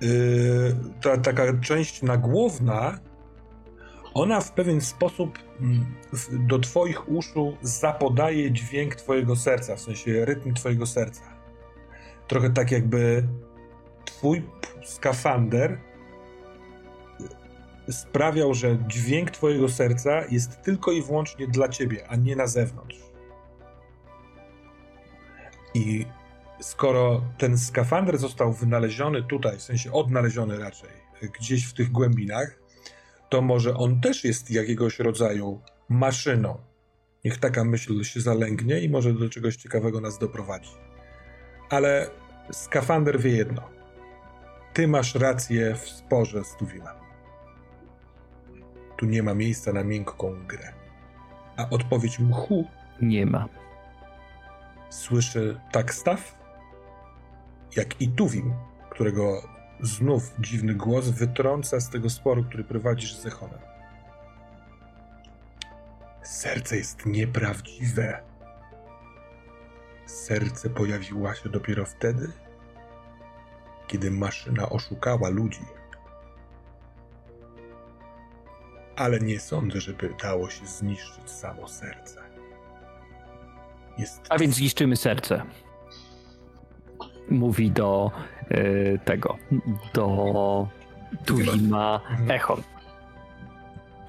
Speaker 1: yy, ta taka część nagłowna ona w pewien sposób mm, do Twoich uszu zapodaje dźwięk Twojego serca, w sensie rytm Twojego serca. Trochę tak jakby Twój skafander sprawiał, że dźwięk Twojego serca jest tylko i wyłącznie dla Ciebie, a nie na zewnątrz. I skoro ten skafander został wynaleziony tutaj, w sensie odnaleziony raczej, gdzieś w tych głębinach, to może on też jest jakiegoś rodzaju maszyną. Niech taka myśl się zalęgnie i może do czegoś ciekawego nas doprowadzi. Ale skafander wie jedno. Ty masz rację w sporze z Tuwimem. Tu nie ma miejsca na miękką grę. A odpowiedź mchu
Speaker 2: nie ma.
Speaker 1: Słyszy tak staw, jak i Tuwim, którego Znów dziwny głos wytrąca z tego sporu, który prowadzisz z Zechonem. Serce jest nieprawdziwe. Serce pojawiło się dopiero wtedy, kiedy maszyna oszukała ludzi. Ale nie sądzę, żeby dało się zniszczyć samo serce.
Speaker 2: Jest... A więc zniszczymy serce. Mówi do Y, tego, do Tuwima mhm. Echon.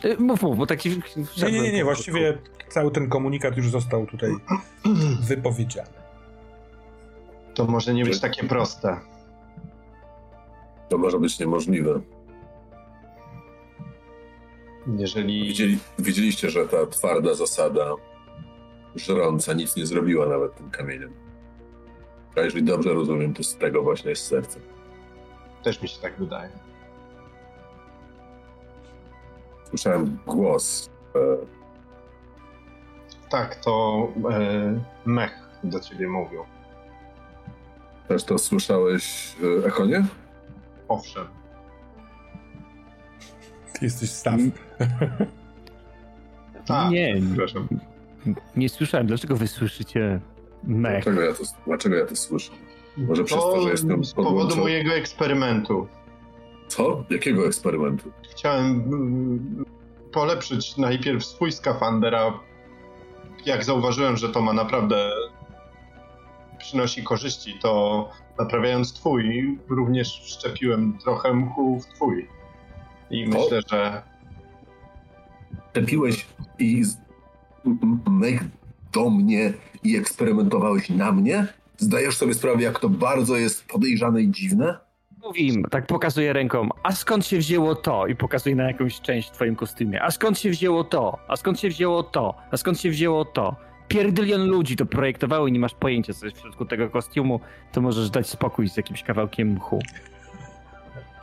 Speaker 2: Y, mów, mów, bo tak ci...
Speaker 1: Nie, nie, nie, nie, właściwie cały ten komunikat już został tutaj wypowiedziany.
Speaker 4: To może nie być takie proste.
Speaker 3: To może być niemożliwe.
Speaker 4: Jeżeli...
Speaker 3: Widzieli, widzieliście, że ta twarda zasada żrąca nic nie zrobiła nawet tym kamieniem. A jeżeli dobrze rozumiem, to z tego właśnie jest serce.
Speaker 4: Też mi się tak wydaje.
Speaker 3: Słyszałem głos. E...
Speaker 4: Tak, to e, mech do ciebie mówił.
Speaker 3: Też to słyszałeś, e, Echonie?
Speaker 4: Owszem.
Speaker 1: Ty jesteś staw.
Speaker 2: tak, nie, przepraszam. Nie słyszałem. Dlaczego wy słyszycie Mech.
Speaker 3: Dlaczego ja to, dlaczego ja to słyszę? Może to przez to, że jestem
Speaker 4: Z powodu mojego eksperymentu.
Speaker 3: Co? Jakiego eksperymentu?
Speaker 4: Chciałem mm, polepszyć najpierw swój skafander, a jak zauważyłem, że to ma naprawdę przynosi korzyści, to naprawiając twój, również wszczepiłem trochę mchu w twój. I myślę, że...
Speaker 3: Szczepiłeś i mech do mnie i eksperymentowałeś na mnie? Zdajesz sobie sprawę, jak to bardzo jest podejrzane i dziwne?
Speaker 2: Mówi tak pokazuje ręką, a skąd się wzięło to? I pokazuje na jakąś część w twoim kostiumie. A skąd się wzięło to? A skąd się wzięło to? A skąd się wzięło to? Pierdylion ludzi to projektowało i nie masz pojęcia, co jest w środku tego kostiumu, to możesz dać spokój z jakimś kawałkiem mchu.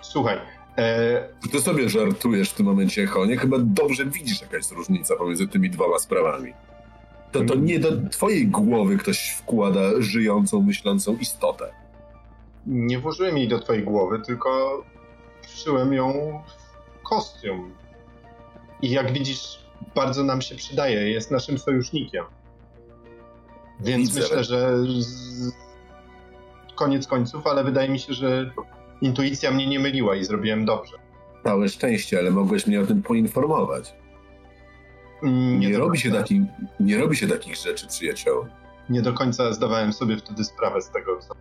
Speaker 4: Słuchaj, e...
Speaker 3: Ty sobie żartujesz w tym momencie, Honie. Chyba dobrze widzisz, jaka jest różnica pomiędzy tymi dwoma sprawami to, to nie do twojej głowy ktoś wkłada żyjącą, myślącą istotę.
Speaker 4: Nie włożyłem jej do twojej głowy, tylko wszyłem ją w kostium. I jak widzisz, bardzo nam się przydaje, jest naszym sojusznikiem. Więc Widzę. myślę, że z... koniec końców, ale wydaje mi się, że intuicja mnie nie myliła i zrobiłem dobrze.
Speaker 3: Całe szczęście, ale mogłeś mnie o tym poinformować. Nie,
Speaker 4: Nie, do
Speaker 3: robi się taki, nie robi się takich rzeczy, przyjacielu.
Speaker 4: nie do końca zdawałem sobie wtedy sprawę z tego, co,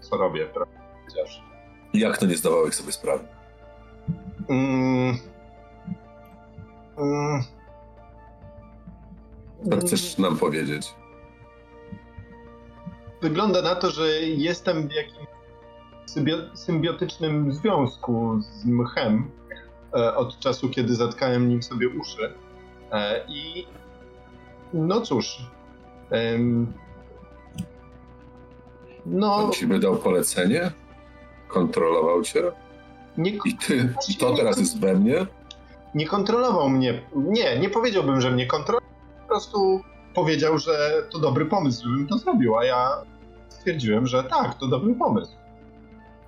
Speaker 4: co robię, powiedziawszy.
Speaker 3: Jak to nie zdawałeś sobie sprawy?
Speaker 4: Mm. Mm.
Speaker 3: Co chcesz nam powiedzieć?
Speaker 4: Wygląda na to, że jestem w jakimś symbiotycznym związku z mchem e, od czasu, kiedy zatkałem nim sobie uszy. E, I no cóż. no,
Speaker 3: On ci wydał polecenie? Kontrolował cię?
Speaker 4: nie,
Speaker 3: I ty, i to teraz jest we mnie?
Speaker 4: nie kontrolował mnie. Nie, nie powiedziałbym, że mnie kontrolował. Po prostu powiedział, że to dobry pomysł, żebym to zrobił, a ja stwierdziłem, że tak, to dobry pomysł.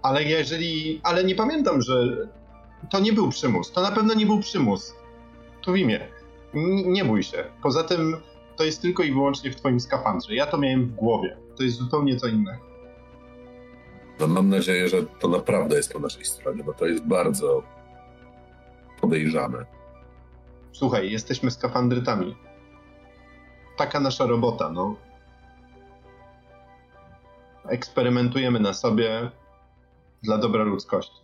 Speaker 4: Ale jeżeli. Ale nie pamiętam, że to nie był przymus. To na pewno nie był przymus. Tu w imię. N- nie bój się. Poza tym to jest tylko i wyłącznie w twoim skafandrze. Ja to miałem w głowie. To jest zupełnie co innego.
Speaker 3: No mam nadzieję, że to naprawdę jest po naszej stronie, bo to jest bardzo podejrzane.
Speaker 4: Słuchaj, jesteśmy skafandrytami. Taka nasza robota, no. Eksperymentujemy na sobie dla dobra ludzkości.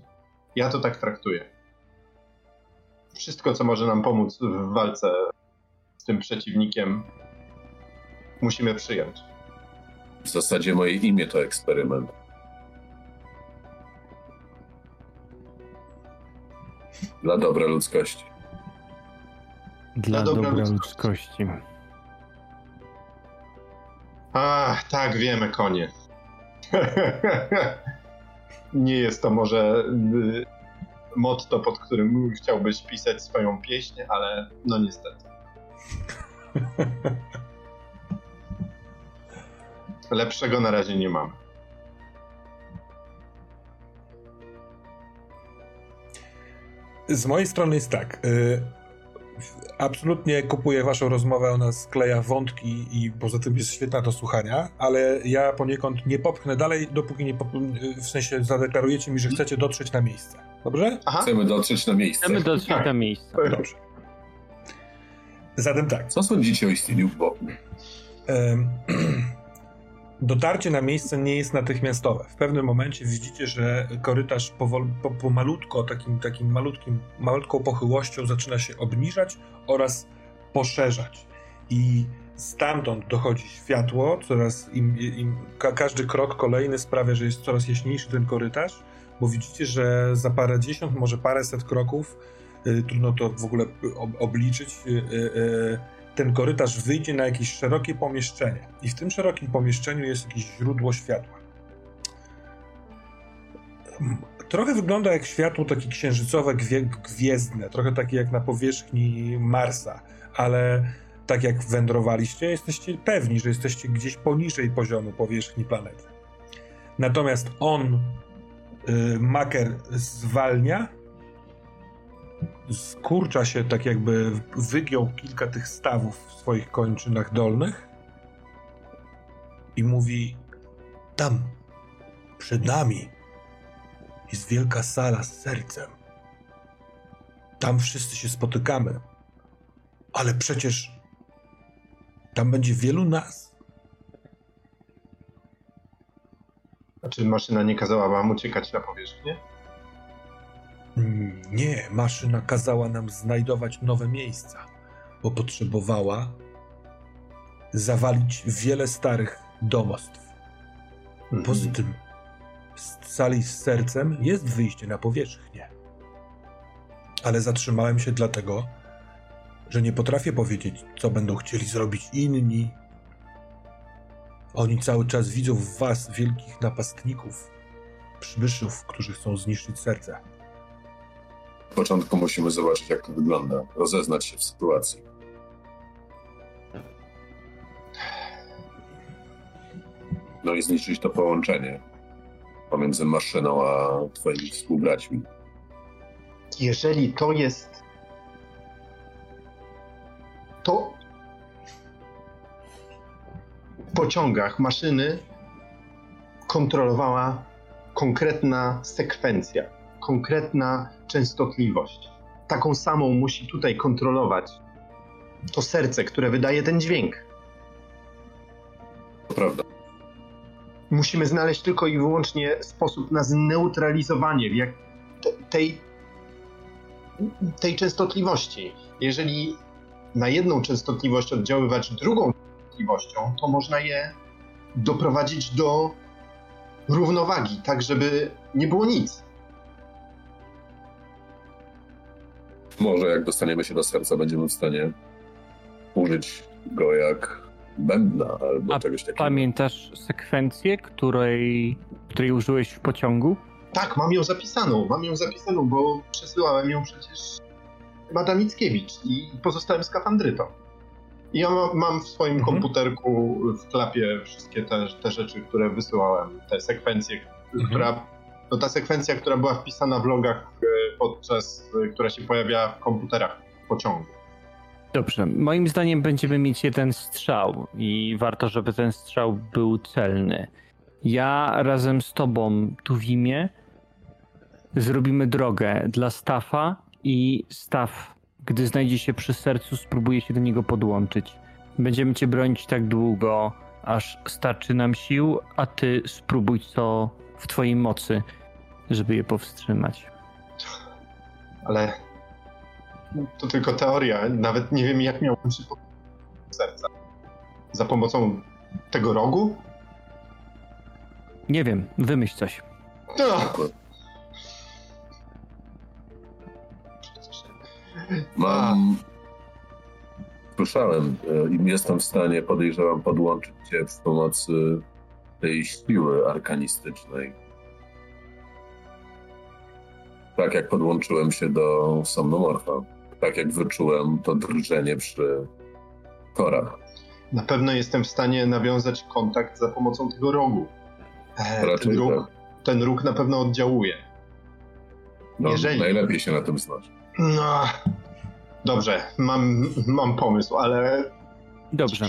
Speaker 4: Ja to tak traktuję. Wszystko, co może nam pomóc w walce z tym przeciwnikiem, musimy przyjąć.
Speaker 3: W zasadzie moje imię to eksperyment. Dla dobra ludzkości.
Speaker 2: Dla
Speaker 4: dobra
Speaker 2: dobra
Speaker 4: ludzkości.
Speaker 2: ludzkości.
Speaker 4: Ach, tak, wiemy, konie. Nie jest to może y, motto, pod którym chciałbyś pisać swoją pieśń, ale no niestety. Lepszego na razie nie mam.
Speaker 1: Z mojej strony jest tak. Absolutnie kupuję waszą rozmowę, ona skleja wątki i poza tym jest świetna do słuchania, ale ja poniekąd nie popchnę dalej, dopóki nie pop... y, w sensie zadeklarujecie mi, że chcecie dotrzeć na miejsce. Dobrze?
Speaker 4: Aha,
Speaker 3: Chcemy dotrzeć na miejsce.
Speaker 2: Chcemy dotrzeć
Speaker 4: Tak.
Speaker 2: na miejsce.
Speaker 1: Dobrze. Zatem tak.
Speaker 3: Co sądzicie o istnieniu Bogu?
Speaker 1: Dotarcie na miejsce nie jest natychmiastowe. W pewnym momencie widzicie, że korytarz powol, po, pomalutko, takim, takim malutkim, malutką pochyłością zaczyna się obniżać oraz poszerzać. I stamtąd dochodzi światło, coraz im, im, ka, każdy krok kolejny sprawia, że jest coraz jaśniejszy ten korytarz, bo widzicie, że za parę dziesiąt, może paręset kroków, y, trudno to w ogóle ob, obliczyć, y, y, y, ten korytarz wyjdzie na jakieś szerokie pomieszczenie. I w tym szerokim pomieszczeniu jest jakieś źródło światła. Trochę wygląda jak światło takie księżycowe, gwie, gwiezdne, trochę takie jak na powierzchni Marsa, ale tak jak wędrowaliście, jesteście pewni, że jesteście gdzieś poniżej poziomu powierzchni planety. Natomiast on, y, Maker, zwalnia skurcza się, tak jakby wygiął kilka tych stawów w swoich kończynach dolnych i mówi: Tam, przed nami, jest wielka sala z sercem. Tam wszyscy się spotykamy. Ale przecież tam będzie wielu nas.
Speaker 4: A czy maszyna nie kazała wam uciekać na powierzchnię?
Speaker 1: Nie, maszyna kazała nam znajdować nowe miejsca, bo potrzebowała zawalić wiele starych domostw. Poza tym, z sali z sercem jest wyjście na powierzchnię. Ale zatrzymałem się dlatego, że nie potrafię powiedzieć, co będą chcieli zrobić inni. Oni cały czas widzą w was wielkich napastników, przybyszów, którzy chcą zniszczyć serce.
Speaker 3: Początku musimy zobaczyć, jak to wygląda, rozeznać się w sytuacji. No i zniszczyć to połączenie pomiędzy maszyną a twoimi współbraćmi.
Speaker 4: Jeżeli to jest. To. W pociągach maszyny kontrolowała konkretna sekwencja, konkretna częstotliwość. Taką samą musi tutaj kontrolować to serce, które wydaje ten dźwięk.
Speaker 3: To prawda.
Speaker 4: Musimy znaleźć tylko i wyłącznie sposób na zneutralizowanie tej, tej częstotliwości. Jeżeli na jedną częstotliwość oddziaływać drugą częstotliwością, to można je doprowadzić do równowagi, tak żeby nie było nic.
Speaker 3: Może jak dostaniemy się do serca, będziemy w stanie użyć go jak bębna albo
Speaker 2: A
Speaker 3: czegoś takiego.
Speaker 2: Pamiętasz sekwencję, której, której użyłeś w pociągu?
Speaker 4: Tak, mam ją zapisaną, mam ją zapisaną, bo przesyłałem ją przecież Madam Mickiewicz i pozostałym skafandrytom. I ja mam, mam w swoim
Speaker 1: Mhm.
Speaker 4: komputerku w klapie wszystkie te, te rzeczy, które wysyłałem, te sekwencje,
Speaker 1: Mhm.
Speaker 4: która, no ta sekwencja, która była wpisana w logach e, podczas, e, która się pojawiała w komputerach pociągu.
Speaker 2: Dobrze. Moim zdaniem będziemy mieć jeden strzał i warto, żeby ten strzał był celny. Ja razem z tobą, Tuwimie, zrobimy drogę dla Stafa i Staf, gdy znajdzie się przy sercu, spróbuje się do niego podłączyć. Będziemy cię bronić tak długo, aż starczy nam sił, a ty spróbuj co w twojej mocy, żeby je powstrzymać.
Speaker 4: Ale to tylko teoria, nawet nie wiem jak miałbym się serca. Za pomocą tego rogu?
Speaker 2: Nie wiem, wymyśl coś.
Speaker 4: No.
Speaker 3: Mam. Słyszałem e, i jestem w stanie, podejrzewam, podłączyć cię przy pomocy tej siły arkanistycznej. Tak jak podłączyłem się do somnomorfa. Tak jak wyczułem to drżenie przy korach.
Speaker 4: Na pewno jestem w stanie nawiązać kontakt za pomocą tego rogu. E,
Speaker 3: Raczej
Speaker 4: ten, róg,
Speaker 3: tak.
Speaker 4: ten róg na pewno oddziałuje.
Speaker 3: No,
Speaker 4: Jeżeli-
Speaker 3: Najlepiej się na tym znać.
Speaker 4: No. Dobrze, mam, mam pomysł, ale
Speaker 2: Dobrze.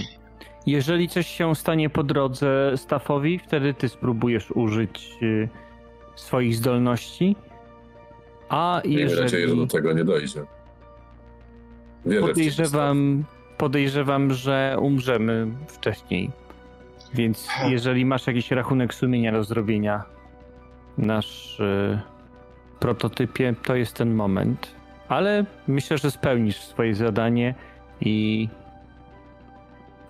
Speaker 2: Jeżeli coś się stanie po drodze Staffowi, wtedy ty spróbujesz użyć y, swoich zdolności. A
Speaker 3: Miejmy nadzieję, że
Speaker 2: jeżeli
Speaker 3: do tego nie dojdzie. Wierzę
Speaker 2: podejrzewam, podejrzewam, że umrzemy wcześniej. Więc jeżeli masz jakiś rachunek sumienia do zrobienia nasz y, prototypie, to jest ten moment. Ale myślę, że spełnisz swoje zadanie i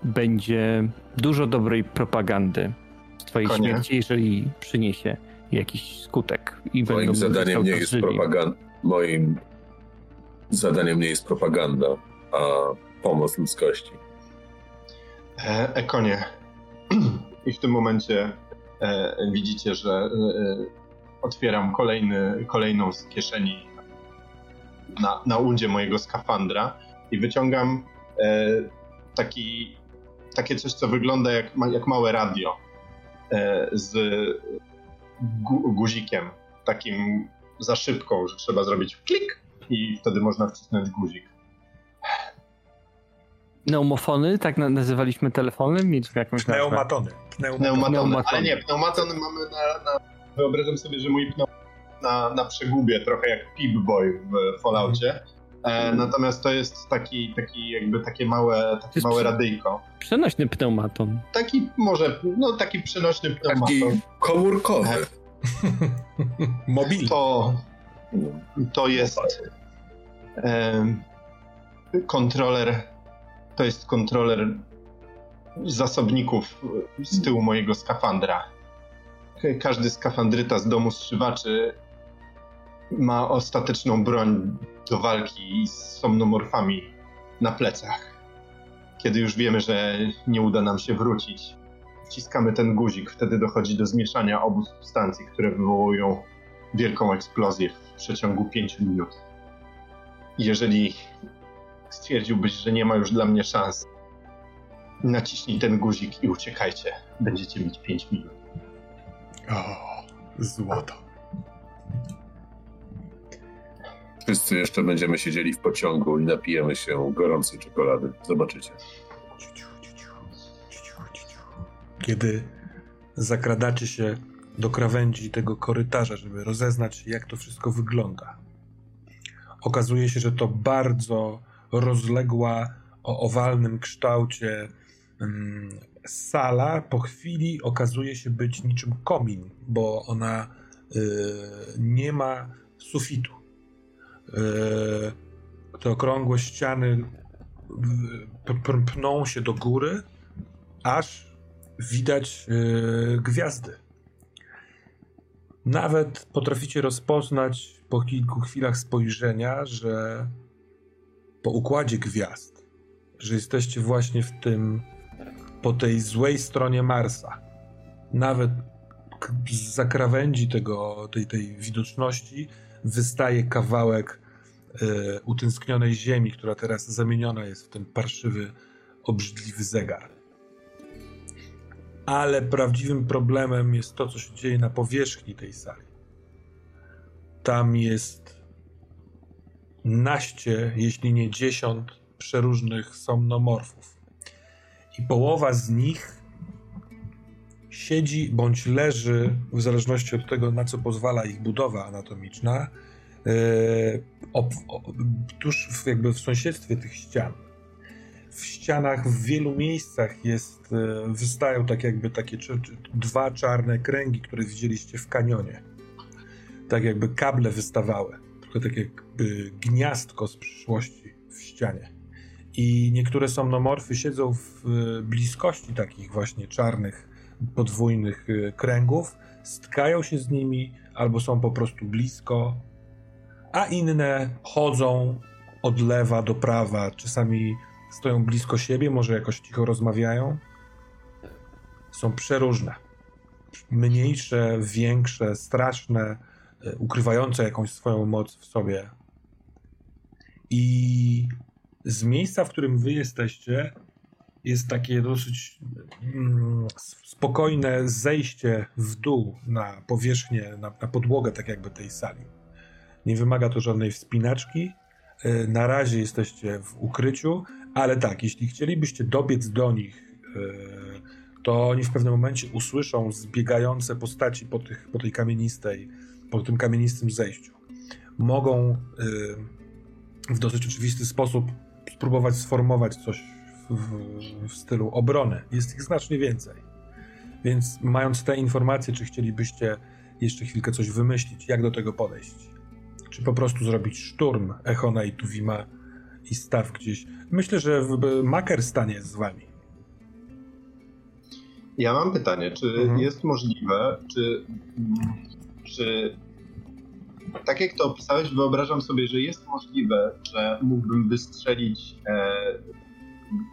Speaker 2: będzie dużo dobrej propagandy z twojej
Speaker 4: Konie.
Speaker 2: śmierci, jeżeli przyniesie jakiś skutek. I
Speaker 3: Moim zadaniem nie jest propaganda. Moim zadaniem nie jest propaganda, a pomoc ludzkości.
Speaker 4: e, Ekonie. I w tym momencie e, widzicie, że e, otwieram kolejny, kolejną z kieszeni na, na udzie mojego skafandra i wyciągam e, taki, takie coś, co wygląda jak, jak małe radio e, z gu, guzikiem, takim za szybką, że trzeba zrobić klik i wtedy można wcisnąć guzik.
Speaker 2: Pneumofony, tak na- nazywaliśmy telefony? Mieliśmy jakąś.
Speaker 1: Pneumatony. Pneumatony.
Speaker 4: Pneumatony.
Speaker 2: Pneumatony.
Speaker 4: Ale nie, pneumatony mamy na, na... Wyobrażam sobie, że mój pneumaton na, na przegubie, trochę jak Pip-Boy w Falloutie. E, natomiast to jest taki, taki jakby takie małe, takie małe
Speaker 2: przy-
Speaker 4: radyjko.
Speaker 2: Przenośny pneumaton.
Speaker 4: Taki może, no taki przenośny pneumaton.
Speaker 3: Taki komórkowy.
Speaker 1: Mobilny.
Speaker 4: To, to jest em, kontroler, to jest kontroler zasobników z tyłu mojego skafandra. Każdy skafandryta z domu strzywaczy ma ostateczną broń do walki z somnomorfami na plecach. Kiedy już wiemy, że nie uda nam się wrócić, wciskamy ten guzik, wtedy dochodzi do zmieszania obu substancji, które wywołują wielką eksplozję w przeciągu 5 minut. Jeżeli stwierdziłbyś, że nie ma już dla mnie szans, naciśnij ten guzik i uciekajcie. Będziecie mieć 5 minut.
Speaker 1: O, złoto.
Speaker 3: Wszyscy jeszcze będziemy siedzieli w pociągu i napijemy się gorącej czekolady. Zobaczycie.
Speaker 1: Kiedy zakradacie się do krawędzi tego korytarza, żeby rozeznać, jak to wszystko wygląda, okazuje się, że to bardzo rozległa, o owalnym kształcie mm, sala po chwili okazuje się być niczym komin, bo ona y, nie ma sufitu. Y, te okrągłe ściany pną się do góry, aż widać y, gwiazdy. Nawet potraficie rozpoznać po kilku chwilach spojrzenia, że po układzie gwiazd, że jesteście właśnie w tym, po tej złej stronie Marsa. Nawet z zakrawędzi tego, tej, tej widoczności wystaje kawałek utęsknionej ziemi, która teraz zamieniona jest w ten parszywy, obrzydliwy zegar. Ale prawdziwym problemem jest to, co się dzieje na powierzchni tej sali. Tam jest naście, jeśli nie dziesiąt przeróżnych somnomorfów. I połowa z nich siedzi bądź leży, w zależności od tego, na co pozwala ich budowa anatomiczna, ob, ob, tuż w, jakby w sąsiedztwie tych ścian. W ścianach w wielu miejscach jest, yy, wystają tak jakby takie czy, czy, dwa czarne kręgi, które widzieliście w kanionie. Tak jakby kable wystawały. Trochę tak jakby gniazdko z przyszłości w ścianie. I niektóre somnomorfy siedzą w y, bliskości takich właśnie czarnych, podwójnych kręgów, stkają się z nimi albo są po prostu blisko, a inne chodzą od lewa do prawa, czasami stoją blisko siebie, może jakoś cicho rozmawiają. Są przeróżne. Mniejsze, większe, straszne, y, ukrywające jakąś swoją moc w sobie. I z miejsca, w którym wy jesteście, jest takie dosyć mm, spokojne zejście w dół na powierzchnię, na, na, podłogę, tak jakby tej sali. Nie wymaga to żadnej wspinaczki. E, na razie jesteście w ukryciu, ale tak, jeśli chcielibyście dobiec do nich, e, to oni w pewnym momencie usłyszą zbiegające postaci po, tych, po tej kamienistej, po tym kamienistym zejściu. Mogą e, w dosyć oczywisty sposób spróbować sformować coś w, w, w, stylu obrony. Jest ich znacznie więcej. Więc mając te informacje, czy chcielibyście jeszcze chwilkę coś wymyślić, jak do tego podejść? Czy po prostu zrobić szturm Echona i Tuwima i staw gdzieś? Myślę, że Maker stanie z wami.
Speaker 4: Ja mam pytanie, czy mhm. jest możliwe, czy, czy tak jak to opisałeś, wyobrażam sobie, że jest możliwe, że mógłbym wystrzelić e,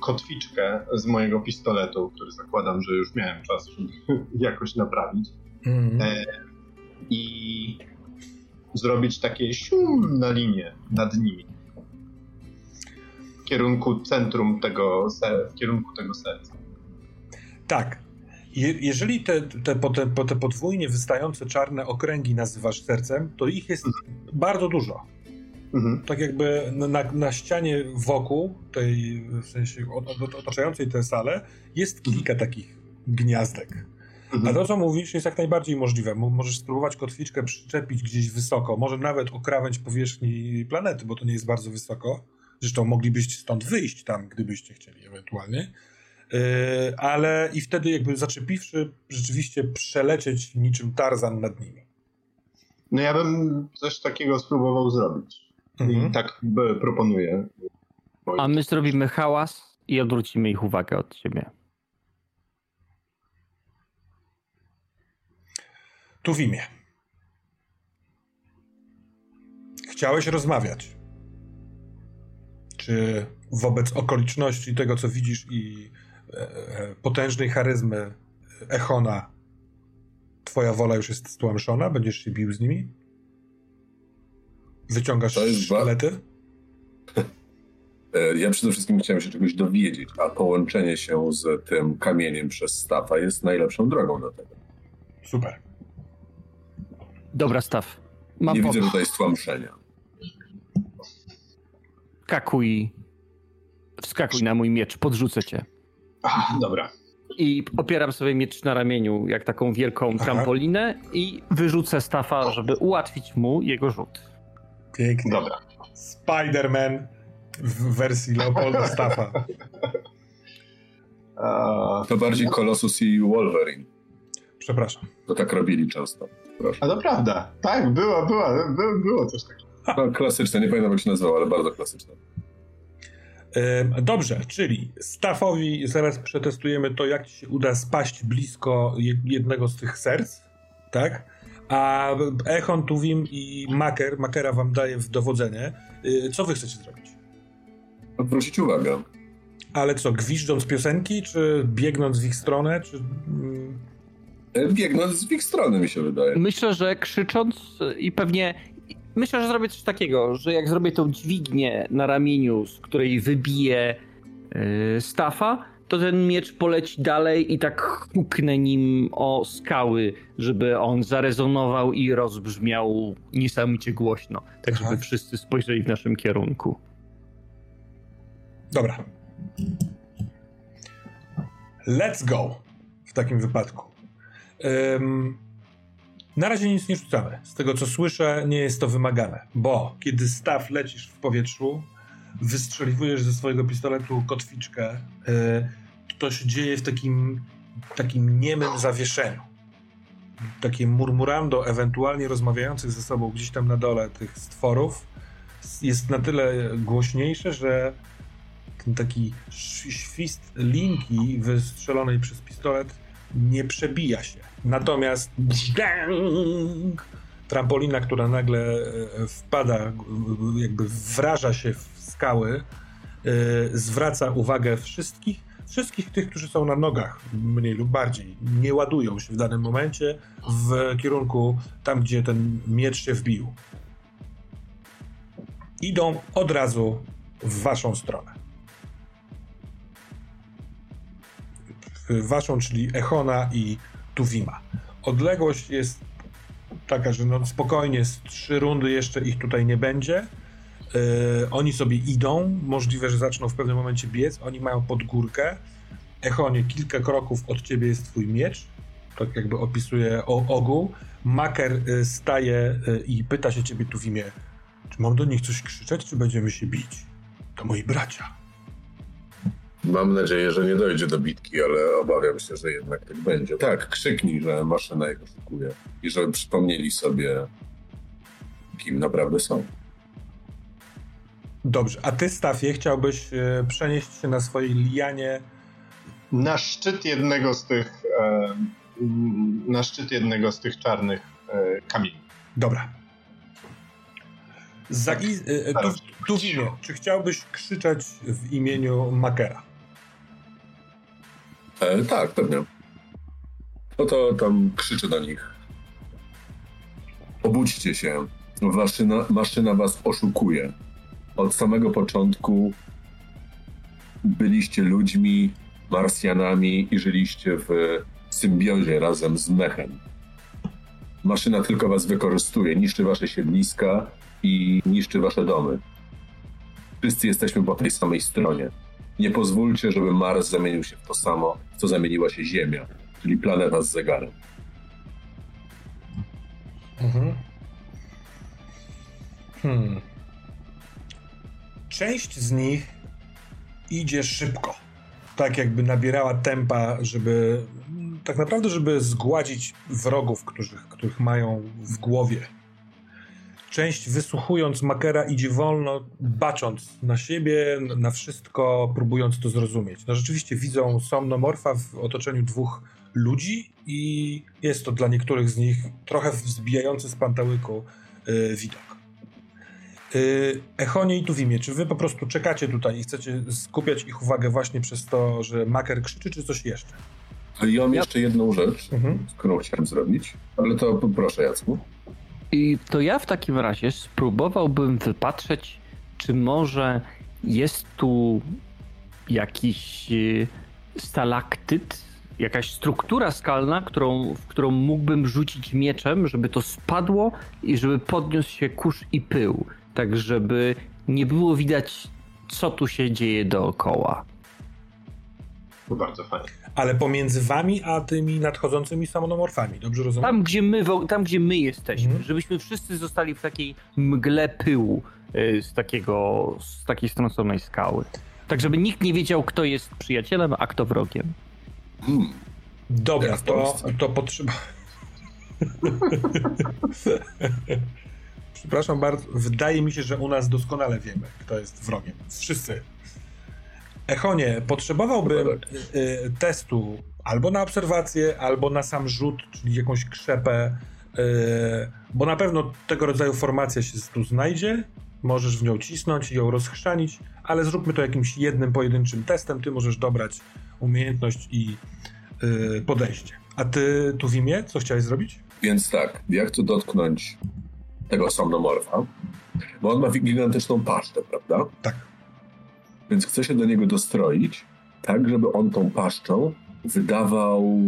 Speaker 4: kotwiczkę z mojego pistoletu, który zakładam, że już miałem czas, żeby jakoś naprawić. Mm. E, I zrobić takie sium na linię nad nimi. W kierunku centrum tego, w kierunku tego serca.
Speaker 1: Tak, je, jeżeli te, te, te, te podwójnie wystające czarne okręgi nazywasz sercem, to ich jest mhm. bardzo dużo. Mhm. Tak jakby na, na, ścianie wokół tej, w sensie otaczającej tę salę, jest mhm. kilka takich gniazdek. Mhm. A to, co mówisz, jest jak najbardziej możliwe. Możesz spróbować kotwiczkę przyczepić gdzieś wysoko, może nawet o krawędź powierzchni planety, bo to nie jest bardzo wysoko. Zresztą moglibyście stąd wyjść tam, gdybyście chcieli ewentualnie. Yy, ale i wtedy jakby zaczepiwszy, rzeczywiście przelecieć niczym Tarzan nad nimi.
Speaker 4: No ja bym coś takiego spróbował zrobić. Mhm. I tak proponuję.
Speaker 2: A my zrobimy hałas i odwrócimy ich uwagę od siebie.
Speaker 1: Tu w imię. Chciałeś rozmawiać. Czy wobec okoliczności tego, co widzisz i E, potężnej charyzmy Echona twoja wola już jest stłamszona? Będziesz się bił z nimi? Wyciągasz szkielety?
Speaker 3: E, ja przede wszystkim chciałem się czegoś dowiedzieć, a połączenie się z tym kamieniem przez Stafa jest najlepszą drogą do tego.
Speaker 1: Super.
Speaker 2: Dobra, Staf. Mam
Speaker 3: Nie widzę tutaj stłamszenia.
Speaker 2: Wskakuj. Wskakuj na mój miecz, podrzucę cię.
Speaker 4: Ach, dobra.
Speaker 2: I opieram sobie miecz na ramieniu, jak taką wielką trampolinę i wyrzucę Stafa, żeby ułatwić mu jego rzut.
Speaker 1: Pięknie.
Speaker 4: Dobra.
Speaker 1: Spider-Man W wersji Leopolda Staffa.
Speaker 3: To bardziej Colossus i Wolverine.
Speaker 1: Przepraszam.
Speaker 3: To tak robili często. Proszę.
Speaker 4: A to prawda. Tak, było, było, było, było coś takiego.
Speaker 3: No, klasyczne, nie pamiętam jak się nazywało, ale bardzo klasyczne.
Speaker 1: Dobrze, czyli Staffowi zaraz przetestujemy to, jak ci się uda spaść blisko jednego z tych serc, tak? A Echon, Tuwim i Maker, Makera wam daje w dowodzenie. Y, co wy chcecie zrobić?
Speaker 3: Odwrócić uwagę.
Speaker 1: Ale co, gwiżdżąc piosenki, czy biegnąc w ich stronę, czy...
Speaker 3: Biegnąc w ich stronę, mi się wydaje.
Speaker 2: Myślę, że krzycząc i pewnie Myślę, że zrobię coś takiego, że jak zrobię tą dźwignię na ramieniu, z której wybiję yy, stafa, to ten miecz poleci dalej i tak huknę nim o skały, żeby on zarezonował i rozbrzmiał niesamowicie głośno, tak żeby Aha. wszyscy spojrzeli w naszym kierunku.
Speaker 1: Dobra. Let's go w takim wypadku. Na razie nic nie rzucamy. Z tego co słyszę, nie jest to wymagane, bo kiedy staw lecisz w powietrzu, wystrzeliwujesz ze swojego pistoletu kotwiczkę, yy, to się dzieje w takim, takim niemym zawieszeniu. Takie murmurando, ewentualnie rozmawiających ze sobą gdzieś tam na dole tych stworów, jest na tyle głośniejsze, że ten taki świst linki wystrzelonej przez pistolet nie przebija się. Natomiast trampolina, która nagle e, wpada, jakby wraża się w skały, e, zwraca uwagę wszystkich, wszystkich tych, którzy są na nogach, mniej lub bardziej, nie ładują się w danym momencie w kierunku tam, gdzie ten miecz się wbił. Idą od razu w waszą stronę. Waszą, czyli Echona i Tuwima. Odległość jest taka, że no spokojnie z trzy rundy jeszcze ich tutaj nie będzie. Yy, oni sobie idą, możliwe, że zaczną w pewnym momencie biec, oni mają podgórkę. Echonie, kilka kroków od ciebie jest twój miecz, tak jakby opisuje ogół. Maker y, staje y, i pyta się ciebie tu w imię, czy mam do nich coś krzyczeć, czy będziemy się bić? To moi bracia.
Speaker 3: Mam nadzieję, że nie dojdzie do bitki, ale obawiam się, że jednak tak będzie. Tak, krzyknij, że maszyna ich oszukuje i żeby przypomnieli sobie, kim naprawdę są.
Speaker 1: Dobrze, a ty, Stafie, chciałbyś e, przenieść się na swojej lianie
Speaker 4: na szczyt jednego z tych e, na szczyt jednego z tych czarnych e, kamieni.
Speaker 1: Dobra. Za, tak, tu, tu w imię, czy chciałbyś krzyczeć w imieniu Makera?
Speaker 3: E, tak, pewnie. No to tam krzyczy do nich. Obudźcie się. Maszyna, maszyna was oszukuje. Od samego początku byliście ludźmi, Marsjanami i żyliście w symbiozie razem z mechem. Maszyna tylko was wykorzystuje, niszczy wasze siedliska i niszczy wasze domy. Wszyscy jesteśmy po tej samej stronie. Nie pozwólcie, żeby Mars zamienił się w to samo, co zamieniła się Ziemia, czyli planeta z zegarem. Mhm.
Speaker 1: Hmm. Część z nich idzie szybko. Tak jakby nabierała tempa, żeby tak naprawdę, żeby zgładzić wrogów, których, których mają w głowie część wysłuchując Makera idzie wolno, bacząc na siebie, na wszystko, próbując to zrozumieć. No rzeczywiście widzą somnomorfa w otoczeniu dwóch ludzi i jest to dla niektórych z nich trochę wzbijający z pantałyku yy, widok. Yy, Echonie i Tuwimie, czy wy po prostu czekacie tutaj i chcecie skupiać ich uwagę właśnie przez to, że Maker krzyczy, czy coś jeszcze?
Speaker 3: I mam jeszcze jedną rzecz, mhm. którą chciałem zrobić, ale to proszę Jacku.
Speaker 2: I to ja w takim razie spróbowałbym wypatrzeć, czy może jest tu jakiś e, stalaktyt, jakaś struktura skalna, którą, w którą mógłbym rzucić mieczem, żeby to spadło i żeby podniósł się kurz i pył, tak żeby nie było widać, co tu się dzieje dookoła.
Speaker 4: To bardzo fajnie.
Speaker 1: Ale pomiędzy wami a tymi nadchodzącymi samonomorfami, dobrze rozumiem?
Speaker 2: Tam, gdzie my, tam, gdzie my jesteśmy,
Speaker 1: Mhm.
Speaker 2: żebyśmy wszyscy zostali w takiej mgle pyłu y, z takiego, z takiej strąconej skały. Tak, żeby nikt nie wiedział, kto jest przyjacielem, a kto wrogiem.
Speaker 3: Hmm.
Speaker 1: Dobra, to, to potrzeba. Przepraszam bardzo, wydaje mi się, że u nas doskonale wiemy, kto jest wrogiem. Wszyscy. Echonie, potrzebowałbym
Speaker 3: Dobra.
Speaker 1: y, testu albo na obserwację, albo na sam rzut, czyli jakąś krzepę, y, bo na pewno tego rodzaju formacja się tu znajdzie. Możesz w nią cisnąć i ją rozchrzanić, ale zróbmy to jakimś jednym pojedynczym testem. Ty możesz dobrać umiejętność i y, podejście. A ty tu w imię, co chciałeś zrobić?
Speaker 3: Więc tak, ja chcę dotknąć tego somnomorfa, bo on ma gigantyczną paszczę, prawda?
Speaker 1: Tak.
Speaker 3: Więc chcę się do niego dostroić, tak żeby on tą paszczą wydawał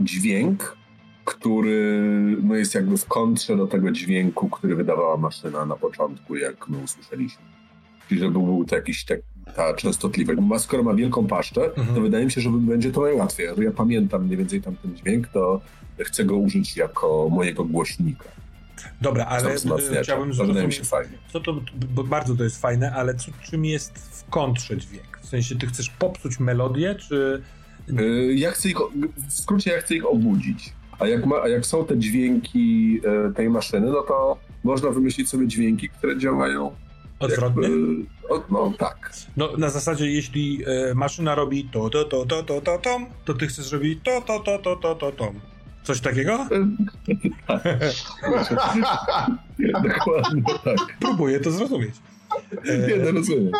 Speaker 3: dźwięk, który no jest jakby w kontrze do tego dźwięku, który wydawała maszyna na początku, jak my usłyszeliśmy. Czyli żeby był to jakiś tak, ta częstotliwość. Ma, skoro ma wielką paszczę,
Speaker 1: Mhm.
Speaker 3: to wydaje mi się, że będzie to najłatwiej. Ja pamiętam mniej więcej tamten dźwięk, to chcę go użyć jako mojego głośnika.
Speaker 1: Dobra, ale y, chciałbym zrozumieć,
Speaker 3: się fajnie.
Speaker 1: co to, bo bardzo to jest fajne, ale co, czym jest w kontrze dźwięk? W sensie, ty chcesz popsuć melodię, czy...
Speaker 3: Y, Ja chcę ich, w skrócie ja chcę ich obudzić. A jak, ma, a jak są te dźwięki e, tej maszyny, no to można wymyślić sobie dźwięki, które działają
Speaker 1: Odwrotnie?
Speaker 3: jakby- o, no tak.
Speaker 1: No, na zasadzie, jeśli e, maszyna robi to, to, to, to, to, to, tom, to ty chcesz robić to, to, to, to, to, to, tom. Coś takiego?
Speaker 3: Dokładnie tak.
Speaker 1: Próbuję to zrozumieć.
Speaker 3: Nie, no rozumiem.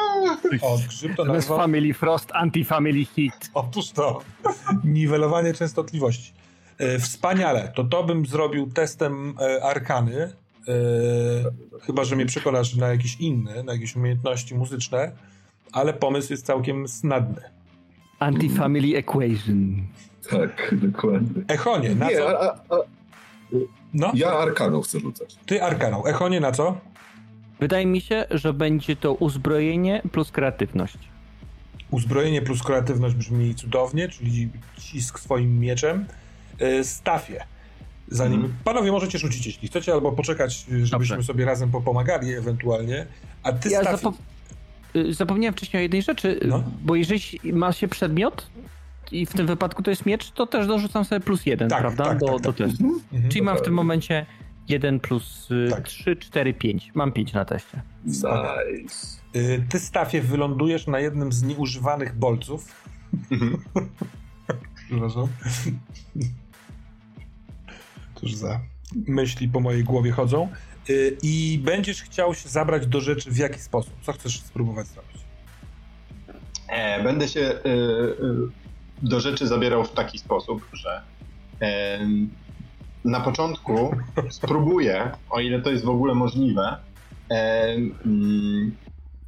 Speaker 1: to.
Speaker 2: Family Frost, Anti-Family Heat.
Speaker 1: Otóż to. Niwelowanie częstotliwości. E, wspaniale. To to bym zrobił testem e, arkany. E, chyba, że mnie przekonasz na jakiś inny, na jakieś umiejętności muzyczne, ale pomysł jest całkiem snadny.
Speaker 2: Anti-Family Equation.
Speaker 3: Tak, dokładnie.
Speaker 1: Echonie, na
Speaker 3: Nie,
Speaker 1: co?
Speaker 3: a, a, a,
Speaker 1: No,
Speaker 3: ja arkaną chcę rzucać.
Speaker 1: ty arkaną. Echonie na co?
Speaker 2: Wydaje mi się, że będzie to uzbrojenie plus kreatywność.
Speaker 1: Uzbrojenie plus kreatywność brzmi cudownie, czyli cisk swoim mieczem. E, Stafie. Zanim.
Speaker 3: Mhm.
Speaker 1: Panowie, możecie rzucić, jeśli chcecie, albo poczekać, żebyśmy
Speaker 2: Dobrze.
Speaker 1: sobie razem popomagali ewentualnie. A ty,
Speaker 2: Ja
Speaker 1: Stafie.
Speaker 2: zapo- y, zapomniałem wcześniej o jednej rzeczy,
Speaker 1: No.
Speaker 2: bo jeżeli ma się przedmiot i w tym wypadku to jest miecz, to też dorzucam sobie plus jeden,
Speaker 1: Tak,
Speaker 2: prawda?
Speaker 1: tak,
Speaker 2: do,
Speaker 1: tak,
Speaker 2: do
Speaker 1: tak.
Speaker 2: testu.
Speaker 1: Mhm.
Speaker 2: Czyli mam w tym momencie 1 plus
Speaker 1: Tak.
Speaker 2: 3, 4, 5. Mam 5 na teście.
Speaker 3: Nice.
Speaker 1: Y, Ty, Stafie, wylądujesz na jednym z nieużywanych bolców. Przepraszam. Cóż za myśli po mojej głowie chodzą. Y, I będziesz chciał się zabrać do rzeczy w jaki sposób? Co chcesz spróbować zrobić?
Speaker 4: E, będę się do rzeczy zabierał w taki sposób, że na początku spróbuję, o ile to jest w ogóle możliwe,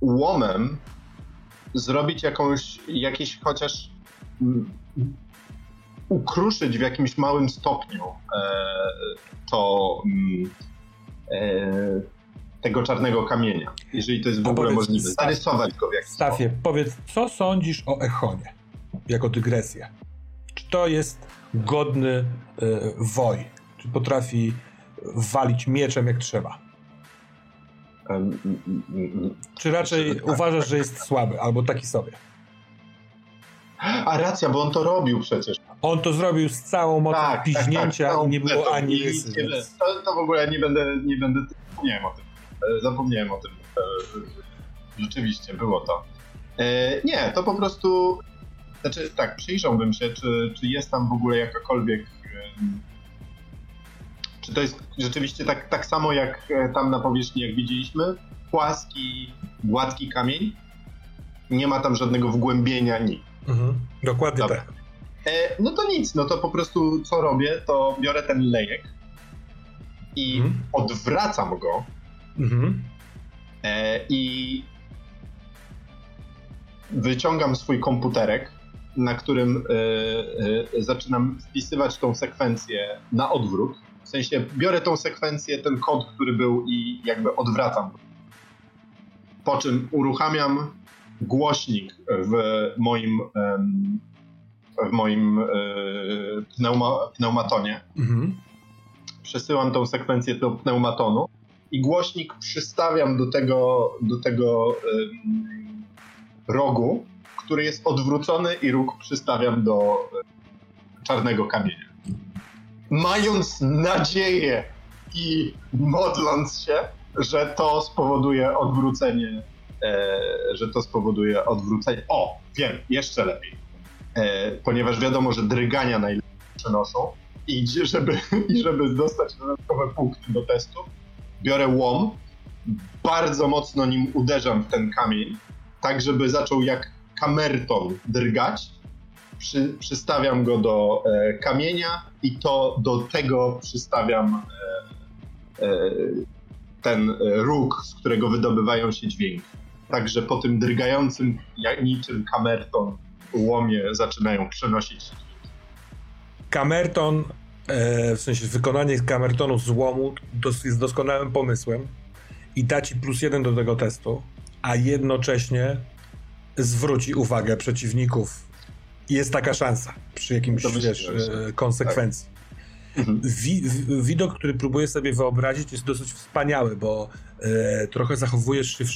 Speaker 4: łomem zrobić jakąś, jakieś chociaż ukruszyć w jakimś małym stopniu e, to e, tego czarnego kamienia, jeżeli to jest w ogóle możliwe. Zarysować go w jakiś sposób.
Speaker 1: Stafie, powiedz, co sądzisz o Echonie jako dygresję? Czy to jest godny y, woj? Czy potrafi walić mieczem jak trzeba?
Speaker 4: Mm.
Speaker 1: Czy raczej
Speaker 4: Tak.
Speaker 1: uważasz, że jest słaby albo taki sobie?
Speaker 4: A racja, bo on to robił przecież.
Speaker 1: On to zrobił z całą mocą piźnięcia
Speaker 4: całą
Speaker 1: i nie było
Speaker 4: pletą.
Speaker 1: ani rysy.
Speaker 4: nie-. To, to w ogóle nie będę, nie będę, zapomniałem o tym. E, Zapomniałem o tym. E, Rzeczywiście, było to. Nie, to po prostu, znaczy tak, przyjrzałbym się, czy, czy jest tam w ogóle jakakolwiek, czy to jest rzeczywiście tak, tak samo jak e, tam na powierzchni, jak widzieliśmy, płaski, gładki kamień, nie ma tam żadnego wgłębienia, nic.
Speaker 1: Mhm. Dokładnie
Speaker 4: Dobra.
Speaker 1: tak.
Speaker 4: E, no to nic, no to po prostu co robię, to biorę ten lejek i
Speaker 1: Mhm.
Speaker 4: odwracam go
Speaker 1: Mhm.
Speaker 4: e, i wyciągam swój komputerek, na którym e, e, zaczynam wpisywać tą sekwencję na odwrót. W sensie biorę tą sekwencję, ten kod, który był i jakby odwracam. Po czym uruchamiam głośnik w moim, w moim e, pneuma, pneumatonie.
Speaker 1: Mhm.
Speaker 4: Przesyłam tą sekwencję do pneumatonu i głośnik przystawiam do tego, do tego rogu, który jest odwrócony i róg przystawiam do e, czarnego kamienia. Mając nadzieję i modląc się, że to spowoduje odwrócenie, e, że to spowoduje odwrócenie. O, wiem, jeszcze lepiej. E, ponieważ wiadomo, że drgania najlepiej przenoszą i żeby, i żeby dostać dodatkowe punkty do testu, biorę łom, bardzo mocno nim uderzam w ten kamień, tak żeby zaczął jak kamerton drgać. Przy, przystawiam go do e, kamienia i to do tego przystawiam e, e, ten róg, z którego wydobywają się dźwięki. Także po tym drgającym, niczym kamerton łomie zaczynają przenosić.
Speaker 1: Kamerton, e, w sensie wykonanie kamertonu z łomu dos- jest doskonałym pomysłem i da ci plus jeden do tego testu, a jednocześnie zwróci uwagę przeciwników. Jest taka szansa przy jakimś, wiesz, e, konsekwencji. Wi- w- widok, który próbuję sobie wyobrazić, jest dosyć wspaniały, bo e, trochę zachowujesz się w,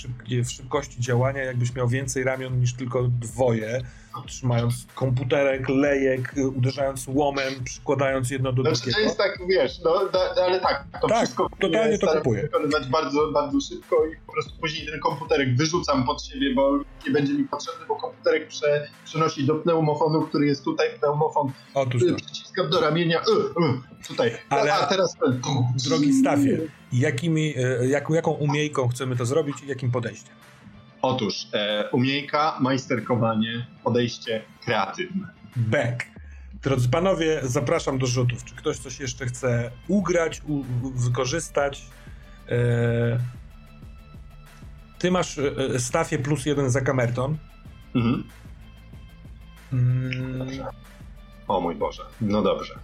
Speaker 1: w szybkości działania, jakbyś miał więcej ramion niż tylko dwoje, trzymając komputerek, lejek, uderzając łomem, przykładając jedno do
Speaker 4: Znaczy to
Speaker 1: drugiego.
Speaker 4: jest tak, wiesz, no, da, ale tak, to
Speaker 1: Tak,
Speaker 4: wszystko
Speaker 1: totalnie to kupuję.
Speaker 4: wykonywać bardzo, bardzo szybko i po prostu później ten komputerek wyrzucam pod siebie, bo nie będzie mi potrzebny, bo komputerek prze, przenosi do pneumofonu, który jest tutaj, pneumofon
Speaker 1: Otóż
Speaker 4: y,
Speaker 1: to.
Speaker 4: przyciskam do ramienia, y, y, tutaj,
Speaker 1: Ale-
Speaker 4: a teraz ten,
Speaker 1: Drogi Stafie, jakimi, e, jak, jaką umiejką chcemy to zrobić i jakim podejściem?
Speaker 4: Otóż e, umiejka, majsterkowanie, podejście kreatywne.
Speaker 1: Back. Drodzy panowie, zapraszam do rzutów. Czy ktoś coś jeszcze chce ugrać, u, u- wykorzystać? E, ty masz e, stafie plus jeden za kamerton.
Speaker 4: Mhm.
Speaker 1: Mm,
Speaker 4: O mój Boże, no dobrze.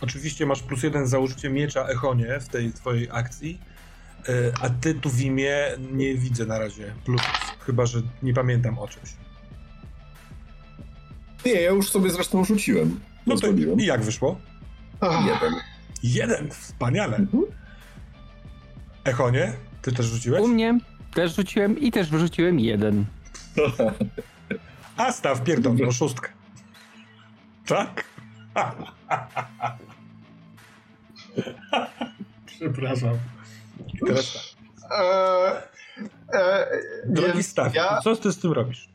Speaker 1: oczywiście masz plus jeden za użycie miecza Echonie w tej twojej akcji. E, a ty tu w imię nie widzę na razie plusów. Chyba, że nie pamiętam o czymś.
Speaker 3: Nie, ja już sobie zresztą rzuciłem.
Speaker 1: No to i jak wyszło?
Speaker 4: Ach,
Speaker 3: Jeden.
Speaker 1: Jeden, wspaniale.
Speaker 3: Mhm.
Speaker 1: Echonie, ty też rzuciłeś?
Speaker 2: U mnie też rzuciłem i też wyrzuciłem jeden.
Speaker 1: A staw pierdolną szóstkę. Tak? Przepraszam. Teraz tak.
Speaker 4: e, e,
Speaker 1: Drogi staw,
Speaker 4: ja,
Speaker 1: co ty z tym robisz?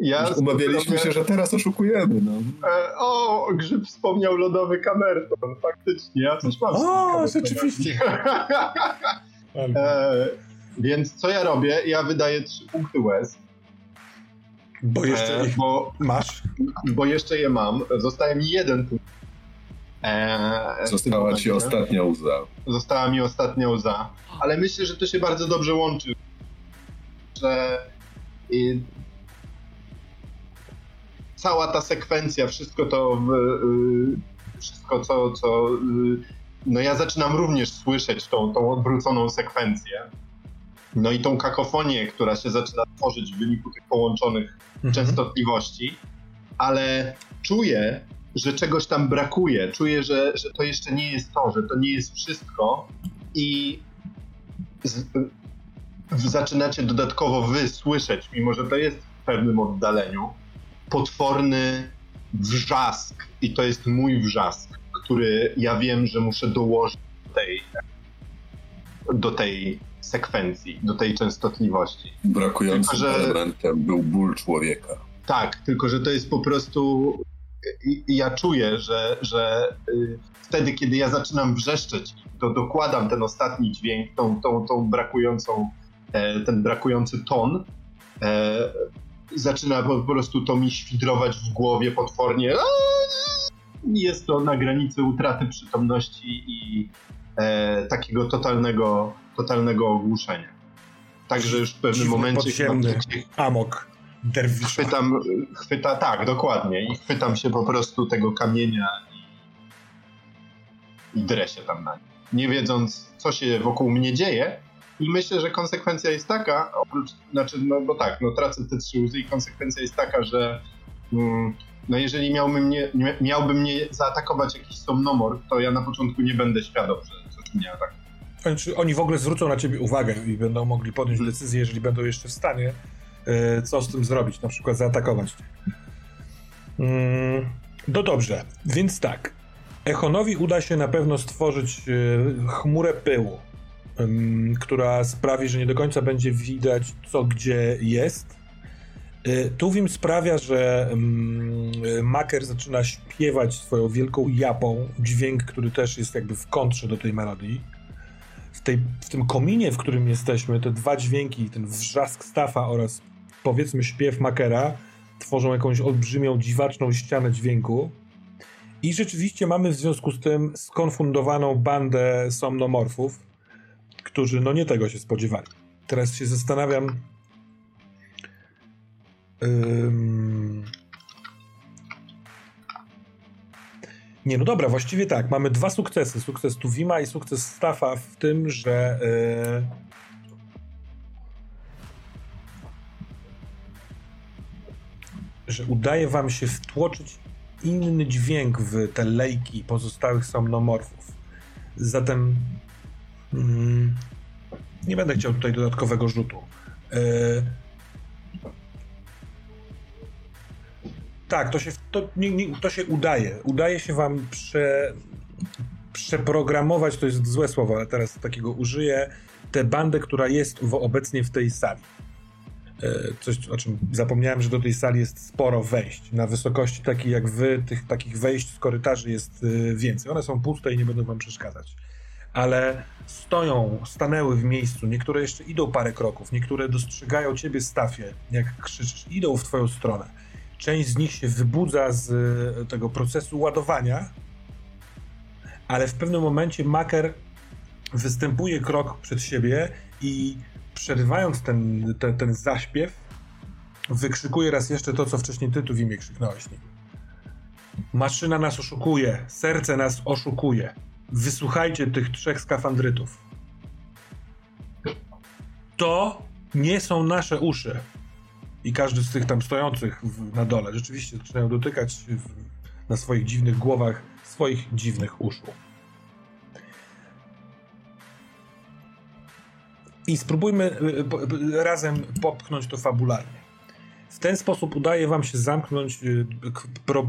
Speaker 4: ja
Speaker 3: umawialiśmy się, że teraz oszukujemy. No.
Speaker 4: E, o, Grzyb wspomniał lodowy kamerton. Faktycznie, ja coś mam.
Speaker 1: O, rzeczywiście.
Speaker 4: e, więc co ja robię? Ja wydaję trzy punkty łez,
Speaker 1: Bo jeszcze
Speaker 4: e,
Speaker 1: ich
Speaker 4: bo,
Speaker 1: masz.
Speaker 4: bo jeszcze je mam. Zostaje mi jeden punkt. E,
Speaker 3: Została ci
Speaker 4: momencie.
Speaker 3: ostatnia łza.
Speaker 4: Została mi ostatnia łza. Ale myślę, że to się bardzo dobrze łączy. Że cała ta sekwencja, wszystko to, y, wszystko co, co y, no ja zaczynam również słyszeć tą, tą odwróconą sekwencję. No i tą kakofonię, która się zaczyna tworzyć w wyniku tych połączonych
Speaker 1: Mhm.
Speaker 4: częstotliwości, ale czuję, że czegoś tam brakuje. Czuję, że, że to jeszcze nie jest to, że to nie jest wszystko i z, zaczynacie dodatkowo wy słyszeć, mimo że to jest w pewnym oddaleniu, potworny wrzask. I to jest mój wrzask, który ja wiem, że muszę dołożyć do tej, do tej sekwencji, do tej częstotliwości.
Speaker 3: Brakującym
Speaker 4: Tylko, że-
Speaker 3: elementem był ból człowieka.
Speaker 4: Tak, tylko że to jest po prostu. Ja czuję, że, że y, wtedy, kiedy ja zaczynam wrzeszczeć, to dokładam ten ostatni dźwięk, tą, tą, tą brakującą, ten brakujący ton, e, zaczyna po prostu to mi świdrować w głowie potwornie. Jest to na granicy utraty przytomności i e, takiego totalnego, totalnego ogłuszenia. Także już w pewnym momencie
Speaker 1: podziemny. Amok. Derwisza.
Speaker 4: chwytam, chwyta, tak, dokładnie. I chwytam się po prostu tego kamienia i, i drę się tam na nim. Nie wiedząc, co się wokół mnie dzieje, I myślę, że konsekwencja jest taka, oprócz, znaczy, no bo tak, no tracę te trzy łzy i konsekwencja jest taka, że mm, no jeżeli miałby mnie, miałby mnie zaatakować jakiś somnomor, to ja na początku nie będę świadom, że coś mnie atakuje.
Speaker 1: Znaczy, oni w ogóle zwrócą na ciebie uwagę i będą mogli podjąć hmm. decyzję, jeżeli będą jeszcze w stanie, e, co z tym zrobić, na przykład zaatakować cię. Mm, no dobrze, więc tak. Echonowi uda się na pewno stworzyć e, chmurę pyłu, która sprawi, że nie do końca będzie widać, co gdzie jest. E, Tuwim sprawia, że Maker zaczyna śpiewać swoją wielką japą, dźwięk, który też jest jakby w kontrze do tej melodii. W, tej, w tym kominie, w którym jesteśmy, te dwa dźwięki, ten wrzask Stafa oraz powiedzmy śpiew Makera tworzą jakąś olbrzymią, dziwaczną ścianę dźwięku. I rzeczywiście mamy w związku z tym skonfundowaną bandę somnomorfów, którzy no nie tego się spodziewali. Teraz się zastanawiam. Nie, no dobra, właściwie tak. Mamy dwa sukcesy. Sukces Tuwima i sukces Staffa w tym, że. Yy... że udaje wam się wtłoczyć inny dźwięk w te lejki pozostałych somnomorfów. Zatem nie będę chciał tutaj dodatkowego rzutu. E, tak, to się, to, nie, nie, to się udaje. Udaje się wam prze, przeprogramować, to jest złe słowo, ale teraz takiego użyję, tę bandę, która jest w, obecnie w tej sali. E, coś, o czym zapomniałem, że do tej sali jest sporo wejść. Na wysokości takiej jak wy, tych takich wejść z korytarzy jest e, więcej. One są puste i nie będą wam przeszkadzać. Ale stoją, stanęły w miejscu. Niektóre jeszcze idą parę kroków. Niektóre dostrzegają ciebie, Stafie, jak krzyczysz. Idą w twoją stronę. Część z nich się wybudza z e, tego procesu ładowania, ale w pewnym momencie Maker występuje krok przed siebie i przerywając ten, ten, ten zaśpiew, wykrzykuje raz jeszcze to, co wcześniej ty tu w imię krzyknąłeś. Maszyna nas oszukuje, serce nas oszukuje. Wysłuchajcie tych trzech skafandrytów. To nie są nasze uszy. I każdy z tych tam stojących na dole rzeczywiście zaczynają dotykać w, na swoich dziwnych głowach swoich dziwnych uszu. I spróbujmy y, y, razem popchnąć to fabularnie. W ten sposób udaje wam się zamknąć y,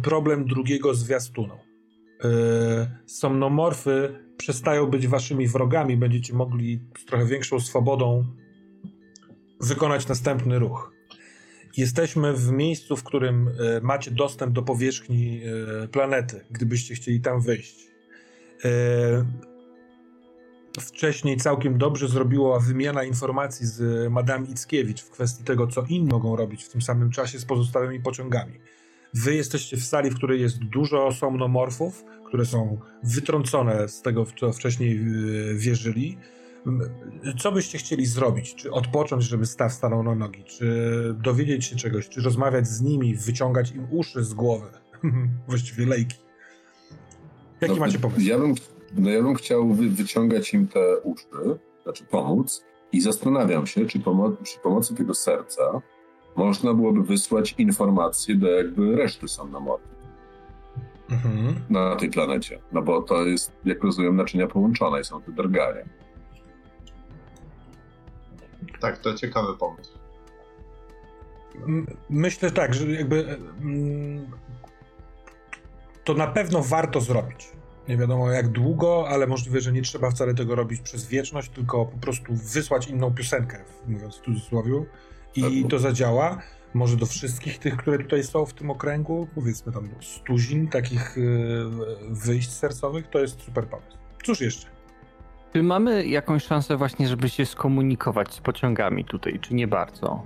Speaker 1: problem drugiego zwiastunu. Somnomorfy przestają być waszymi wrogami, będziecie mogli z trochę większą swobodą wykonać następny ruch. Jesteśmy w miejscu, w którym macie dostęp do powierzchni planety, gdybyście chcieli tam wyjść wcześniej całkiem dobrze zrobiła wymiana informacji z Madame Ickiewicz w kwestii tego, co inni mogą robić w tym samym czasie z pozostałymi pociągami. Wy jesteście w sali, w której jest dużo somnomorfów, które są wytrącone z tego, w co wcześniej y, wierzyli. Co byście chcieli zrobić? Czy odpocząć, żeby staw stanął na nogi? Czy dowiedzieć się czegoś? Czy rozmawiać z nimi, wyciągać im uszy z głowy? Właściwie lejki. Jaki no, macie pomysł?
Speaker 3: Ja bym no ja bym chciał wy, wyciągać im te uszy, znaczy pomóc i zastanawiam się, czy pomo przy pomocy tego serca można byłoby wysłać informacje do jakby reszty somnomorfów mhm. na tej planecie. No bo to jest, jak rozumiem, naczynia połączone i są te drganie.
Speaker 4: Tak, to ciekawy pomysł.
Speaker 1: Myślę tak, że jakby to na pewno warto zrobić. Nie wiadomo jak długo, ale możliwe, że nie trzeba wcale tego robić przez wieczność, tylko po prostu wysłać inną piosenkę, mówiąc w cudzysłowie, i tak. to zadziała. Może do wszystkich tych, które tutaj są w tym okręgu, powiedzmy tam stuzin takich yy, wyjść sercowych, to jest super pomysł. Cóż jeszcze?
Speaker 2: Czy mamy jakąś szansę właśnie, żeby się skomunikować z pociągami tutaj, czy nie bardzo?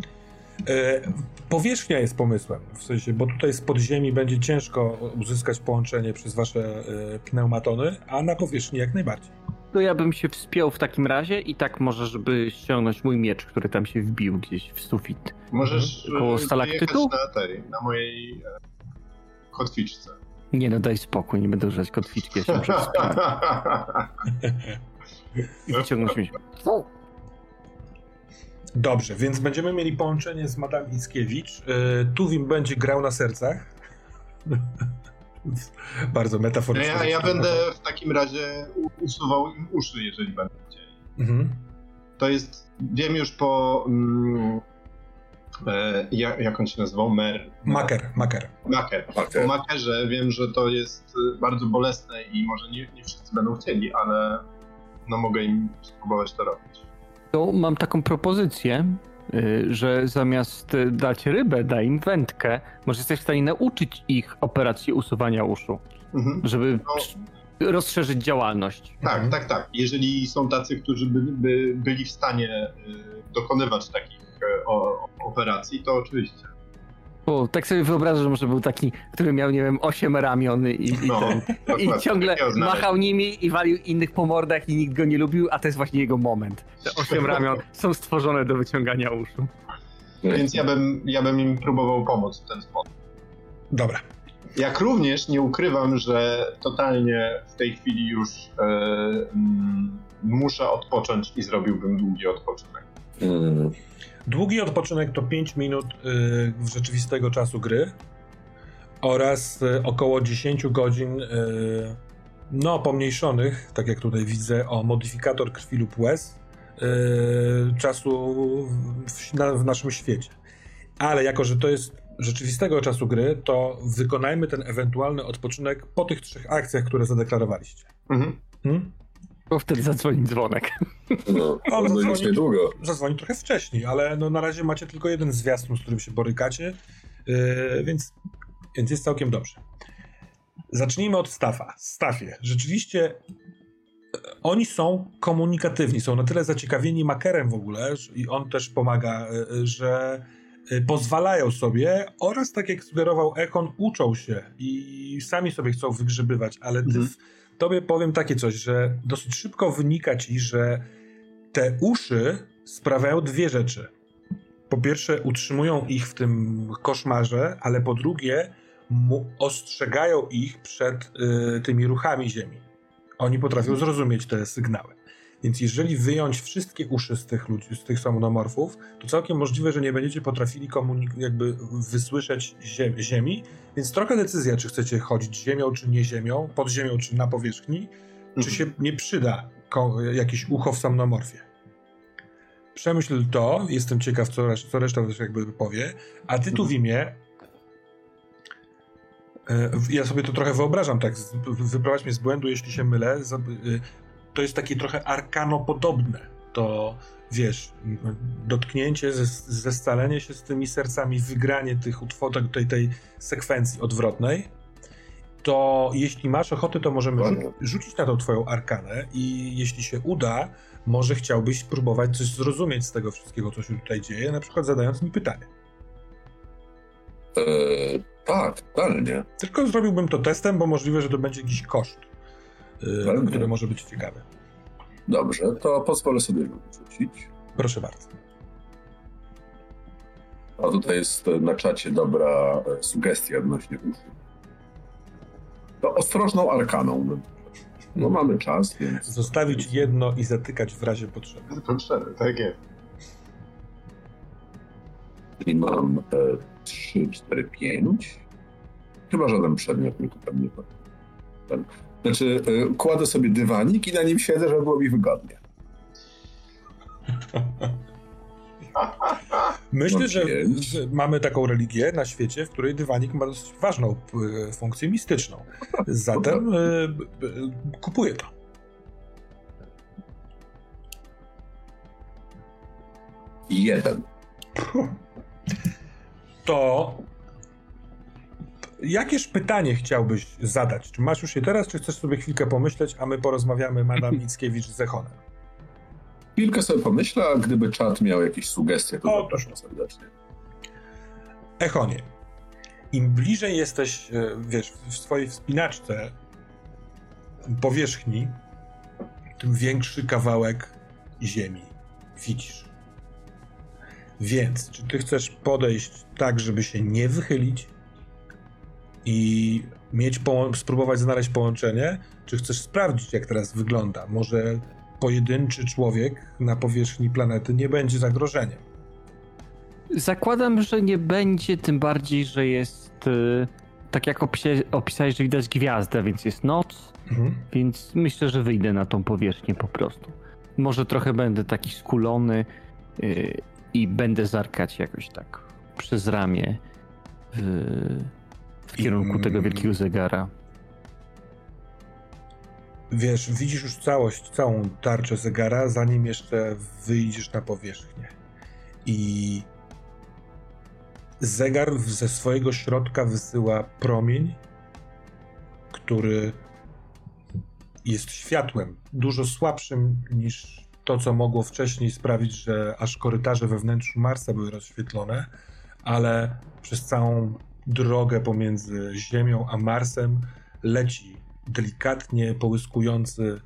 Speaker 1: E, powierzchnia jest pomysłem, w sensie, bo tutaj z podziemi będzie ciężko uzyskać połączenie przez wasze e, pneumatony, a na powierzchni jak najbardziej.
Speaker 2: To ja bym się wspiął w takim razie i tak może, żeby ściągnąć mój miecz, który tam się wbił gdzieś w sufit.
Speaker 4: Możesz mhm. koło stalaktytu? na tej, na mojej e, kotwiczce.
Speaker 2: Nie no, daj spokój, nie będę używać kotwiczki, ja się muszę I wyciągnąć miecz.
Speaker 1: Dobrze, więc będziemy mieli połączenie z Madame Ickiewicz. Yy, Tuwim będzie grał na sercach. Bardzo metaforycznie.
Speaker 4: Ja, ja będę w takim razie usuwał im uszy, jeżeli będą chcieli.
Speaker 1: Mhm.
Speaker 4: To jest, wiem już po... Mm, e, jak, jak on się nazywał? Mer.
Speaker 1: Maker, maker.
Speaker 4: Maker.
Speaker 3: Maker.
Speaker 4: Po makerze wiem, że to jest bardzo bolesne i może nie, nie wszyscy będą chcieli, ale no mogę im spróbować to robić.
Speaker 2: To mam taką propozycję, że zamiast y, dać rybę, daj im wędkę. Może jesteś w stanie nauczyć ich operacji usuwania uszu,
Speaker 4: Mhm.
Speaker 2: żeby
Speaker 4: No.
Speaker 2: rozszerzyć działalność.
Speaker 4: Tak,
Speaker 1: Mhm.
Speaker 4: tak, tak. Jeżeli są tacy, którzy by, by byli w stanie y, dokonywać takich e, operacji, to oczywiście.
Speaker 2: Bo tak sobie wyobrażam, że może był taki, który miał, nie wiem, osiem ramion i, i,
Speaker 4: No,
Speaker 2: ten, i ciągle machał nimi i walił innych po mordach i nikt go nie lubił, a to jest właśnie jego moment. Te osiem ramion są stworzone do wyciągania uszu.
Speaker 4: Więc ja bym, ja bym im próbował pomóc w ten sposób.
Speaker 1: Dobra.
Speaker 4: Jak również nie ukrywam, że totalnie w tej chwili już mm, muszę odpocząć i zrobiłbym długi odpoczynek.
Speaker 3: Mm.
Speaker 1: Długi odpoczynek to 5 minut y, rzeczywistego czasu gry oraz y, około 10 godzin y, no pomniejszonych, tak jak tutaj widzę, o modyfikator krwi lub łez y, czasu w, na, w naszym świecie. Ale jako, że to jest rzeczywistego czasu gry, to wykonajmy ten ewentualny odpoczynek po tych trzech akcjach, które zadeklarowaliście.
Speaker 4: Mhm.
Speaker 1: Hmm?
Speaker 2: Bo wtedy zadzwoni dzwonek.
Speaker 3: No, no
Speaker 1: zadzwonić.
Speaker 3: już niedługo.
Speaker 1: zadzwoni trochę wcześniej, ale no na razie macie tylko jeden zwiastun, z którym się borykacie, yy, więc, więc jest całkiem dobrze. Zacznijmy od Stafa. Stafie, rzeczywiście e, oni są komunikatywni, są na tyle zaciekawieni makerem w ogóle i on też pomaga, e, e, że pozwalają sobie oraz tak jak sugerował Ekon, uczą się i sami sobie chcą wygrzebywać, ale ty,
Speaker 4: Mhm.
Speaker 1: w tobie powiem takie coś, że dosyć szybko wynika ci, że te uszy sprawiają dwie rzeczy. Po pierwsze, utrzymują ich w tym koszmarze, ale po drugie, ostrzegają ich przed y, tymi ruchami Ziemi. Oni potrafią zrozumieć te sygnały. Więc jeżeli wyjąć wszystkie uszy z tych ludzi, z tych somnomorfów, to całkiem możliwe, że nie będziecie potrafili komunik- jakby wysłyszeć ziem- Ziemi. Więc trochę decyzja, czy chcecie chodzić ziemią, czy nie ziemią, pod ziemią, czy na powierzchni, czy się nie przyda ko- jakieś ucho w somnomorfie. Przemyśl to, jestem ciekaw, co, co reszta też jakby powie, a ty tu w imię e, ja sobie to trochę wyobrażam, tak, wyprowadź mnie z błędu, jeśli się mylę, y, to jest takie trochę arkanopodobne, to wiesz, dotknięcie, zes- zescalenie się z tymi sercami, wygranie tych utworów, tej, tej sekwencji odwrotnej, to jeśli masz ochotę, to możemy rzu- rzucić na tą twoją arkanę i jeśli się uda, może chciałbyś spróbować coś zrozumieć z tego wszystkiego, co się tutaj dzieje, na przykład zadając mi pytanie.
Speaker 3: E, tak, totalnie.
Speaker 1: Tylko zrobiłbym to testem, bo możliwe, że to będzie jakiś koszt, yy,
Speaker 3: Pewnie.
Speaker 1: który może być ciekawy.
Speaker 3: Dobrze, to pozwolę sobie rzucić.
Speaker 1: Proszę bardzo.
Speaker 3: A tutaj jest na czacie dobra e, sugestia odnośnie uszu. To ostrożną arkaną. No mamy czas, więc...
Speaker 1: Zostawić jedno i zatykać w razie potrzeby.
Speaker 4: Potrzeby, tak jest.
Speaker 3: Czyli mam e, 3, 4, 5. Chyba żaden przedmiot mi tutaj nie ten. Znaczy, e, kładę sobie dywanik i na nim siedzę, żeby było mi wygodnie.
Speaker 1: Myślę,
Speaker 3: Mam
Speaker 1: że mamy taką religię na świecie, w której dywanik ma dosyć ważną p- funkcję mistyczną. Zatem y, kupuję to.
Speaker 3: Jeden.
Speaker 1: To jakież pytanie chciałbyś zadać? Czy masz już je teraz, czy chcesz sobie chwilkę pomyśleć, a my porozmawiamy Madame Mickiewicz z Echonem?
Speaker 3: Chwilkę sobie pomyślę, a gdyby czat miał jakieś sugestie, to
Speaker 1: O,
Speaker 3: zapraszam serdecznie.
Speaker 1: Echonie, im bliżej jesteś, e, wiesz, w swojej wspinaczce powierzchni, tym większy kawałek ziemi widzisz. Więc, czy ty chcesz podejść tak, żeby się nie wychylić i mieć spróbować znaleźć połączenie, czy chcesz sprawdzić, jak teraz wygląda? Może pojedynczy człowiek na powierzchni planety nie będzie zagrożeniem.
Speaker 2: Zakładam, że nie będzie, tym bardziej, że jest y, tak jak opisa- opisałeś, że widać gwiazdę, więc jest noc,
Speaker 1: Mhm.
Speaker 2: więc myślę, że wyjdę na tą powierzchnię po prostu. Może trochę będę taki skulony y, i będę zarkać jakoś tak przez ramię w kierunku
Speaker 1: Mm.
Speaker 2: tego wielkiego zegara.
Speaker 1: Wiesz, widzisz już całość, całą tarczę zegara, zanim jeszcze wyjdziesz na powierzchnię. I zegar ze swojego środka wysyła promień, który jest światłem dużo słabszym niż to, co mogło wcześniej sprawić, że aż korytarze we wnętrzu Marsa były rozświetlone, ale przez całą drogę pomiędzy Ziemią a Marsem leci delikatnie połyskujący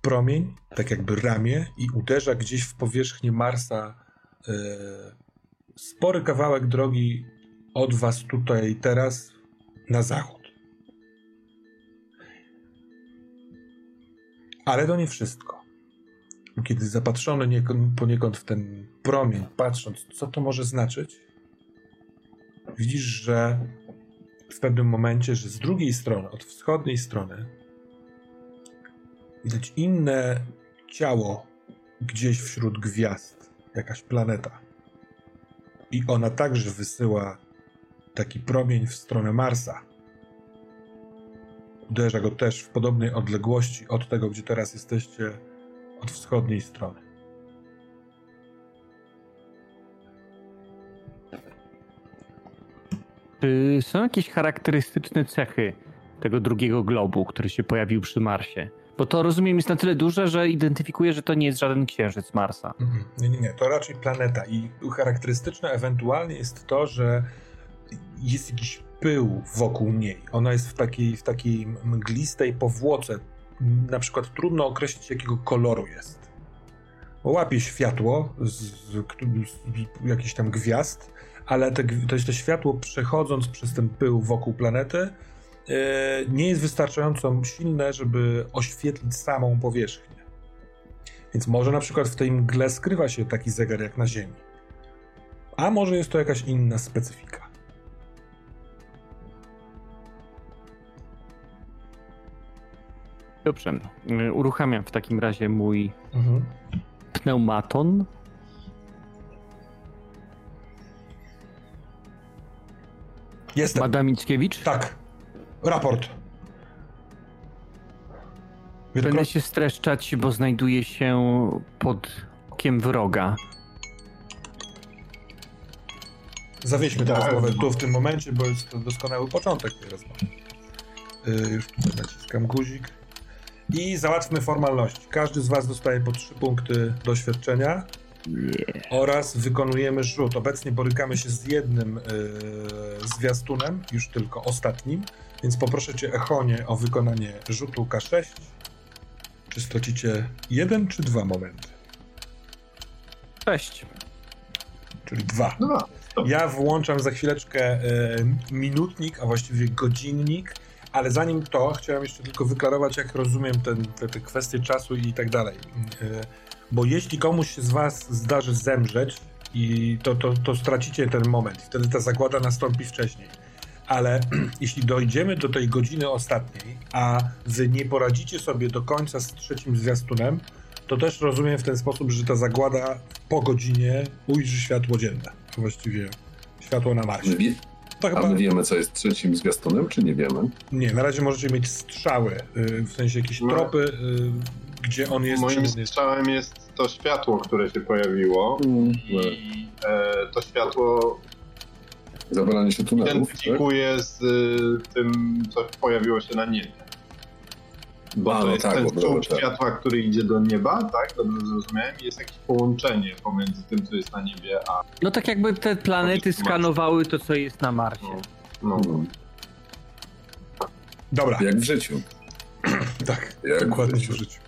Speaker 1: promień, tak jakby ramię, i uderza gdzieś w powierzchnię Marsa e, spory kawałek drogi od was tutaj teraz na zachód. Ale to nie wszystko. Kiedy zapatrzony niekąd, poniekąd w ten promień, patrząc, co to może znaczyć, widzisz, że w pewnym momencie, że z drugiej strony, od wschodniej strony, widać inne ciało gdzieś wśród gwiazd, jakaś planeta. I ona także wysyła taki promień w stronę Marsa. Uderza go też w podobnej odległości od tego, gdzie teraz jesteście, od wschodniej strony.
Speaker 2: Czy są jakieś charakterystyczne cechy tego drugiego globu, który się pojawił przy Marsie? Bo to rozumiem jest na tyle duże, że identyfikuje, że to nie jest żaden księżyc Marsa.
Speaker 1: Mhm. Nie, nie, nie, to raczej planeta i charakterystyczne ewentualnie jest to, że jest jakiś pył wokół niej. Ona jest w takiej, w takiej mglistej powłoce. Na przykład trudno określić, jakiego koloru jest. Łapie światło z, z, z jakichś tam gwiazd, ale to, to światło przechodząc przez ten pył wokół planety e, nie jest wystarczająco silne, żeby oświetlić samą powierzchnię. Więc może na przykład w tej mgle skrywa się taki zegar jak na Ziemi. A może jest to jakaś inna specyfika.
Speaker 2: Dobrze. Y, Uruchamiam w takim razie mój
Speaker 1: Mhm.
Speaker 2: pneumaton.
Speaker 1: Jestem.
Speaker 2: Madam Mickiewicz.
Speaker 1: Tak. Raport.
Speaker 2: Będę
Speaker 1: Wielokro...
Speaker 2: się streszczać, bo znajduję się pod okiem wroga.
Speaker 1: Zawieźmy tę rozmowę tu w tym momencie, bo jest to doskonały początek tej rozmowy. Yy, już naciskam guzik. I załatwmy formalności. Każdy z Was dostaje po 3 punkty doświadczenia oraz wykonujemy rzut. Obecnie borykamy się z jednym yy, zwiastunem, już tylko ostatnim, więc poproszę Cię, Echonie, o wykonanie rzutu K6. Czy stracicie jeden czy dwa momenty?
Speaker 2: Cześć.
Speaker 1: Czyli dwa.
Speaker 4: Dwa.
Speaker 1: Ja włączam za chwileczkę e, minutnik, a właściwie godzinnik, ale zanim to chciałem jeszcze tylko wyklarować, jak rozumiem ten, te, te kwestie czasu i tak dalej. E, bo jeśli komuś z Was zdarzy zemrzeć, i to, to, to stracicie ten moment, wtedy ta zagłada nastąpi wcześniej. Ale jeśli dojdziemy do tej godziny ostatniej, a Wy nie poradzicie sobie do końca z trzecim zwiastunem, to też rozumiem w ten sposób, że ta zagłada po godzinie ujrzy światło dzienne. Właściwie światło na Marsie.
Speaker 3: wie,
Speaker 1: To
Speaker 3: a
Speaker 1: chyba
Speaker 3: my wiemy, co jest trzecim zwiastunem, czy nie wiemy?
Speaker 1: nie, na razie możecie mieć strzały, y, w sensie jakieś
Speaker 4: No.
Speaker 1: tropy, y, gdzie on jest.
Speaker 4: Moim strzałem jest to światło, które się pojawiło. I e, to światło
Speaker 3: Zawalanie się tunelów, tak?
Speaker 4: identyfikuje z y, tym, co pojawiło się na niebie. Bo
Speaker 3: A,
Speaker 4: to
Speaker 3: no
Speaker 4: jest
Speaker 3: tak,
Speaker 4: ten słup
Speaker 3: tak.
Speaker 4: światła, który idzie do nieba, tak? Dobrze zrozumiałem? Jest jakieś połączenie pomiędzy tym, co jest na niebie, a
Speaker 2: No tak jakby te planety skanowały to, co jest na Marsie.
Speaker 4: no,
Speaker 3: Mhm.
Speaker 1: Dobra,
Speaker 3: Jak w życiu.
Speaker 1: tak,
Speaker 3: Jak
Speaker 1: dokładnie
Speaker 3: w
Speaker 1: w życiu.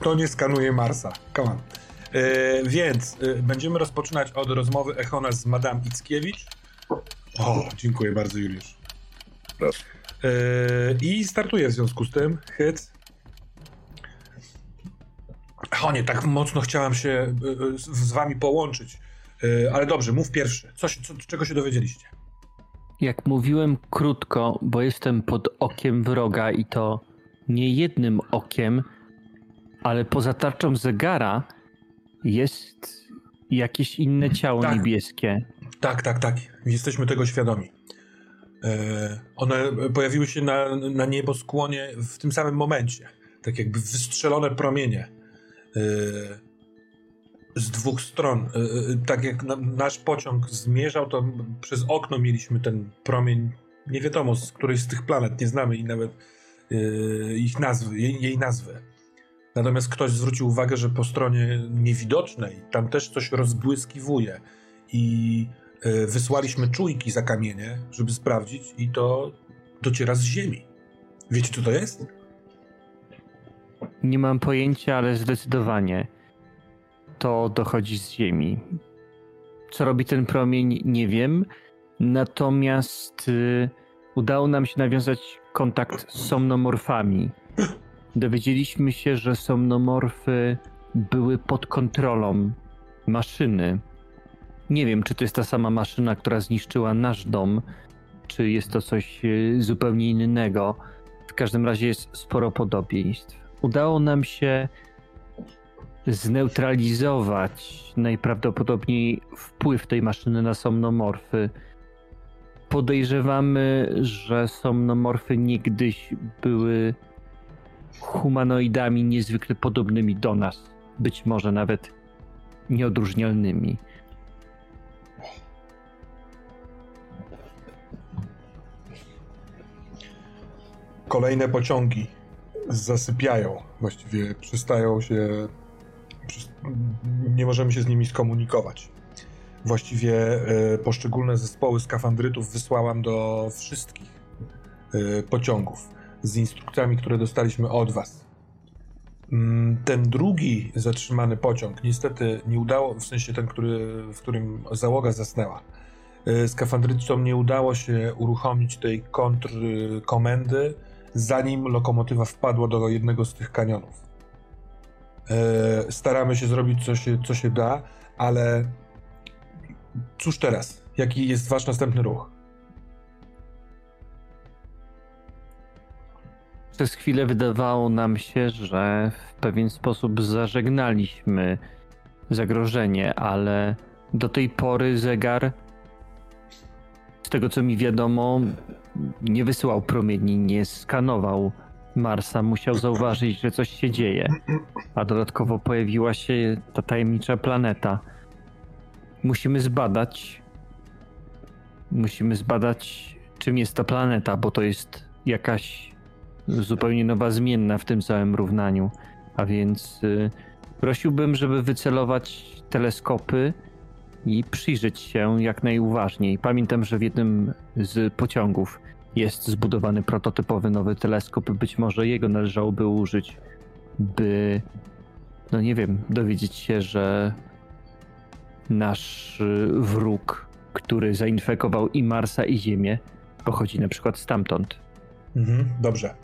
Speaker 1: Kto nie skanuje Marsa? Come on. Y, więc y, będziemy rozpoczynać od rozmowy Echona z Madame Ickiewicz. O, dziękuję bardzo, Juliusz.
Speaker 3: Proszę.
Speaker 1: Yy, I startuję w związku z tym. Hyc. Echonie, tak mocno chciałam się z, wami połączyć. Ale dobrze, mów pierwszy. Co, się- co, czego się dowiedzieliście?
Speaker 2: Jak mówiłem krótko, bo jestem pod okiem wroga i to nie jednym okiem, ale poza tarczą zegara jest jakieś inne ciało
Speaker 1: Tak.
Speaker 2: niebieskie.
Speaker 1: Tak, tak, tak. Jesteśmy tego świadomi. E, one pojawiły się na, na nieboskłonie w tym samym momencie. Tak jakby wystrzelone promienie. E, z dwóch stron. E, tak jak na, nasz pociąg zmierzał, to przez okno mieliśmy ten promień. Nie wiadomo z której z tych planet, nie znamy i nawet ich nazwy, jej, jej nazwy. Natomiast ktoś zwrócił uwagę, że po stronie niewidocznej tam też coś rozbłyskiwuje. I e, wysłaliśmy czujki za kamienie, żeby sprawdzić, i to dociera z ziemi. Wiecie, co to jest?
Speaker 2: Nie mam pojęcia, ale zdecydowanie to dochodzi z Ziemi. Co robi ten promień, nie wiem. Natomiast y, udało nam się nawiązać kontakt z somnomorfami. Dowiedzieliśmy się, że somnomorfy były pod kontrolą maszyny. Nie wiem, czy to jest ta sama maszyna, która zniszczyła nasz dom, czy jest to coś y, zupełnie innego. W każdym razie jest sporo podobieństw. Udało nam się zneutralizować najprawdopodobniej wpływ tej maszyny na somnomorfy. Podejrzewamy, że somnomorfy niegdyś były humanoidami niezwykle podobnymi do nas, być może nawet nieodróżnialnymi.
Speaker 1: Kolejne pociągi zasypiają, właściwie przestają się. Nie możemy się z nimi skomunikować. Właściwie e, poszczególne zespoły skafandrytów wysłałam do wszystkich e, pociągów z instrukcjami, które dostaliśmy od Was. Mm, Ten drugi zatrzymany pociąg niestety nie udało, w sensie ten, który, w którym załoga zasnęła. E, Skafandrytom nie udało się uruchomić tej kontrkomendy, zanim lokomotywa wpadła do jednego z tych kanionów. E, staramy się zrobić co się, co się da, ale cóż teraz? Jaki jest wasz następny ruch?
Speaker 2: Przez chwilę wydawało nam się, że w pewien sposób zażegnaliśmy zagrożenie, ale do tej pory zegar, z tego co mi wiadomo, nie wysyłał promieni, nie skanował Marsa. Musiał zauważyć, że coś się dzieje. A dodatkowo pojawiła się ta tajemnicza planeta. Musimy zbadać. Musimy zbadać, czym jest ta planeta, bo to jest jakaś zupełnie nowa zmienna w tym całym równaniu. A więc y, prosiłbym, żeby wycelować teleskopy i przyjrzeć się jak najuważniej. Pamiętam, że w jednym z pociągów jest zbudowany prototypowy nowy teleskop. Być może jego należałoby użyć, by, no nie wiem, dowiedzieć się, że nasz y, wróg, który zainfekował i Marsa, i Ziemię, pochodzi na przykład stamtąd.
Speaker 1: Mhm, dobrze.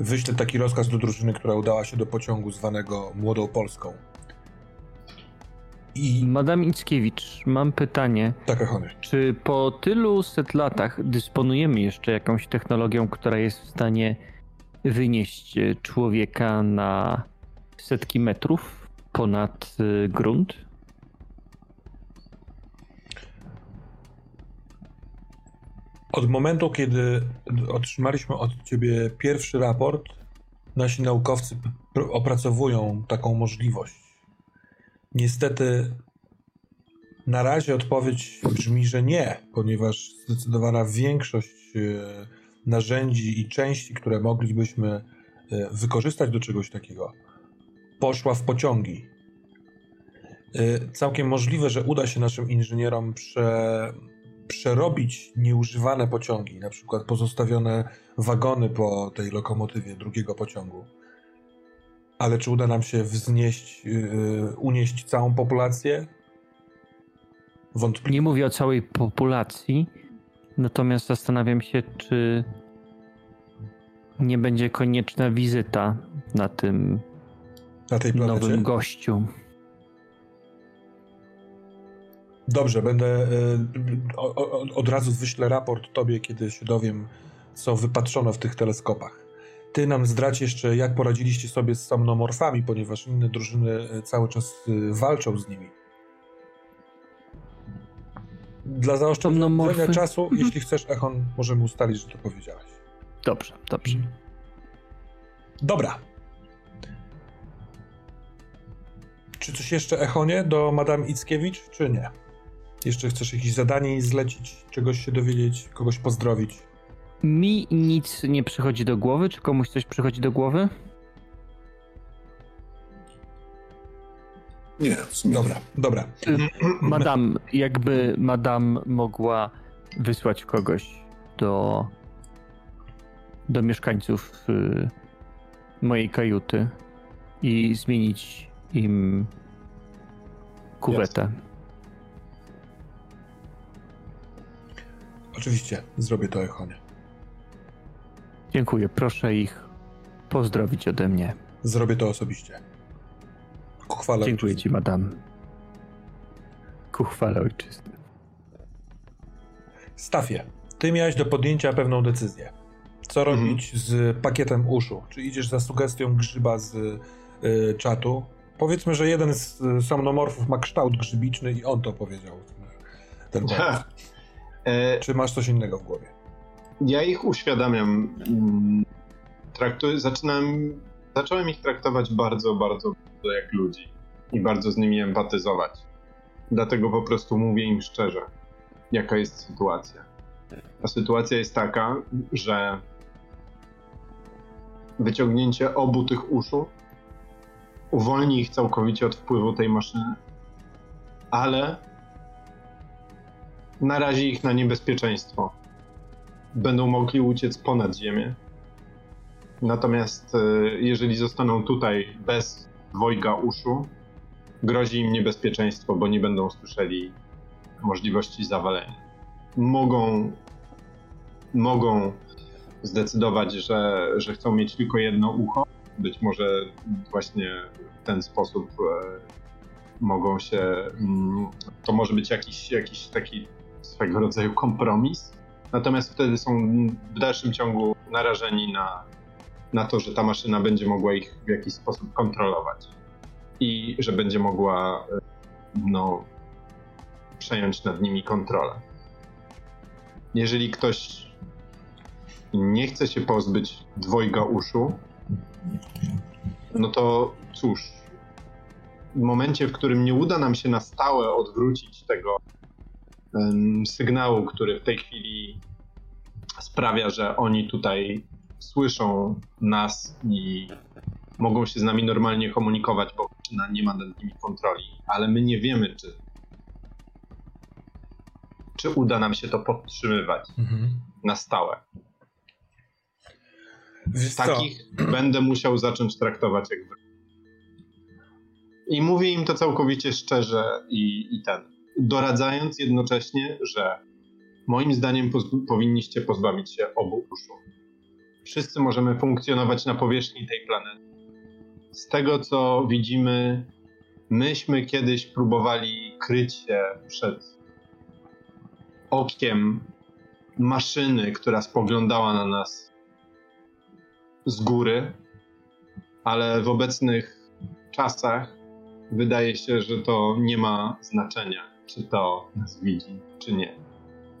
Speaker 1: Wyślę taki rozkaz do drużyny, która udała się do pociągu zwanego Młodą Polską. I
Speaker 2: Madam Ickiewicz, mam pytanie.
Speaker 1: tak, Echony.
Speaker 2: Czy po tylu set latach dysponujemy jeszcze jakąś technologią, która jest w stanie wynieść e, człowieka na setki metrów ponad y, grunt?
Speaker 1: Od momentu, kiedy otrzymaliśmy od ciebie pierwszy raport, nasi naukowcy opracowują taką możliwość. Niestety, na razie odpowiedź brzmi, że nie, ponieważ zdecydowana większość e, narzędzi i części, które moglibyśmy e, wykorzystać do czegoś takiego, poszła w pociągi. E, Całkiem możliwe, że uda się naszym inżynierom prze, przerobić nieużywane pociągi, na przykład pozostawione wagony po tej lokomotywie drugiego pociągu. Ale czy uda nam się wznieść, yy, unieść całą populację? Wątpliwie.
Speaker 2: Nie mówię o całej populacji, natomiast zastanawiam się, czy nie będzie konieczna wizyta na tym
Speaker 1: Na
Speaker 2: nowym gościu.
Speaker 1: Dobrze, będę. o- Od razu wyślę raport tobie, kiedy się dowiem, co wypatrzono w tych teleskopach. Ty nam zdradź jeszcze, jak poradziliście sobie z somnomorfami, ponieważ inne drużyny y, cały czas y, walczą z nimi. Dla zaoszczędzenia
Speaker 2: Somnomorfy?
Speaker 1: czasu, jeśli chcesz, Echon, możemy ustalić, że to powiedziałeś.
Speaker 2: Dobrze, dobrze.
Speaker 1: Dobra. Czy coś jeszcze, Echonie, do Madame Ickiewicz, czy nie? Jeszcze chcesz jakieś zadanie zlecić, czegoś się dowiedzieć, kogoś pozdrowić?
Speaker 2: Mi nic nie przychodzi do głowy. Czy komuś coś przychodzi do głowy?
Speaker 3: Nie,
Speaker 1: Dobra, dobra.
Speaker 2: Madam, jakby madam mogła wysłać kogoś do, do mieszkańców y, mojej kajuty i zmienić im kuwetę.
Speaker 1: Oczywiście, zrobię to, Echonie.
Speaker 2: Dziękuję. Proszę ich pozdrowić ode mnie.
Speaker 1: Zrobię to osobiście. Ku chwale
Speaker 2: Dziękuję
Speaker 1: ojczyzny.
Speaker 2: ci, madam. Ku chwale ojczyzny.
Speaker 1: Stafie, ty miałeś do podjęcia pewną decyzję. Co
Speaker 4: Mhm.
Speaker 1: robić z pakietem uszu? Czy idziesz za sugestią grzyba z y, czatu? Powiedzmy, że jeden z y, somnomorfów ma kształt grzybiczny i on to powiedział. Ten pomysł.
Speaker 4: E,
Speaker 1: Czy masz coś innego w głowie?
Speaker 4: Ja ich uświadamiam. mm, Traktuję, zaczynam, zacząłem ich traktować bardzo, bardzo, bardzo jak ludzi i bardzo z nimi empatyzować. Dlatego po prostu mówię im szczerze, jaka jest sytuacja. A sytuacja jest taka, że wyciągnięcie obu tych uszu uwolni ich całkowicie od wpływu tej maszyny, ale narazi ich na niebezpieczeństwo będą mogli uciec ponad ziemię. Natomiast e, jeżeli zostaną tutaj bez dwojga uszu, grozi im niebezpieczeństwo, bo nie będą słyszeli możliwości zawalenia. Mogą, mogą zdecydować, że, że chcą mieć tylko jedno ucho. Być może właśnie w ten sposób e, mogą się. Mm, to może być jakiś, jakiś taki swego rodzaju kompromis. Natomiast wtedy są w dalszym ciągu narażeni na, na to, że ta maszyna będzie mogła ich w jakiś sposób kontrolować i że będzie mogła e, no, przejąć nad nimi kontrolę. Jeżeli ktoś nie chce się pozbyć dwojga uszu, no to cóż, w momencie, w którym nie uda nam się na stałe odwrócić tego sygnału, który w tej chwili sprawia, że oni tutaj słyszą nas i mogą się z nami normalnie komunikować, bo nie ma nad nimi kontroli, ale my nie wiemy, czy, czy uda nam się to podtrzymywać na stałe.
Speaker 1: Wiesz co?
Speaker 4: Takich będę musiał zacząć traktować jak. I mówię im to całkowicie szczerze i, i ten. Doradzając jednocześnie, że moim zdaniem poz- powinniście pozbawić się obu uszu. Wszyscy możemy funkcjonować na powierzchni tej planety. Z tego co widzimy, myśmy kiedyś próbowali kryć się przed okiem maszyny, która spoglądała na nas z góry, ale w obecnych czasach wydaje się, że to nie ma znaczenia, czy to nas widzi, czy nie.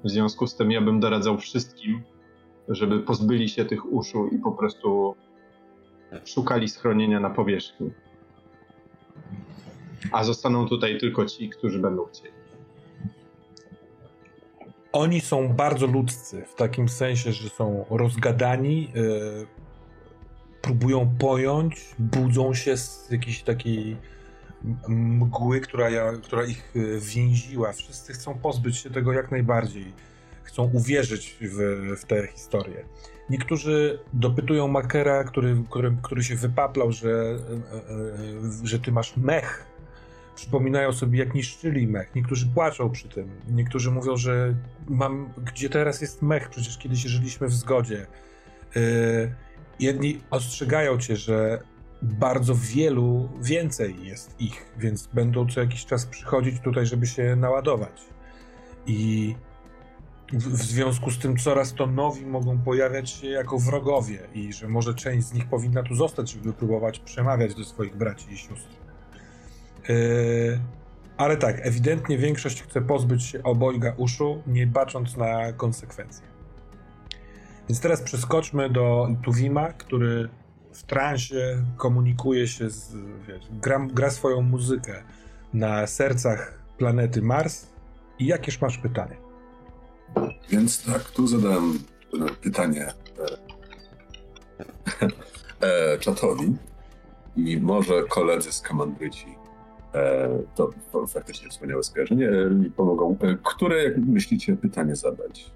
Speaker 4: W związku z tym ja bym doradzał wszystkim, żeby pozbyli się tych uszu i po prostu szukali schronienia na powierzchni. A zostaną tutaj tylko ci, którzy będą chcieli.
Speaker 1: Oni są bardzo ludzcy, w takim sensie, że są rozgadani, yy, próbują pojąć, budzą się z jakiejś takiej mgły, która, ja, która ich y, więziła. Wszyscy chcą pozbyć się tego jak najbardziej. Chcą uwierzyć w, w tę historię. Niektórzy dopytują Makera, który, który, który się wypaplał, że, e, e, że ty masz mech. Przypominają sobie, jak niszczyli mech. Niektórzy płaczą przy tym. Niektórzy mówią, że mam, gdzie teraz jest mech? Przecież kiedyś żyliśmy w zgodzie. Jedni ostrzegają cię, że bardzo wielu więcej jest ich, więc będą co jakiś czas przychodzić tutaj, żeby się naładować. I w, w związku z tym coraz to nowi mogą pojawiać się jako wrogowie i że może część z nich powinna tu zostać, żeby próbować przemawiać do swoich braci i sióstr. Yy, ale tak, ewidentnie większość chce pozbyć się obojga uszu, nie bacząc na konsekwencje. Więc teraz przeskoczmy do Tuwima, który w transie komunikuje się z, wiesz, gra, gra swoją muzykę na sercach planety Mars. I jakież masz pytanie?
Speaker 3: Więc tak, tu zadałem pytanie e, e, czatowi i może koledzy z Kamandryci e, to, to faktycznie wspaniałe skojarzenie e, mi pomogą. E, które, jak myślicie, pytanie zadać?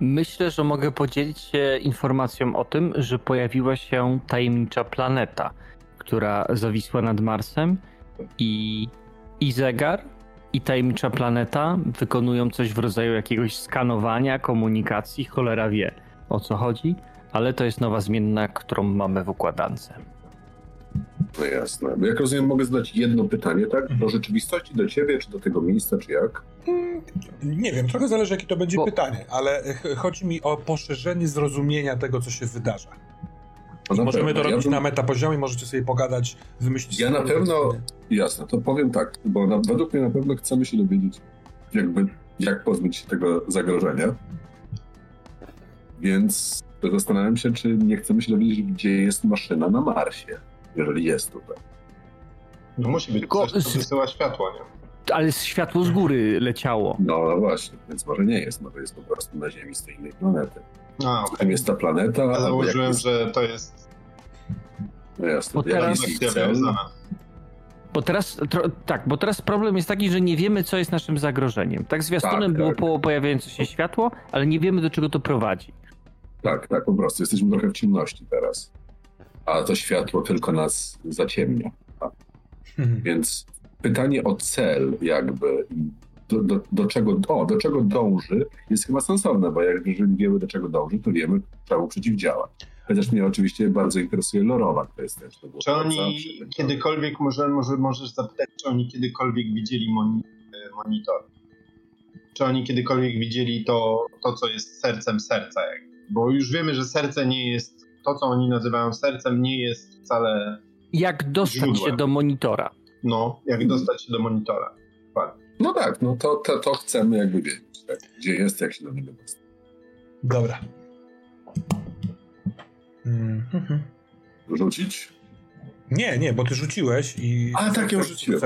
Speaker 2: Myślę, że mogę podzielić się informacją o tym, że pojawiła się tajemnicza planeta, która zawisła nad Marsem i, i zegar, i tajemnicza planeta wykonują coś w rodzaju jakiegoś skanowania, komunikacji, cholera wie o co chodzi, ale to jest nowa zmienna, którą mamy w układance.
Speaker 3: No jasne. Jak rozumiem, mogę zadać jedno pytanie, tak? Do rzeczywistości, do ciebie, czy do tego miejsca, czy jak?
Speaker 1: Nie wiem, trochę zależy, jakie to będzie Bo... pytanie, ale chodzi mi o poszerzenie zrozumienia tego, co się wydarza. No możemy to robić ja bym... na metapoziomie, możecie sobie pogadać, wymyślić...
Speaker 3: Ja na pewno, jasne, to powiem tak, bo na, według mnie na pewno chcemy się dowiedzieć, jakby, jak pozbyć się tego zagrożenia. Więc zastanawiam się, czy nie chcemy się dowiedzieć, gdzie jest maszyna na Marsie jeżeli jest tutaj.
Speaker 4: No musi być Tylko... coś, co wysyła światło, nie?
Speaker 2: Ale światło z góry leciało.
Speaker 3: No, no właśnie, więc może nie jest, może jest po prostu na Ziemi z tej innej planety. A, okay. Tam jest ta planeta.
Speaker 4: Ja założyłem, jest... że to jest.
Speaker 3: No jasne, bo teraz...
Speaker 2: Bo teraz, tro, tak, bo teraz problem jest taki, że nie wiemy, co jest naszym zagrożeniem. Tak, zwiastunem tak, było tak. Po pojawiające się światło, ale nie wiemy, do czego to prowadzi.
Speaker 3: Tak, tak, po prostu. Jesteśmy trochę w ciemności teraz a to światło tylko nas zaciemnia. Mhm. Więc pytanie o cel jakby, do, do, do, czego, o, do czego dąży, jest chyba sensowne, bo jak jeżeli wiemy, do czego dąży, to wiemy, czemu przeciwdziałać. Chociaż mnie oczywiście bardzo interesuje lorowa kwestia. Czy,
Speaker 4: czy oni kiedykolwiek, może, może możesz zapytać, czy oni kiedykolwiek widzieli moni monitor? Czy oni kiedykolwiek widzieli to, to, co jest sercem serca? Bo już wiemy, że serce nie jest to, co oni nazywają sercem, nie jest wcale.
Speaker 2: Jak dostać źródłem. się do monitora.
Speaker 4: No, jak dostać się do monitora.
Speaker 3: No tak, no to, to, to chcemy jakby wiedzieć, tak? gdzie jest, jak się do niego dostać.
Speaker 1: Dobra.
Speaker 3: Mm-hmm. Rzucić?
Speaker 1: Nie, nie, bo ty rzuciłeś i
Speaker 3: A tak, ja rzuciłem.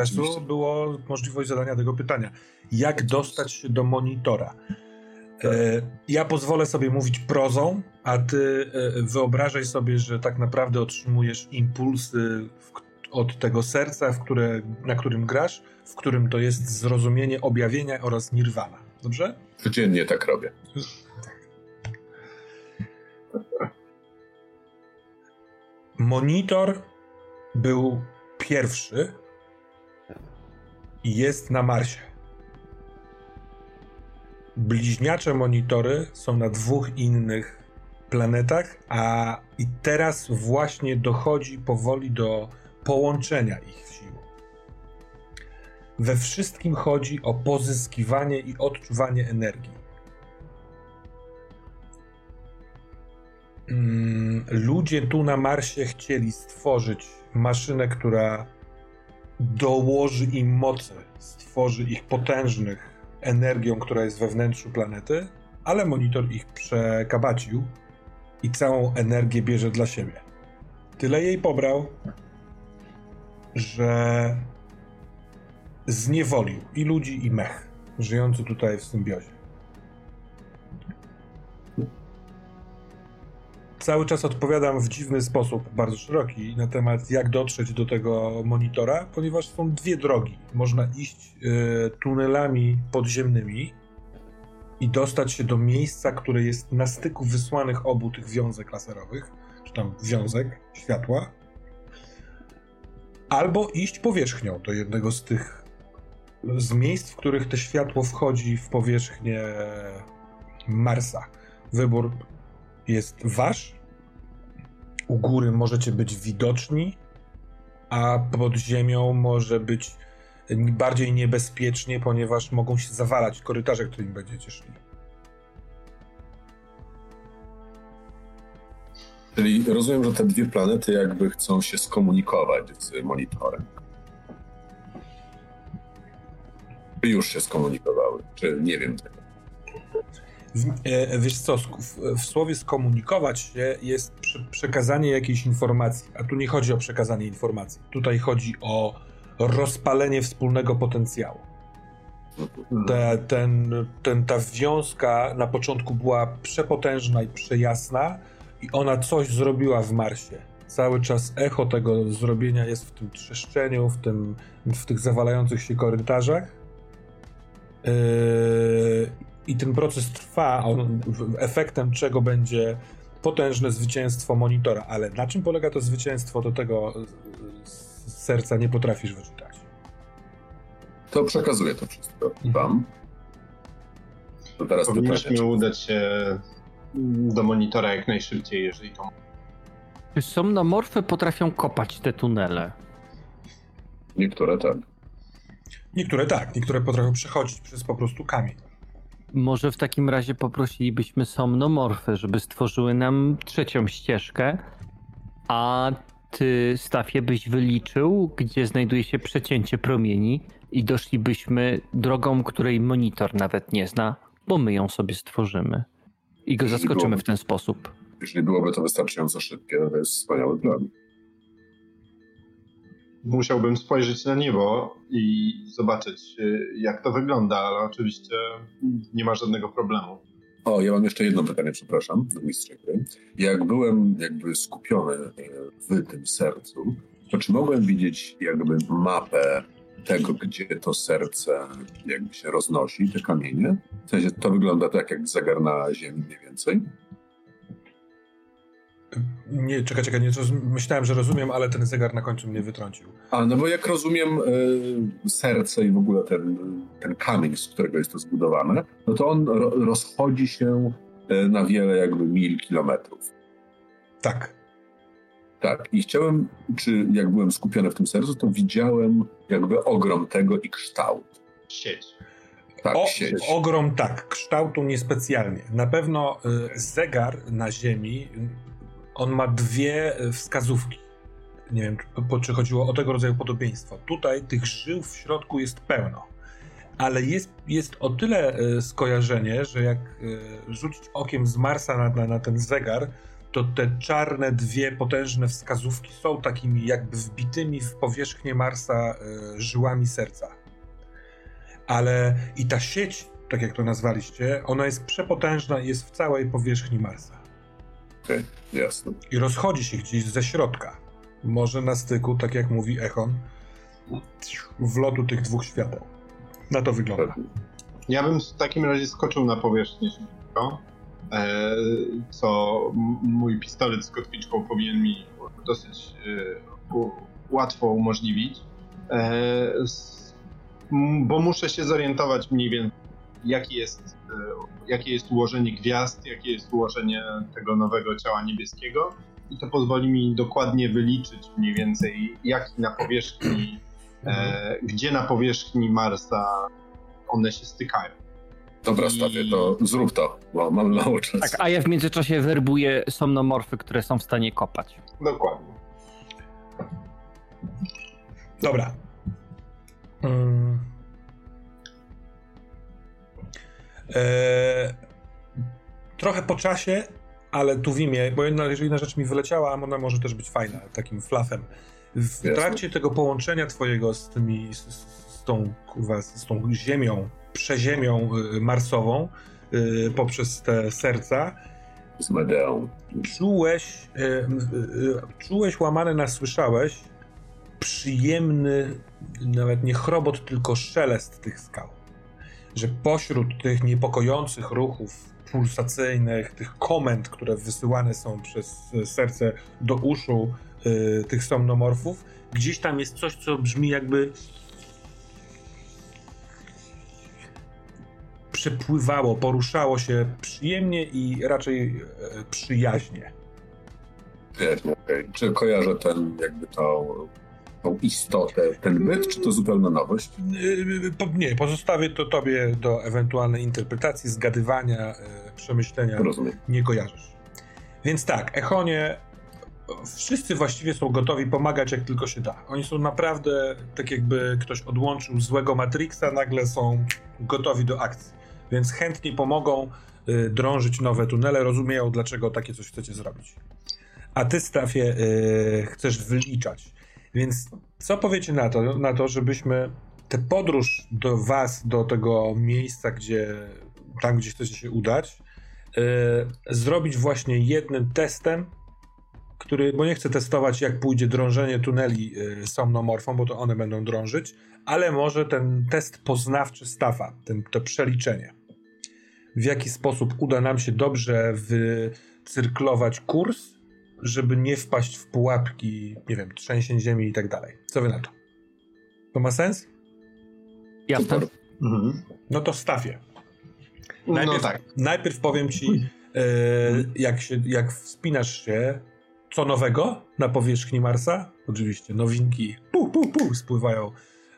Speaker 1: było możliwość zadania tego pytania. Jak dostać się do monitora? E, ja pozwolę sobie mówić prozą, a ty e, wyobrażaj sobie, że tak naprawdę otrzymujesz impulsy od tego serca, w które, na którym grasz, w którym to jest zrozumienie objawienia oraz nirwana. Dobrze?
Speaker 3: Codziennie tak robię.
Speaker 1: Monitor był pierwszy i jest na Marsie. Bliźniacze monitory są na dwóch innych planetach, a i teraz właśnie dochodzi powoli do połączenia ich sił. We wszystkim chodzi o pozyskiwanie i odczuwanie energii. Mm, ludzie tu na Marsie chcieli stworzyć maszynę, która dołoży im mocy, stworzy ich potężnych, energią, która jest we wnętrzu planety, ale monitor ich przekabacił i całą energię bierze dla siebie. Tyle jej pobrał, że zniewolił i ludzi, i mech, żyjący tutaj w symbiozie. cały czas odpowiadam w dziwny sposób, bardzo szeroki, na temat jak dotrzeć do tego monitora, ponieważ są dwie drogi. Można iść y, tunelami podziemnymi i dostać się do miejsca, które jest na styku wysłanych obu tych wiązek laserowych, czy tam wiązek światła, albo iść powierzchnią do jednego z tych z miejsc, w których to światło wchodzi w powierzchnię Marsa. Wybór jest wasz, u góry możecie być widoczni, a pod ziemią może być bardziej niebezpiecznie, ponieważ mogą się zawalać korytarze, którymi będziecie szli.
Speaker 3: Czyli rozumiem, że te dwie planety jakby chcą się skomunikować z monitorem. Już się skomunikowały, czy nie wiem tego.
Speaker 1: E, wiesz co, w, słowie skomunikować się jest przekazanie jakiejś informacji, a tu nie chodzi o przekazanie informacji. Tutaj chodzi o rozpalenie wspólnego potencjału. Te, ten, ten, ta wiązka na początku była przepotężna i przejasna i ona coś zrobiła w Marsie. Cały czas echo tego zrobienia jest w tym trzeszczeniu, w, tym, w tych zawalających się korytarzach. Yy, I ten proces trwa, on, efektem czego będzie potężne zwycięstwo monitora. Ale na czym polega to zwycięstwo, do tego z serca nie potrafisz wyczytać.
Speaker 3: To przekazuję to wszystko mhm. wam.
Speaker 4: To teraz Powinniśmy udać się do monitora jak najszybciej, jeżeli to...
Speaker 2: Czy somnomorfy potrafią kopać te tunele?
Speaker 3: Niektóre tak.
Speaker 1: Niektóre tak, niektóre potrafią przechodzić przez po prostu kamień.
Speaker 2: Może w takim razie poprosilibyśmy somnomorfy, żeby stworzyły nam trzecią ścieżkę, a ty, Stafie, byś wyliczył, gdzie znajduje się przecięcie promieni i doszlibyśmy drogą, której monitor nawet nie zna, bo my ją sobie stworzymy. I go zaskoczymy byłoby, w ten sposób.
Speaker 3: Jeśli byłoby to wystarczająco szybkie, to jest wspaniały plan.
Speaker 4: Musiałbym spojrzeć na niebo i zobaczyć, y, jak to wygląda, ale oczywiście nie ma żadnego problemu.
Speaker 3: O, ja mam jeszcze jedno pytanie, przepraszam, do mistrza gry. Jak byłem jakby skupiony e, w tym sercu, to czy mogłem widzieć jakby mapę tego, gdzie to serce jakby się roznosi, te kamienie? W sensie to wygląda tak jak zegar na ziemi mniej więcej?
Speaker 1: Nie, czekaj, czekaj, nie, myślałem, że rozumiem, ale ten zegar na końcu mnie wytrącił.
Speaker 3: A, no bo jak rozumiem y, serce i w ogóle ten, ten kamień, z którego jest to zbudowane, no to on ro, rozchodzi się y, na wiele jakby mil, kilometrów.
Speaker 1: Tak.
Speaker 3: Tak, i chciałem, czy jak byłem skupiony w tym sercu, to widziałem jakby ogrom tego i kształt.
Speaker 4: Sieć.
Speaker 1: Tak, o, sieć. Ogrom tak, kształtu niespecjalnie. Na pewno y, zegar na Ziemi on ma dwie e, wskazówki. Nie wiem, czy, czy chodziło o tego rodzaju podobieństwo. Tutaj tych żył w środku jest pełno. Ale jest, jest o tyle skojarzenie, że jak rzucić okiem z Marsa na, na, na ten zegar, to te czarne, dwie potężne wskazówki są takimi jakby wbitymi w powierzchnię Marsa żyłami serca. Ale i ta sieć, tak jak to nazwaliście, ona jest przepotężna i jest w całej powierzchni Marsa.
Speaker 3: Okej, okay, jasne.
Speaker 1: I rozchodzi się gdzieś ze środka. Może na styku, tak jak mówi Echon, wlotu tych dwóch świateł. Na to wygląda.
Speaker 4: Ja bym w takim razie skoczył na powierzchnię szybko, e, co mój pistolet z kotwiczką powinien mi dosyć e, łatwo umożliwić, e, bo muszę się zorientować mniej więcej, jaki jest jakie jest ułożenie gwiazd, jakie jest ułożenie tego nowego ciała niebieskiego i to pozwoli mi dokładnie wyliczyć mniej więcej, jaki na powierzchni, e, mhm. gdzie na powierzchni Marsa one się stykają.
Speaker 3: Dobra, I... Stawie, to zrób to, bo mam mało czasu.
Speaker 2: Tak, a ja w międzyczasie werbuję somnomorfy, które są w stanie kopać.
Speaker 4: Dokładnie.
Speaker 1: Dobra. Hmm. Eee, trochę po czasie, ale tu w imię, bo jedna, jedna rzecz mi wyleciała, a ona może też być fajna, takim flafem. W Jasne. trakcie tego połączenia twojego z tymi, z, z, tą, kurwa, z tą ziemią, przeziemią y, marsową, y, poprzez te serca,
Speaker 3: z Medeą.
Speaker 1: Czułeś, y, czułeś łamane nasłyszałeś przyjemny, nawet nie chrobot, tylko szelest tych skał. Że pośród tych niepokojących ruchów pulsacyjnych, tych komend, które wysyłane są przez serce do uszu tych somnomorfów, gdzieś tam jest coś, co brzmi jakby przepływało, poruszało się przyjemnie i raczej y, przyjaźnie.
Speaker 3: Jasne, okay. Czy kojarzę ten, jakby tą, tą istotę, ten byt, czy to zupełna nowość?
Speaker 1: Yy, nie, pozostawię to tobie do ewentualnej interpretacji, zgadywania, yy, przemyślenia.
Speaker 3: Rozumiem.
Speaker 1: Nie kojarzysz. Więc tak, Echonie, wszyscy właściwie są gotowi pomagać jak tylko się da. Oni są naprawdę, tak jakby ktoś odłączył złego Matrixa, nagle są gotowi do akcji. Więc chętnie pomogą y, drążyć nowe tunele, rozumieją dlaczego takie coś chcecie zrobić. A ty, Stafie, y, chcesz wyliczać. Więc co powiecie na to, na to, żebyśmy tę podróż do was, do tego miejsca, gdzie tam, gdzie chcecie się udać, y, zrobić właśnie jednym testem, który, bo nie chcę testować, jak pójdzie drążenie tuneli somnomorfą, bo to one będą drążyć, ale może ten test poznawczy stafa, ten, to przeliczenie. W jaki sposób uda nam się dobrze wycyrklować kurs, żeby nie wpaść w pułapki, nie wiem, trzęsień ziemi i tak dalej. Co wy na to? To ma sens?
Speaker 2: Jasne.
Speaker 4: Mhm.
Speaker 1: No to stafie.
Speaker 4: No
Speaker 1: Najpierw,
Speaker 4: tak.
Speaker 1: najpierw powiem ci, e, jak, się, jak wspinasz się, co nowego na powierzchni Marsa. Oczywiście nowinki pu, pu, pu, spływają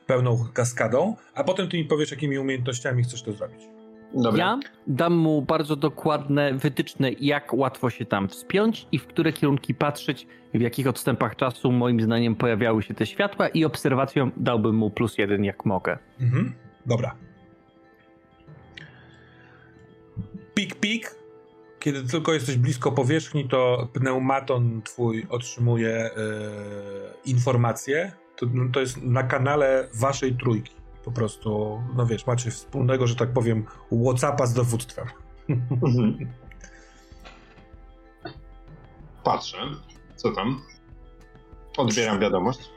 Speaker 1: pełną kaskadą, a potem ty mi powiesz, jakimi umiejętnościami chcesz to zrobić.
Speaker 4: Dobra.
Speaker 2: Ja dam mu bardzo dokładne wytyczne, jak łatwo się tam wspiąć i w które kierunki patrzeć, w jakich odstępach czasu moim zdaniem pojawiały się te światła i obserwacją dałbym mu plus jeden jak mogę.
Speaker 1: Mhm. Dobra. Pik, pik. Kiedy tylko jesteś blisko powierzchni, to pneumaton twój otrzymuje e, informacje. To, no, to jest na kanale waszej trójki. Po prostu, no wiesz, macie wspólnego, że tak powiem, Whatsappa z dowództwem.
Speaker 4: Mhm. Patrzę. Co tam? Odbieram wiadomość.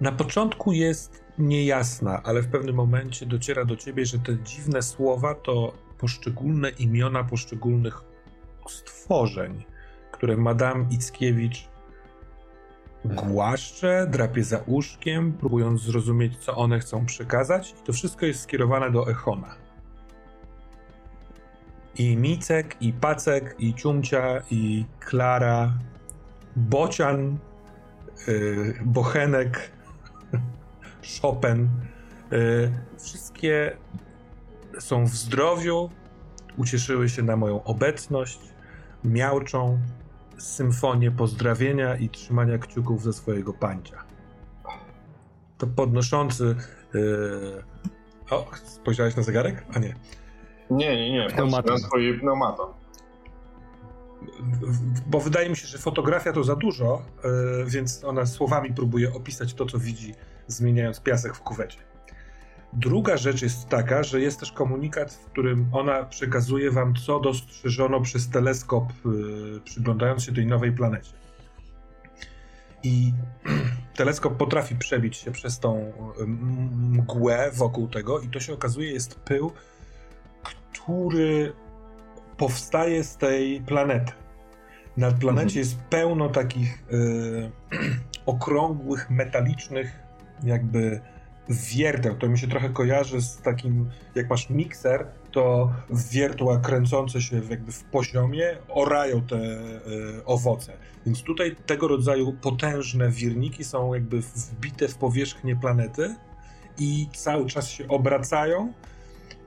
Speaker 1: Na początku jest niejasna, ale w pewnym momencie dociera do ciebie, że te dziwne słowa to poszczególne imiona poszczególnych stworzeń, które Madame Ickiewicz głaszcze, drapie za uszkiem, próbując zrozumieć, co one chcą przekazać. I to wszystko jest skierowane do Echona. I Micek, i Pacek, i Ciumcia, i Klara, Bocian, yy, Bochenek, Chopin. Yy, wszystkie są w zdrowiu, ucieszyły się na moją obecność, miałczą symfonię pozdrawienia i trzymania kciuków ze swojego pancia. To podnoszący. Yy... O, spojrzałeś na zegarek? A nie.
Speaker 4: Nie, nie, nie.
Speaker 2: Pneumaton.
Speaker 4: Na swój pneumaton.
Speaker 1: Bo wydaje mi się, że fotografia to za dużo, yy, więc ona słowami próbuje opisać to, co widzi, zmieniając piasek w kuwecie. Druga rzecz jest taka, że jest też komunikat, w którym ona przekazuje wam, co dostrzeżono przez teleskop, yy, przyglądając się tej nowej planecie. I teleskop potrafi przebić się przez tą y, mgłę wokół tego, i to się okazuje jest pył, który powstaje z tej planety. Na planecie jest pełno takich y, okrągłych, metalicznych, jakby wierteł. To mi się trochę kojarzy z takim, jak masz mikser, to wiertła kręcące się jakby w poziomie orają te y, owoce. Więc tutaj tego rodzaju potężne wirniki są jakby wbite w powierzchnię planety i cały czas się obracają,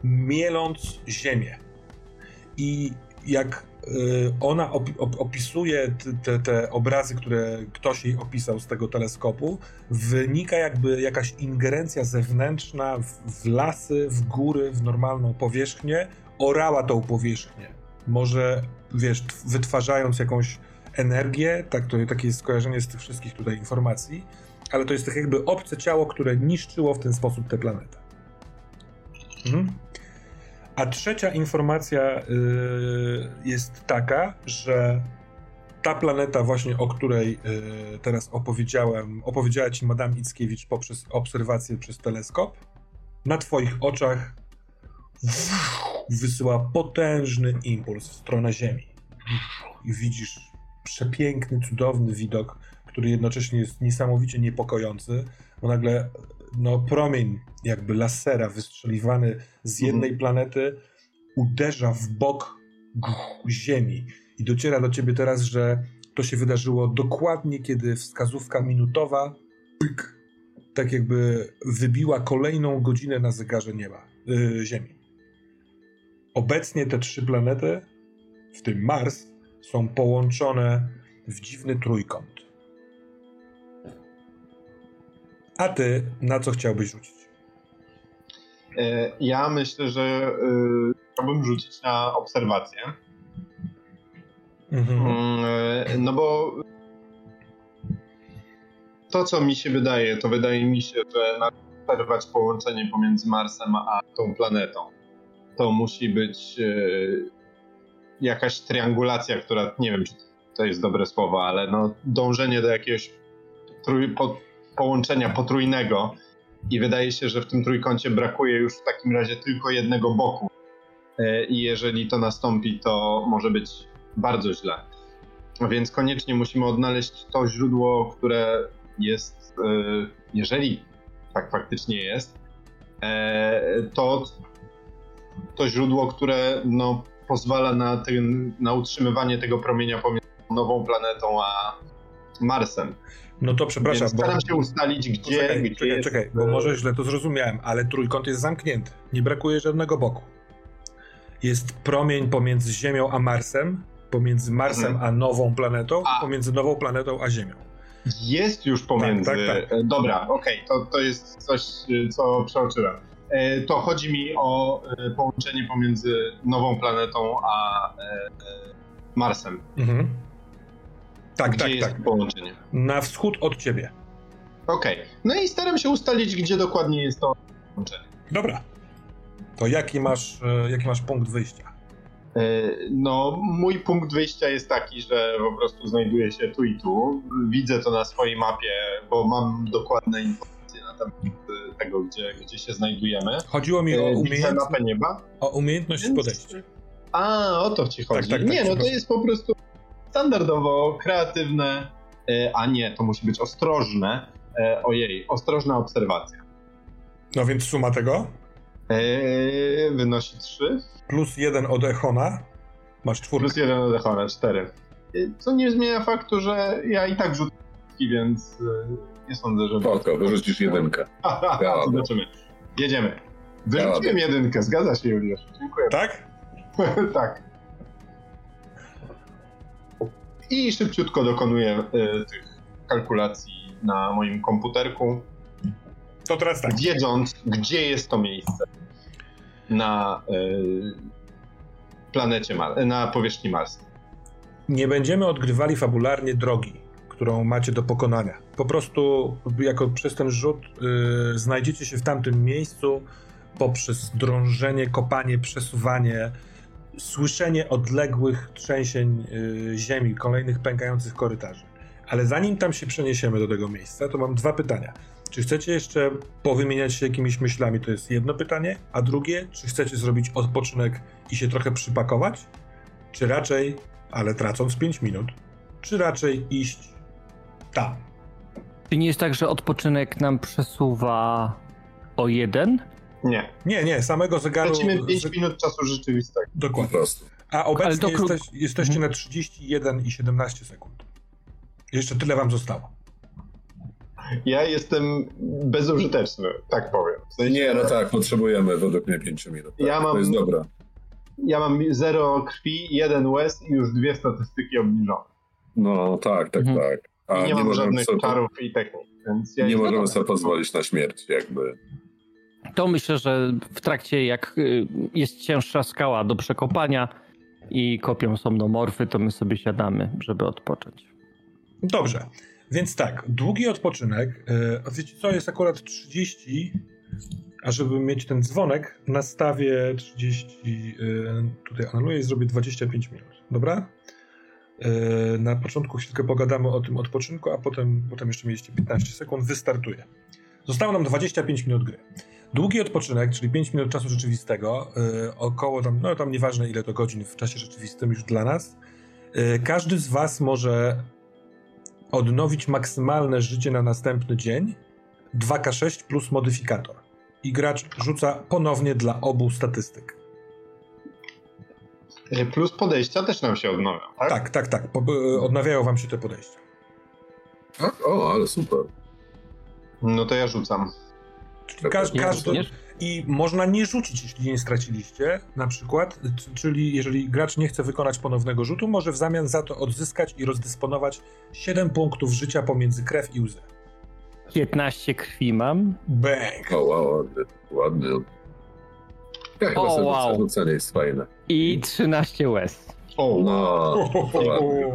Speaker 1: mieląc ziemię. I jak ona opi- op- opisuje te, te obrazy, które ktoś jej opisał z tego teleskopu, wynika jakby jakaś ingerencja zewnętrzna w, w lasy, w góry, w normalną powierzchnię, orała tą powierzchnię. Może, wiesz, wytwarzając jakąś energię, tak, to, takie jest skojarzenie z tych wszystkich tutaj informacji, ale to jest tak jakby obce ciało, które niszczyło w ten sposób tę planetę. Mhm. A trzecia informacja y, jest taka, że ta planeta właśnie, o której y, teraz opowiedziałem, opowiedziała ci Madame Ickiewicz poprzez obserwację przez teleskop, na twoich oczach wysyła potężny impuls w stronę Ziemi. I widzisz przepiękny, cudowny widok, który jednocześnie jest niesamowicie niepokojący, bo nagle no, promień jakby lasera wystrzeliwany z jednej planety uderza w bok Ziemi. I dociera do ciebie teraz, że to się wydarzyło dokładnie, kiedy wskazówka minutowa pyk, tak jakby wybiła kolejną godzinę na zegarze nieba, yy, Ziemi. Obecnie te trzy planety, w tym Mars, są połączone w dziwny trójkąt. A ty na co chciałbyś rzucić?
Speaker 4: E, ja myślę, że y, chciałbym rzucić na obserwację. Mhm. Mm, no bo to, co mi się wydaje, to wydaje mi się, że przerwać połączenie pomiędzy Marsem a tą planetą, to musi być jakaś triangulacja, która, nie wiem, czy to jest dobre słowo, ale no, dążenie do jakiegoś trój, połączenia potrójnego i wydaje się, że w tym trójkącie brakuje już w takim razie tylko jednego boku. E, I jeżeli to nastąpi, to może być bardzo źle. Więc koniecznie musimy odnaleźć to źródło, które jest, e, jeżeli tak faktycznie jest, e, to to źródło, które no, pozwala na, ten, na utrzymywanie tego promienia pomiędzy nową planetą a Marsem.
Speaker 1: No to przepraszam. Więc
Speaker 4: staram bo... się ustalić, gdzie.
Speaker 1: Czekaj,
Speaker 4: gdzie
Speaker 1: czekaj, jest... czekaj, bo może źle to zrozumiałem, ale trójkąt jest zamknięty. Nie brakuje żadnego boku. Jest promień pomiędzy Ziemią a Marsem, pomiędzy Marsem mhm. a nową planetą, a. pomiędzy nową planetą a Ziemią.
Speaker 4: Jest już pomiędzy. Tak, tak, tak. Dobra, okej, okay, to, to jest coś, co przeoczyłem. E, to chodzi mi o e, połączenie pomiędzy nową planetą a e, Marsem. Mhm.
Speaker 1: Tak,
Speaker 4: gdzie
Speaker 1: tak,
Speaker 4: jest
Speaker 1: tak.
Speaker 4: połączenie?
Speaker 1: Na wschód od ciebie.
Speaker 4: Okej. Okay. No i staram się ustalić, gdzie dokładnie jest to połączenie.
Speaker 1: Dobra. To jaki masz, jaki masz punkt wyjścia?
Speaker 4: No, mój punkt wyjścia jest taki, że po prostu znajduję się tu i tu. Widzę to na swojej mapie, bo mam dokładne informacje na temat tego, gdzie, gdzie się znajdujemy.
Speaker 1: Chodziło mi o, umiejętność,
Speaker 4: nieba.
Speaker 1: o umiejętność Więc... podejścia.
Speaker 4: A, o to ci chodzi. Tak, tak, tak, nie, no to jest po prostu standardowo kreatywne, e, a nie, to musi być ostrożne. E, ojej, ostrożna obserwacja.
Speaker 1: No więc suma tego?
Speaker 4: Eee, wynosi 3.
Speaker 1: Plus 1 od Echona. Masz czwórkę.
Speaker 4: Plus 1 od Echona, 4. Co nie zmienia faktu, że ja i tak rzucę, więc nie sądzę, że...
Speaker 3: Spoko, wyrzucisz jedynkę.
Speaker 4: Ja zobaczymy. Jedziemy. Wyrzuciłem jedynkę, zgadza się Juliusz. Dziękuję.
Speaker 1: Tak?
Speaker 4: tak. I szybciutko dokonuję y, tych kalkulacji na moim komputerku.
Speaker 1: To teraz tak.
Speaker 4: Wiedząc, gdzie jest to miejsce na y, planecie, Mar na powierzchni Marsa.
Speaker 1: Nie będziemy odgrywali fabularnie drogi którą macie do pokonania. Po prostu jako przez ten rzut yy, znajdziecie się w tamtym miejscu poprzez drążenie, kopanie, przesuwanie, słyszenie odległych trzęsień yy, ziemi, kolejnych pękających korytarzy. Ale zanim tam się przeniesiemy do tego miejsca, to mam dwa pytania. Czy chcecie jeszcze powymieniać się jakimiś myślami? To jest jedno pytanie. A drugie, czy chcecie zrobić odpoczynek i się trochę przypakować? Czy raczej, ale tracąc 5 minut, czy raczej iść tam.
Speaker 2: Czy nie jest tak, że odpoczynek nam przesuwa o jeden?
Speaker 4: Nie.
Speaker 1: Nie, nie, samego zegaru...
Speaker 4: Tracimy 5 minut czasu rzeczywistego.
Speaker 1: Dokładnie. A obecnie jesteś, jesteście mhm. na 31 i 17 sekund. Jeszcze tyle wam zostało.
Speaker 4: Ja jestem bezużyteczny, tak powiem.
Speaker 3: W sensie... Nie, no tak, potrzebujemy według mnie 5 minut. Tak? Ja mam, to jest dobra.
Speaker 4: Ja mam 0 krwi, 1 łez i już dwie statystyki obniżone.
Speaker 3: No tak, tak, mhm. tak.
Speaker 4: A nie, nie mam żadnych sobie, czarów i technik, więc ja
Speaker 3: Nie możemy sobie pozwolić na śmierć, jakby.
Speaker 2: To myślę, że w trakcie jak y, jest cięższa skała do przekopania i kopią somnomorfy, to my sobie siadamy, żeby odpocząć.
Speaker 1: Dobrze. Więc tak, długi odpoczynek. Yy, wiecie co, jest akurat 30, a żeby mieć ten dzwonek, nastawię 30, yy, tutaj anuluję i zrobię 25 minut. Dobra? Na początku chwilkę pogadamy o tym odpoczynku, a potem, potem jeszcze mieliście 15 sekund. Wystartuje. Zostało nam 25 minut gry. Długi odpoczynek, czyli 5 minut czasu rzeczywistego, yy, około tam, no tam nieważne ile to godzin w czasie rzeczywistym już dla nas. Yy, każdy z Was może odnowić maksymalne życie na następny dzień 2K6 plus modyfikator. I gracz rzuca ponownie dla obu statystyk.
Speaker 4: Y, Plus podejścia też nam się odnowią, tak?
Speaker 1: Tak, tak, tak. Po, odnawiają wam się te podejścia.
Speaker 3: Tak? O, ale super.
Speaker 4: No to ja rzucam.
Speaker 1: Każ, każdy? I można nie rzucić, jeśli nie straciliście, na przykład. Czyli jeżeli gracz nie chce wykonać ponownego rzutu, może w zamian za to odzyskać i rozdysponować 7 punktów życia pomiędzy krew i łzy.
Speaker 2: 15 krwi mam.
Speaker 1: Bang!
Speaker 3: O, wow, ładny. ładny. Ja chyba
Speaker 2: O,
Speaker 3: sobie
Speaker 2: wow.
Speaker 3: wow. rzucenie jest fajne.
Speaker 2: I 13 łez.
Speaker 4: O,
Speaker 3: No, ładnie.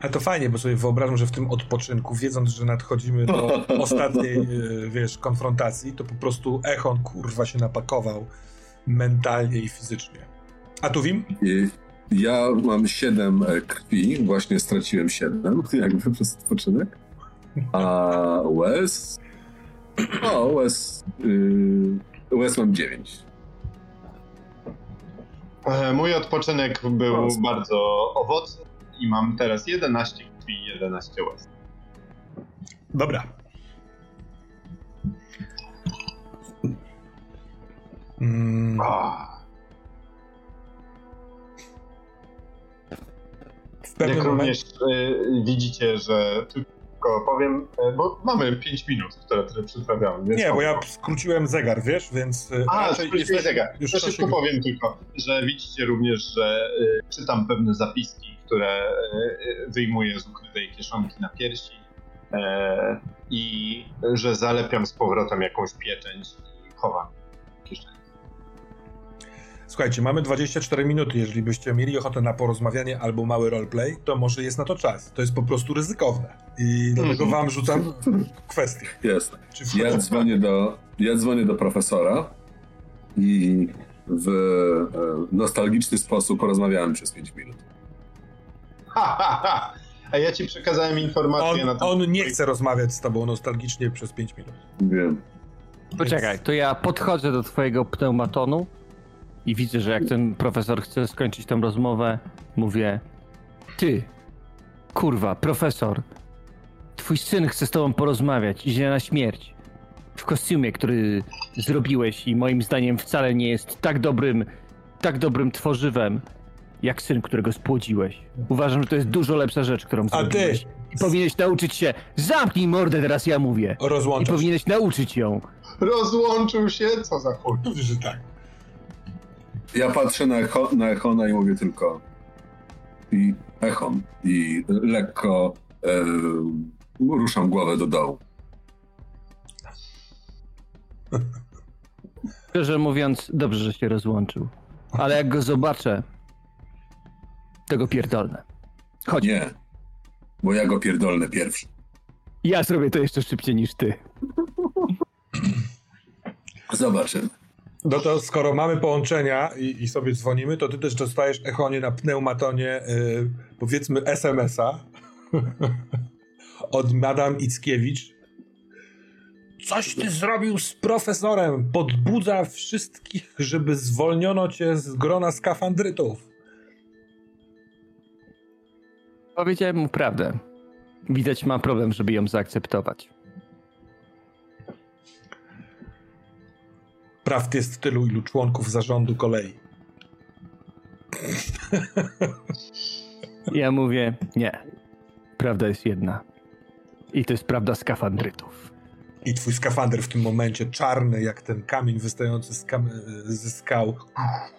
Speaker 1: Ale to fajnie, bo sobie wyobrażam, że w tym odpoczynku, wiedząc, że nadchodzimy do ostatniej, e, wiesz, konfrontacji, to po prostu Echon, kurwa, się napakował mentalnie i fizycznie. A tu Wim?
Speaker 3: Ja mam 7 krwi, właśnie straciłem 7, jakby przez odpoczynek. A Wes. O, Wes. Yy, Wes mam 9.
Speaker 4: E, Mój odpoczynek był bardzo owocny i mam teraz 11 krwi i 11 łez.
Speaker 1: Dobra. Mm,
Speaker 4: Jak również e, widzicie, że tylko powiem, e, bo mamy 5 minut, które. Więc
Speaker 1: Nie, bo ja skróciłem zegar, wiesz, więc... e,
Speaker 4: A, skróciłeś zegar.
Speaker 1: Już
Speaker 4: To szybko powiem tylko, że widzicie również, że e, czytam pewne zapiski, które e, wyjmuję z ukrytej kieszonki na piersi e, i że zalepiam z powrotem jakąś pieczęć i chowam w kieszeni.
Speaker 1: Słuchajcie, mamy 24 minuty. Jeżeli byście mieli ochotę na porozmawianie albo mały roleplay, to może jest na to czas. To jest po prostu ryzykowne. I dlatego
Speaker 4: Mhm.
Speaker 1: wam rzucam kwestię.
Speaker 3: Jest. Ja dzwonię do, ja dzwonię do profesora i w e, nostalgiczny sposób porozmawiałem przez 5 minut.
Speaker 4: A ja ci przekazałem informację na
Speaker 1: On,
Speaker 4: temat...
Speaker 1: on nie chce rozmawiać z tobą nostalgicznie przez 5 minut.
Speaker 3: Wiem.
Speaker 2: Poczekaj, to ja podchodzę do twojego pneumatonu i widzę, że jak ten profesor chce skończyć tę rozmowę, mówię: Ty, kurwa, profesor, twój syn chce z tobą porozmawiać, idzie na śmierć. W kostiumie, który zrobiłeś i moim zdaniem wcale nie jest tak dobrym, tak dobrym tworzywem, jak syn, którego spłodziłeś. Uważam, że to jest dużo lepsza rzecz, którą
Speaker 1: A ty?
Speaker 2: zrobiłeś. I powinieneś nauczyć się, zamknij mordę, teraz ja mówię. I
Speaker 1: Rozłączasz.
Speaker 2: powinieneś nauczyć ją.
Speaker 4: Rozłączył się? Co za chuj.
Speaker 1: Że tak.
Speaker 3: Ja patrzę na, echo, na Echona i mówię tylko i Echon i lekko e, ruszam głowę do dołu.
Speaker 2: Szczerze mówiąc, dobrze, że się rozłączył. Ale jak go zobaczę, to go pierdolnę. Chodź,
Speaker 3: Nie, bo ja go pierdolnę pierwszy.
Speaker 2: ja zrobię to jeszcze szybciej niż ty.
Speaker 3: Zobaczymy.
Speaker 1: No to skoro mamy połączenia i, i sobie dzwonimy, to ty też dostajesz echonie na pneumatonie, y, powiedzmy SMS-a od Madame Ickiewicz. Coś ty zrobił z profesorem. Podbudza wszystkich, żeby zwolniono cię z grona skafandrytów.
Speaker 2: Powiedziałem mu prawdę. Widać ma problem, żeby ją zaakceptować.
Speaker 1: Prawd jest tylu, ilu członków zarządu kolei.
Speaker 2: Ja mówię, nie. Prawda jest jedna. I to jest prawda skafandrytów.
Speaker 1: I twój skafander w tym momencie, czarny jak ten kamień wystający z kam- ze skał,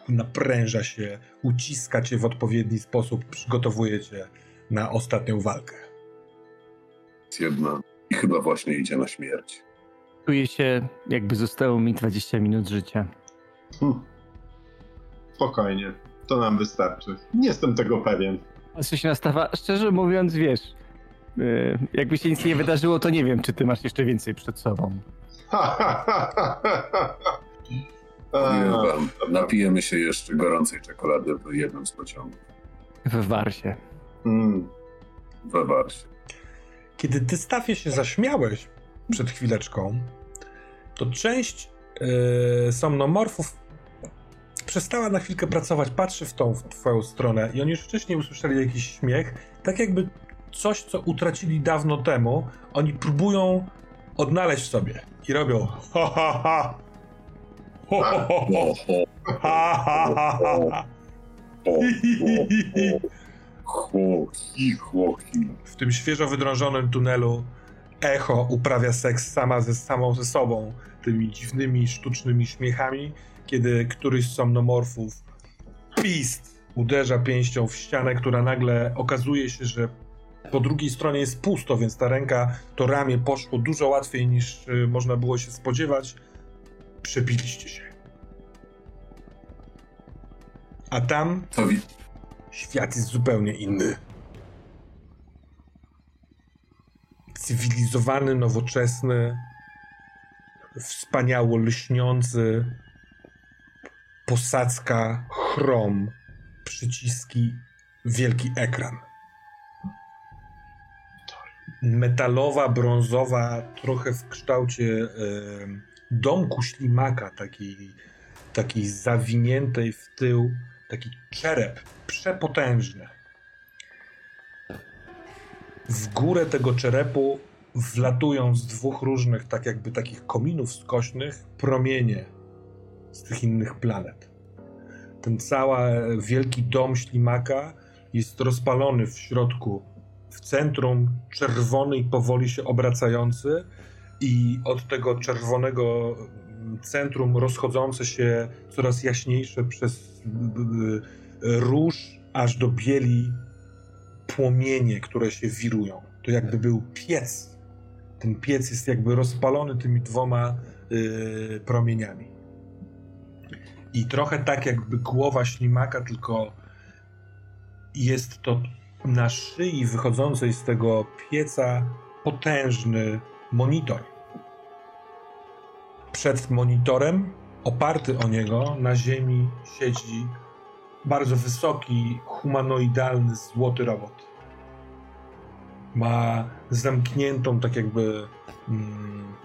Speaker 1: napręża się, uciska cię w odpowiedni sposób, przygotowuje cię na ostatnią walkę.
Speaker 3: Jest jedna i chyba właśnie idzie na śmierć.
Speaker 2: Czuję się, jakby zostało mi 20 minut życia.
Speaker 4: Hm. Spokojnie. To nam wystarczy. Nie jestem tego pewien.
Speaker 2: A co się nastawa? Szczerze mówiąc, wiesz, yy, jakby się nic nie wydarzyło, to nie wiem, czy ty masz jeszcze więcej przed sobą.
Speaker 4: Ha, ha, ha, ha, ha, ha.
Speaker 3: Powiem
Speaker 4: A,
Speaker 3: wam, napijemy się jeszcze gorącej czekolady w jednym z pociągów.
Speaker 2: W Warsie.
Speaker 4: Mm.
Speaker 3: Warsie.
Speaker 1: Kiedy ty, Stafie, się zaśmiałeś przed chwileczką, to część yy, somnomorfów przestała na chwilkę pracować, patrzy w tą w twoją stronę i oni już wcześniej usłyszeli jakiś śmiech, tak jakby coś, co utracili dawno temu, oni próbują odnaleźć w sobie i robią ha ha ha ho ho ho ho
Speaker 3: O, o,
Speaker 1: ha ha ha ha
Speaker 3: Chłochi, chłochi.
Speaker 1: W tym świeżo wydrążonym tunelu echo uprawia seks sama ze samą ze sobą, tymi dziwnymi, sztucznymi śmiechami, kiedy któryś z somnomorfów pist uderza pięścią w ścianę, która nagle okazuje się, że po drugiej stronie jest pusto, więc ta ręka, to ramię poszło dużo łatwiej niż y, można było się spodziewać. Przepiliście się. A tam
Speaker 3: wi-
Speaker 1: świat jest zupełnie inny. Cywilizowany, nowoczesny, wspaniało lśniący, posadzka, chrom, przyciski, wielki ekran. Metalowa, brązowa, trochę w kształcie e, domku ślimaka, takiej, takiej zawiniętej w tył, taki czerep przepotężny. W górę tego czerepu wlatują z dwóch różnych, tak jakby takich kominów skośnych, promienie z tych innych planet. Ten cały wielki dom ślimaka jest rozpalony w środku, w centrum, czerwony i powoli się obracający, i od tego czerwonego centrum rozchodzące się coraz jaśniejsze przez róż aż do bieli płomienie, które się wirują. To jakby był piec. Ten piec jest jakby rozpalony tymi dwoma y, promieniami. I trochę tak jakby głowa ślimaka, tylko jest to na szyi wychodzącej z tego pieca potężny monitor. Przed monitorem, oparty o niego, na ziemi siedzi bardzo wysoki, humanoidalny, złoty robot. Ma zamkniętą, tak jakby mm,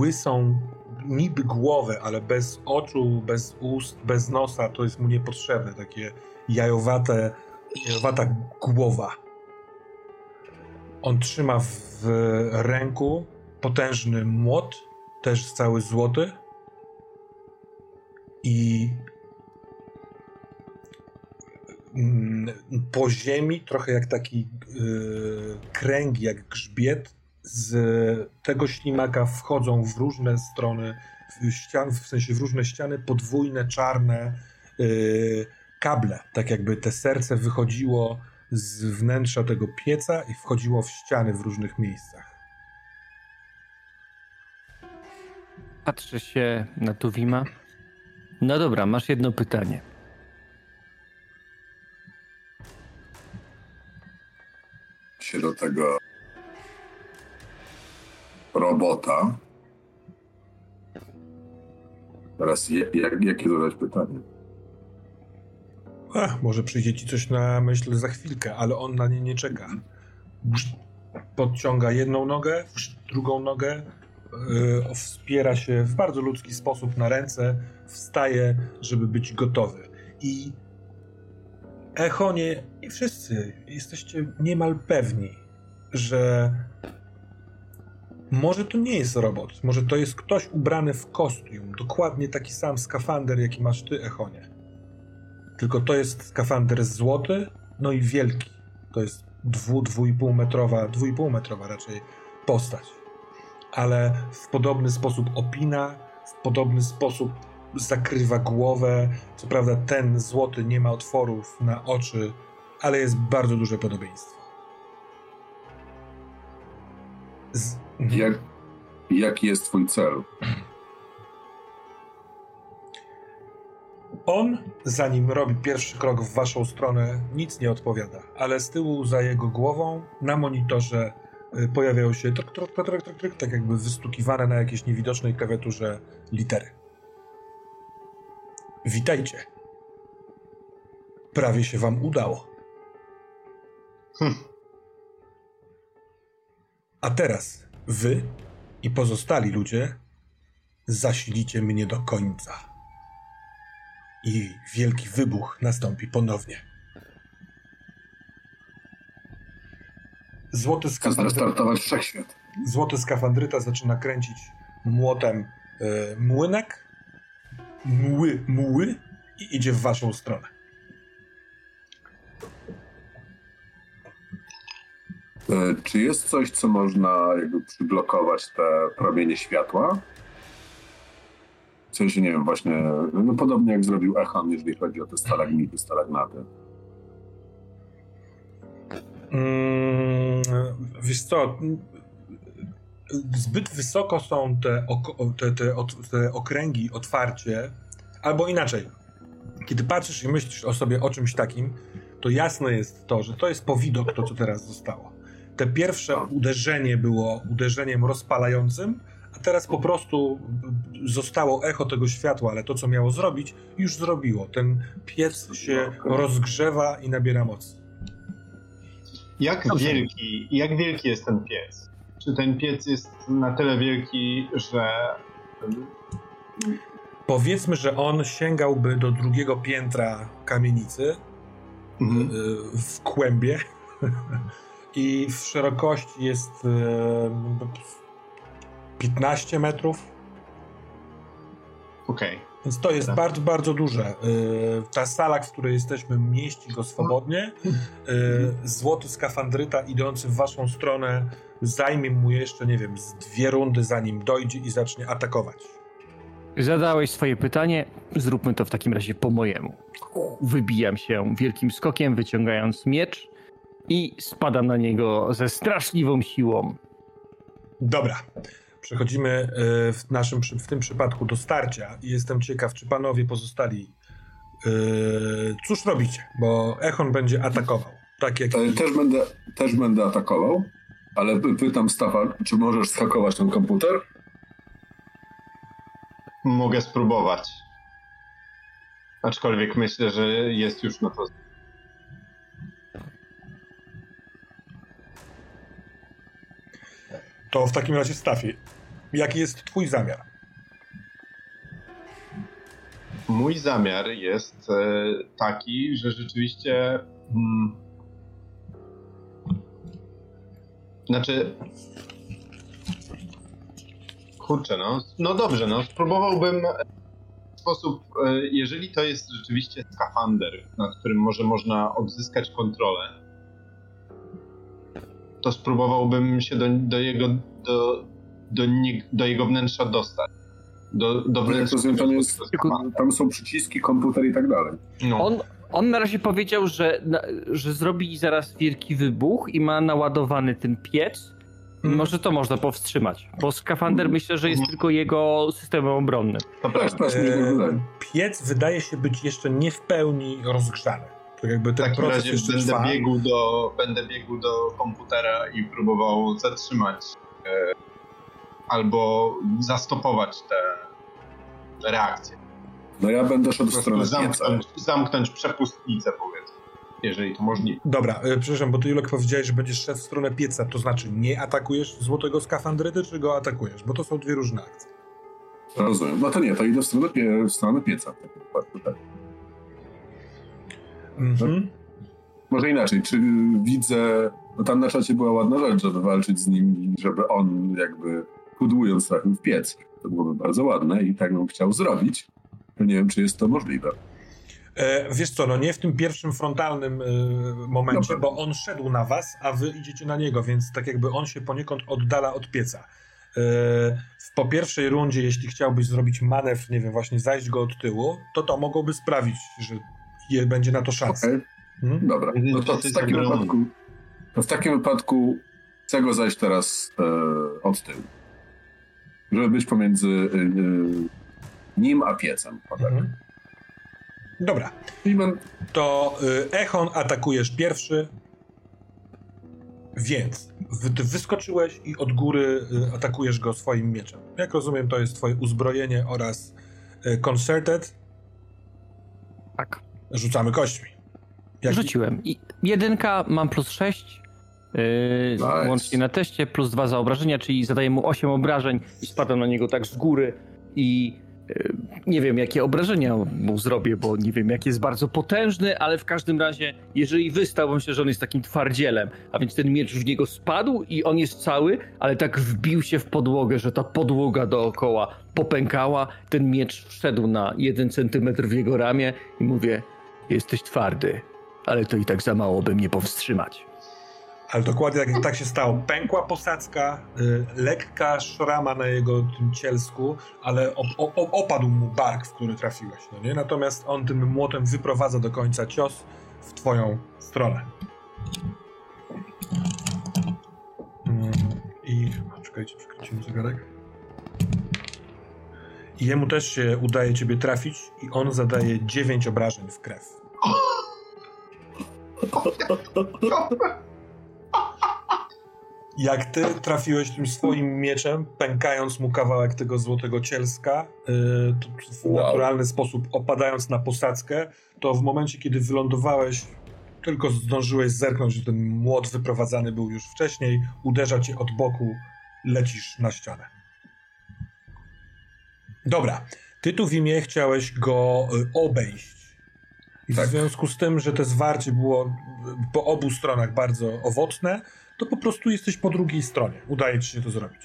Speaker 1: łysą, niby głowę, ale bez oczu, bez ust, bez nosa. To jest mu niepotrzebne. Takie jajowate, jajowata głowa. On trzyma w ręku potężny młot, też cały złoty. I mm, po ziemi, trochę jak taki yy, kręg, jak grzbiet, z tego ślimaka wchodzą w różne strony w ścian, w sensie w różne ściany, podwójne, czarne yy, kable. Tak jakby te serce wychodziło z wnętrza tego pieca i wchodziło w ściany w różnych miejscach.
Speaker 2: Patrzę się na Tuwima. No dobra, masz jedno pytanie.
Speaker 3: się do tego robota. Teraz je, jak, jakie zadać pytanie?
Speaker 1: Ach, może przyjdzie ci coś na myśl za chwilkę, ale on na nie nie czeka. Podciąga jedną nogę, drugą nogę, wspiera się w bardzo ludzki sposób na ręce, wstaje, żeby być gotowy. I Echonie i wszyscy jesteście niemal pewni, że może to nie jest robot, może to jest ktoś ubrany w kostium, dokładnie taki sam skafander, jaki masz ty, Echonie. Tylko to jest skafander złoty, no i wielki. To jest dwu, dwu i pół metrowa, dwu i pół metrowa raczej postać. Ale w podobny sposób opina, w podobny sposób zakrywa głowę. Co prawda ten złoty nie ma otworów na oczy, ale jest bardzo duże podobieństwo. Z...
Speaker 3: Jak, jaki jest twój cel?
Speaker 1: On, zanim robi pierwszy krok w waszą stronę, nic nie odpowiada, ale z tyłu za jego głową na monitorze pojawiają się tryk, tryk, tryk, tryk, tryk, tryk, tak jakby wystukiwane na jakiejś niewidocznej klawiaturze litery. Witajcie. Prawie się wam udało.
Speaker 4: Hm.
Speaker 1: A teraz wy i pozostali ludzie zasilicie mnie do końca. I wielki wybuch nastąpi ponownie. Złoty skafandryta,
Speaker 3: zrestartować wszechświat.
Speaker 1: złoty skafandryta zaczyna kręcić młotem e, młynek, mły, mły i idzie w waszą stronę.
Speaker 3: E, czy jest coś, co można jakby przyblokować te promienie światła? W sensie, nie wiem, właśnie, no podobnie jak zrobił Echan, jeżeli chodzi o te stalagmity, stalagnaty.
Speaker 1: Mm, wiesz co, zbyt wysoko są te, te, te, te okręgi otwarcie, albo inaczej, kiedy patrzysz i myślisz o sobie o czymś takim, to jasne jest to, że to jest powidok to, co teraz zostało. Te pierwsze uderzenie było uderzeniem rozpalającym, a teraz po prostu zostało echo tego światła, ale to, co miało zrobić, już zrobiło. Ten piec się rozgrzewa i nabiera mocy.
Speaker 4: Jak wielki, jak wielki jest ten piec? Czy ten piec jest na tyle wielki, że.
Speaker 1: Powiedzmy, że on sięgałby do drugiego piętra kamienicy mhm. Y, w kłębie i w szerokości jest 15 y, metrów.
Speaker 4: Okej. Okay.
Speaker 1: Więc to jest bardzo, bardzo duże. Y, ta sala, w której jesteśmy, mieści go swobodnie. Złoty skafandryta idący w waszą stronę zajmie mu jeszcze, nie wiem, z dwie rundy, zanim dojdzie i zacznie atakować.
Speaker 2: Zadałeś swoje pytanie, zróbmy to w takim razie po mojemu. Wybijam się wielkim skokiem, wyciągając miecz i spadam na niego ze straszliwą siłą.
Speaker 1: Dobra. Przechodzimy e, w, naszym, w tym przypadku do starcia i jestem ciekaw, czy panowie pozostali. Yy, cóż robicie? Bo Echon będzie atakował. Tak jak...
Speaker 3: Też będę, też będę atakował. Ale pytam Stafa, czy możesz skakować ten komputer?
Speaker 4: Mogę spróbować. Aczkolwiek myślę, że jest już na to.
Speaker 1: To w takim razie Stafie, jaki jest twój zamiar?
Speaker 4: Mój zamiar jest e, taki, że rzeczywiście mm, Znaczy. Kurczę, no. No dobrze, no. Spróbowałbym w sposób, e, jeżeli to jest rzeczywiście skafander, nad którym może można odzyskać kontrolę, to spróbowałbym się do, do jego do, do, do jego wnętrza dostać. Do, do
Speaker 3: wnętrza. Tam, jest, tam są przyciski, komputer i tak dalej.
Speaker 2: No. On, on na razie powiedział, że, że zrobi zaraz wielki wybuch i ma naładowany ten piec. Hmm. Może to można powstrzymać, bo skafander hmm. myślę, że jest hmm. tylko jego systemem obronnym.
Speaker 1: E, piec wydaje się być jeszcze nie w pełni rozgrzany.
Speaker 4: To jakby ten w takim razie będę biegł, do, będę biegł do komputera i próbował zatrzymać e, albo zastopować te reakcje.
Speaker 3: No ja będę szedł w stronę
Speaker 4: zamknąć, zamknąć przepustnicę, powiedzmy, jeżeli to możliwe.
Speaker 1: Dobra, y, przepraszam, bo ty Julek powiedziałeś, że będziesz szedł w stronę pieca, to znaczy nie atakujesz złotego skafandryty, czy go atakujesz? Bo to są dwie różne akcje.
Speaker 3: Rozumiem. No to nie, to idę w stronę, pie w stronę pieca. Tak. Mhm. No, może inaczej, czy widzę, no tam na czacie była ładna rzecz, żeby walczyć z nim, żeby on jakby pudłując trafił w piec. To byłoby bardzo ładne i tak bym chciał zrobić. Nie wiem, czy jest to możliwe.
Speaker 1: E, wiesz co, no nie w tym pierwszym frontalnym e, momencie, bo on szedł na was, a wy idziecie na niego, więc tak jakby on się poniekąd oddala od pieca. E, po pierwszej rundzie, jeśli chciałbyś zrobić manewr, nie wiem, właśnie zajść go od tyłu, to to mogłoby sprawić, że będzie na to szansa. Okay.
Speaker 3: Hmm? Dobra, no to w takim wypadku, to w takim wypadku chcę go zajść teraz e, od tyłu. Żeby być pomiędzy e, nim a piecem. Mhm.
Speaker 1: Dobra. To y, Echon atakujesz pierwszy, więc ty wyskoczyłeś i od góry y, atakujesz go swoim mieczem. Jak rozumiem, to jest twoje uzbrojenie oraz y, concerted.
Speaker 2: Tak.
Speaker 1: Rzucamy kośćmi.
Speaker 2: Jak... Rzuciłem. I jedynka mam plus 6. Yy, nice. Łącznie na teście, plus dwa za obrażenia, czyli zadaję mu 8 obrażeń i spadam na niego tak z góry i nie wiem, jakie obrażenia mu zrobię, bo nie wiem, jaki jest bardzo potężny, ale w każdym razie, jeżeli wystał, myślę, że on jest takim twardzielem, a więc ten miecz w niego spadł i on jest cały, ale tak wbił się w podłogę, że ta podłoga dookoła popękała, ten miecz wszedł na jeden centymetr w jego ramię i mówię, jesteś twardy, ale to i tak za mało, by mnie powstrzymać.
Speaker 1: Ale dokładnie tak, tak się stało. Pękła posadzka, y, lekka szrama na jego cielsku, ale op, op, opadł mu bark, w który trafiłeś. No nie? Natomiast on tym młotem wyprowadza do końca cios w twoją stronę. Mm, I... Czekajcie, przekręcimy zegarek. I jemu też się udaje ciebie trafić i on zadaje 9 obrażeń w krew. Jak ty trafiłeś tym swoim mieczem, pękając mu kawałek tego złotego cielska, yy, w wow. naturalny sposób opadając na posadzkę, to w momencie, kiedy wylądowałeś, tylko zdążyłeś zerknąć, że ten młot wyprowadzany był już wcześniej, uderza cię od boku, lecisz na ścianę. Dobra, ty tu w imię chciałeś go y, obejść. I tak. w związku z tym, że to zwarcie było po obu stronach bardzo owocne, to po prostu jesteś po drugiej stronie. Udaje ci się to zrobić.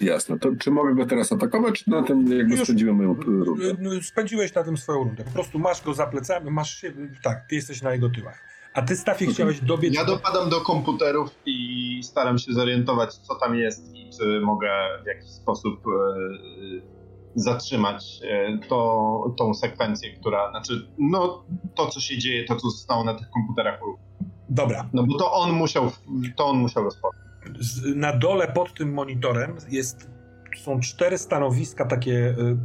Speaker 3: Jasne. To czy mogę go teraz atakować, czy na tym jakby Już spędziłem moją rundę?
Speaker 1: No, spędziłeś na tym swoją rundę. Po prostu masz go za plecami, masz się, tak, ty jesteś na jego tyłach. A ty, Stafie, chciałeś dobiec...
Speaker 4: Ja dopadam do komputerów i staram się zorientować, co tam jest i czy mogę w jakiś sposób zatrzymać e, to, tą sekwencję, która, znaczy, no, to, co się dzieje, to, co zostało na tych komputerach
Speaker 1: Dobra.
Speaker 4: No bo to on musiał, to on musiał rozpocząć.
Speaker 1: Na dole pod tym monitorem jest, są cztery stanowiska takie y,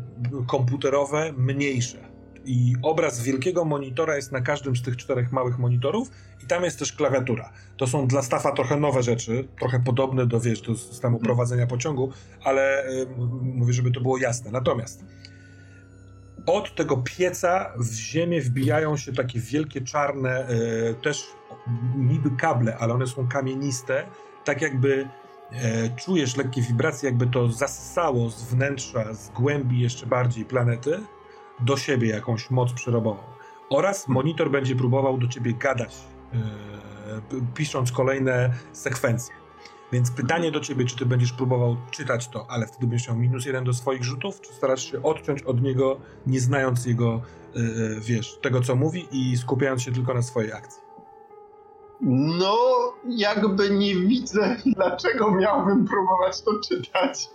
Speaker 1: komputerowe, mniejsze. I obraz wielkiego monitora jest na każdym z tych czterech małych monitorów i tam jest też klawiatura. To są dla Stafa trochę nowe rzeczy, trochę podobne do, wiesz, do systemu mhm. prowadzenia pociągu, ale y, mówię, żeby to było jasne. Natomiast od tego pieca w ziemię wbijają się takie wielkie czarne, y, też niby kable, ale one są kamieniste, tak jakby e, czujesz lekkie wibracje, jakby to zassało z wnętrza, z głębi jeszcze bardziej planety do siebie jakąś moc przerobową. Oraz monitor będzie próbował do ciebie gadać, e, pisząc kolejne sekwencje. Więc pytanie do ciebie, czy ty będziesz próbował czytać to, ale wtedy będziesz miał minus jeden do swoich rzutów, czy starasz się odciąć od niego, nie znając jego, e wiesz, tego co mówi i skupiając się tylko na swojej akcji?
Speaker 4: No, jakby nie widzę, dlaczego miałbym próbować to czytać.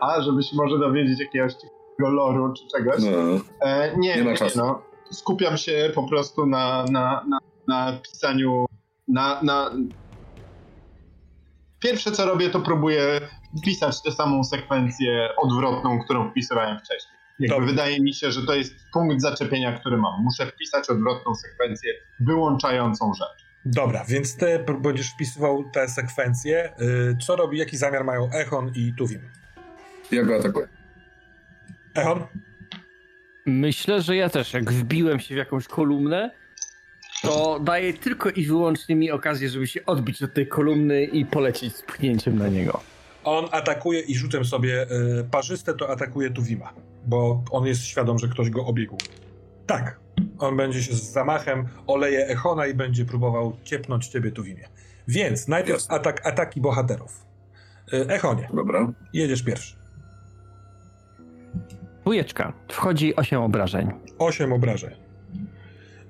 Speaker 4: A, żeby się może dowiedzieć jakiegoś loru czy czegoś. No, e, nie, nie, ma czasu. Nie, no. Skupiam się po prostu na, na, na, na pisaniu, na, na... Pierwsze co robię, to próbuję wpisać tę samą sekwencję odwrotną, którą wpisywałem wcześniej. Jakby wydaje mi się, że to jest punkt zaczepienia, który mam. Muszę wpisać odwrotną sekwencję wyłączającą rzecz.
Speaker 1: Dobra, więc ty będziesz wpisywał te sekwencje. Y, co robi, jaki zamiar mają Echon i Tuwim?
Speaker 3: Ja go atakuję.
Speaker 1: Echon?
Speaker 2: Myślę, że ja też, jak wbiłem się w jakąś kolumnę, to daje tylko i wyłącznie mi okazję, żeby się odbić od tej kolumny i polecieć z pchnięciem na niego.
Speaker 1: On atakuje i rzutem sobie y, parzyste, to atakuje Tuwima, bo on jest świadom, że ktoś go obiegł. Tak, on będzie się z zamachem oleje Echona i będzie próbował ciepnąć ciebie tu w imię. Więc najpierw atak, ataki bohaterów. Y, Echonie.
Speaker 3: Dobra.
Speaker 1: Jedziesz pierwszy.
Speaker 2: Dwójeczka. Wchodzi 8 obrażeń.
Speaker 1: 8 obrażeń.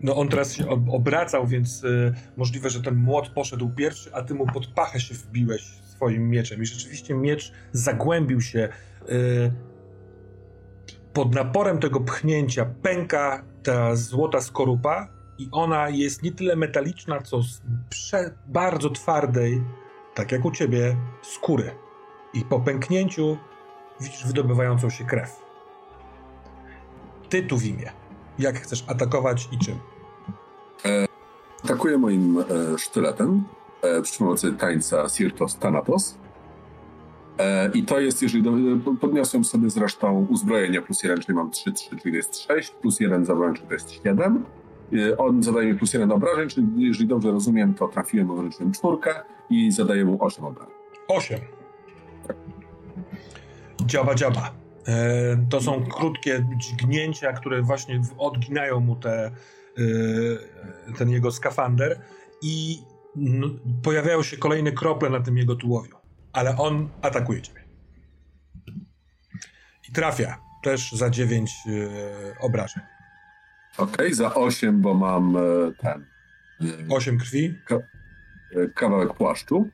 Speaker 1: No on teraz się obracał, więc y, możliwe, że ten młot poszedł pierwszy, a ty mu pod pachę się wbiłeś swoim mieczem. I rzeczywiście miecz zagłębił się. Y, pod naporem tego pchnięcia pęka ta złota skorupa i ona jest nie tyle metaliczna, co z prze, bardzo twardej, tak jak u ciebie, skóry. I po pęknięciu widzisz wydobywającą się krew. Ty tu w imię. Jak chcesz atakować i czym?
Speaker 3: E, atakuję moim e, sztyletem e, przy pomocy tańca Sirtos Thanatos. E, I to jest, jeżeli do, podniosłem sobie zresztą uzbrojenie plus 1, czyli mam 3, 3, czyli jest 6, plus 1 zabrałem, to jest 7. E, on zadaje mi plus 1 obrażeń, czyli jeżeli dobrze rozumiem, to trafiłem, wręczyłem czwórkę i zadaję mu 8 obrażeń.
Speaker 1: 8. Tak. Dziaba, dziaba. E, to są krótkie dźgnięcia, które właśnie odginają mu te, e, ten jego skafander i no, pojawiają się kolejne krople na tym jego tułowiu. Ale on atakuje ciebie. I trafia też za 9 e, obrażeń.
Speaker 3: Okej, okay, za 8, bo mam ten.
Speaker 1: 8 krwi. Ka
Speaker 3: kawałek płaszczu.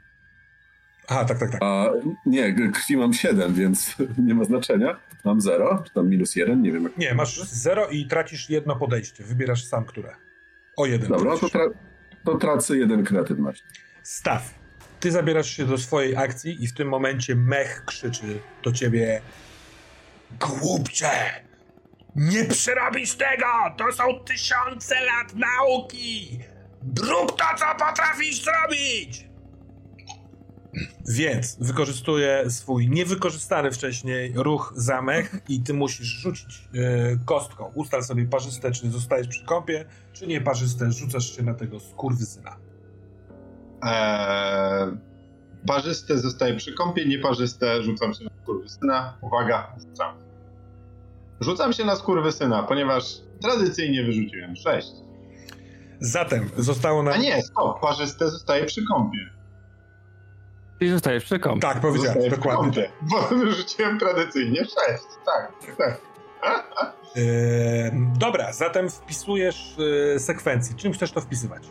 Speaker 1: Aha, tak, tak, tak.
Speaker 3: A, nie, krwi mam 7, więc nie ma znaczenia. Mam 0, czy tam minus 1, nie wiem. Jak
Speaker 1: nie, masz 0 i tracisz jedno podejście. Wybierasz sam, które. O jeden.
Speaker 3: Dobra, to, tra to tracę jeden kreatywność.
Speaker 1: Staw. Ty zabierasz się do swojej akcji i w tym momencie mech krzyczy do ciebie Głupcze! Nie przerobisz tego! To są tysiące lat nauki! Rób to, co potrafisz zrobić! Więc wykorzystuję swój niewykorzystany wcześniej ruch zamech i ty musisz rzucić yy, kostką. Ustal sobie parzyste, czy zostajesz przy kąpie, czy nie parzyste, rzucasz się na tego skurwysyna.
Speaker 4: Eee, parzyste zostaje przy kąpie, nieparzyste rzucam się na skurwysyna. Uwaga, rzucam. Rzucam się na skurwysyna, ponieważ tradycyjnie wyrzuciłem 6.
Speaker 1: Zatem zostało na...
Speaker 4: A nie, stop, parzyste zostaje przy kąpie.
Speaker 2: I zostajesz przy kąpie.
Speaker 1: Tak, powiedziałem, dokładnie. Przy
Speaker 4: bo rzuciłem tradycyjnie 6, tak, tak.
Speaker 1: Yy, dobra, zatem wpisujesz yy, sekwencję. Czym chcesz to wpisywać?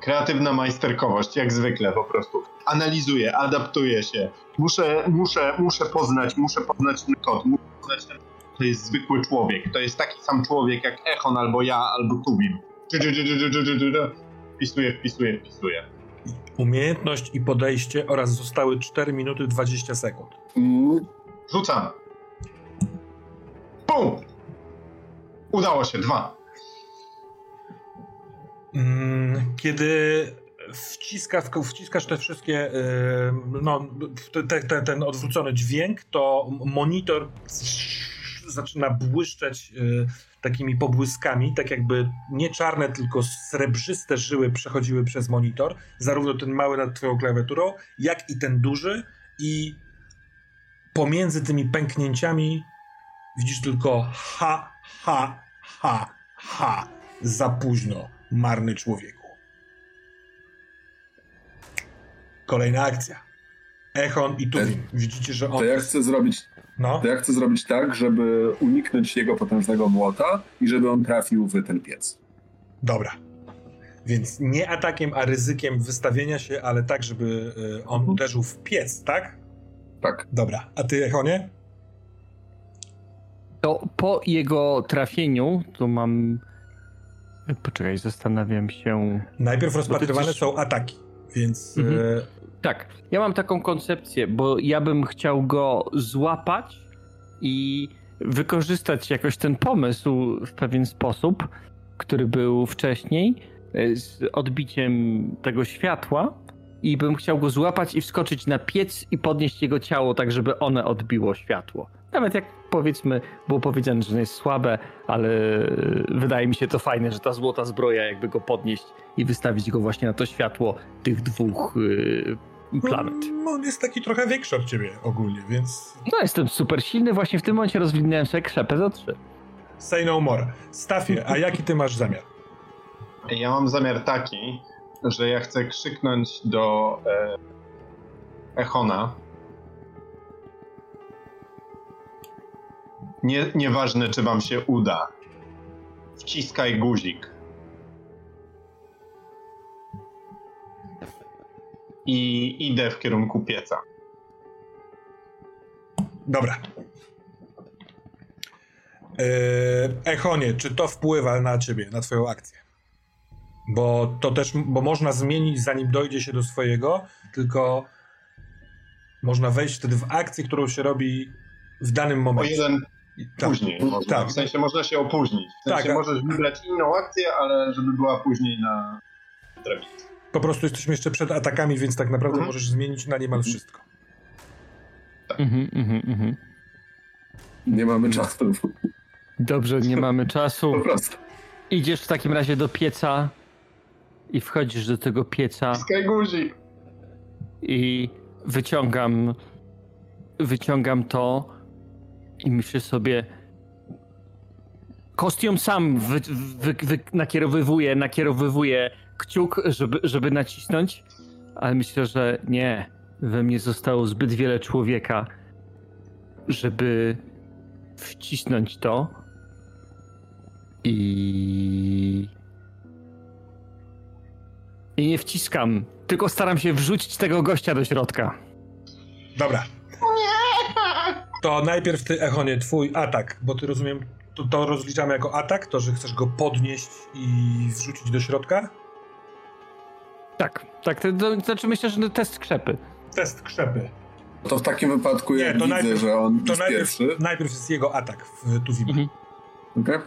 Speaker 4: Kreatywna majsterkowość, jak zwykle po prostu. Analizuję, adaptuję się. Muszę, muszę, muszę poznać, muszę poznać ten kod. Muszę poznać ten... To jest zwykły człowiek. To jest taki sam człowiek jak Echon, albo ja, albo Tubin. Wpisuję, wpisuję, wpisuję.
Speaker 1: Umiejętność i podejście oraz zostały 4 minuty 20 sekund.
Speaker 4: Rzucam. Pum! Udało się, dwa.
Speaker 1: Mm, kiedy wciskasz, wciskasz te wszystkie, no, te, te, ten odwrócony dźwięk, to monitor zaczyna błyszczeć takimi pobłyskami, tak jakby nie czarne, tylko srebrzyste żyły przechodziły przez monitor, zarówno ten mały nad twoją klawiaturą, jak i ten duży i pomiędzy tymi pęknięciami widzisz tylko ha, ha, ha, ha, za późno, marny człowieku. Kolejna akcja. Echon i Tubin. Widzicie, że on...
Speaker 3: To ja chcę zrobić no. To ja chcę zrobić tak, żeby uniknąć jego potężnego młota i żeby on trafił w ten piec.
Speaker 1: Dobra. Więc nie atakiem, a ryzykiem wystawienia się, ale tak, żeby y, on mhm. uderzył w piec, tak?
Speaker 3: Tak.
Speaker 1: Dobra. A ty, Echonie?
Speaker 2: To po jego trafieniu, to mam. Poczekaj, zastanawiam się.
Speaker 1: Najpierw rozpatrywane są ataki, więc. Mhm.
Speaker 2: Tak, ja mam taką koncepcję, bo ja bym chciał go złapać i wykorzystać jakoś ten pomysł w pewien sposób, który był wcześniej, e, z odbiciem tego światła. I bym chciał go złapać i wskoczyć na piec i podnieść jego ciało, tak żeby one odbiło światło. Nawet jak powiedzmy, było powiedziane, że jest słabe, ale wydaje mi się to fajne, że ta złota zbroja, jakby go podnieść i wystawić go właśnie na to światło tych dwóch yy, planet.
Speaker 1: No, on jest taki trochę większy od ciebie ogólnie, więc...
Speaker 2: No, jestem super silny, właśnie w tym momencie rozwinąłem sobie krzepę za trzy.
Speaker 1: Say no more. Stafie, a jaki ty masz zamiar?
Speaker 4: Ja mam zamiar taki, że ja chcę krzyknąć do e, Echona. Nie, nieważne, czy wam się uda. Wciskaj guzik. I idę w kierunku pieca.
Speaker 1: Dobra. E, Echonie, czy to wpływa na ciebie, na twoją akcję? Bo to też, bo można zmienić zanim dojdzie się do swojego, tylko można wejść wtedy w akcję, którą się robi w danym momencie.
Speaker 4: O jeden tak. później można. Tak. W sensie można się opóźnić. W sensie tak, możesz wybrać inną akcję, ale żeby była później na drabince.
Speaker 1: Po prostu jesteśmy jeszcze przed atakami, więc tak naprawdę mhm. możesz zmienić na niemal wszystko.
Speaker 2: Tak. Mhm, mhm, mhm.
Speaker 3: Nie mamy czasu.
Speaker 2: Dobrze, nie mamy czasu. Po prostu. Idziesz w takim razie do pieca i wchodzisz do tego pieca.
Speaker 4: Skaj guzik.
Speaker 2: I wyciągam wyciągam to I myślę sobie, kostium sam wy, wy, wy, nakierowywuje, nakierowywuje kciuk, żeby, żeby nacisnąć, ale myślę, że nie. We mnie zostało zbyt wiele człowieka, żeby wcisnąć to. I. I nie wciskam, tylko staram się wrzucić tego gościa do środka.
Speaker 1: Dobra. To najpierw ty, Echonie, twój atak, bo ty rozumiem, to, to rozliczamy jako atak, to, że chcesz go podnieść i wrzucić do środka?
Speaker 2: Tak, tak, to, to znaczy myślę, że test krzepy.
Speaker 1: Test krzepy.
Speaker 3: To w takim wypadku
Speaker 1: Nie, to
Speaker 3: widzę,
Speaker 1: najpierw-
Speaker 3: że on
Speaker 1: To
Speaker 3: jest
Speaker 1: najpierw,
Speaker 3: pierwszy.
Speaker 1: najpierw jest jego atak w Tuwimie.
Speaker 2: Mhm.
Speaker 3: Okej?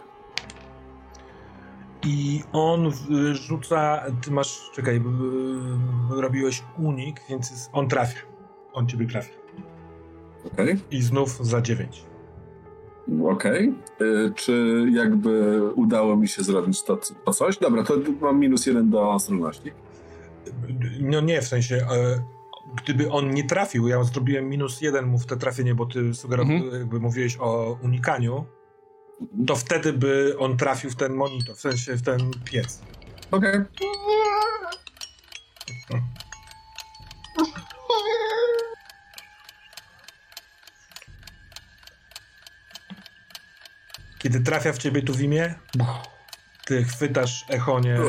Speaker 1: I on rzuca, ty masz, czekaj, robiłeś unik, więc on trafia. On ciebie trafia.
Speaker 3: Okej.
Speaker 1: I znów za 9.
Speaker 3: Okej. Y, Czy jakby udało mi się zrobić to, to coś? Dobra, to mam minus jeden do ostrożności.
Speaker 1: No nie, w sensie, e, gdyby on nie trafił, ja zrobiłem minus jeden mu w te trafienie, bo ty sugerowałeś,
Speaker 2: Mhm.
Speaker 1: jakby mówiłeś o unikaniu, to wtedy by on trafił w ten monitor, w sensie w ten piec.
Speaker 3: Okej.
Speaker 1: Kiedy trafia w ciebie tu w imię, ty chwytasz Echonie e,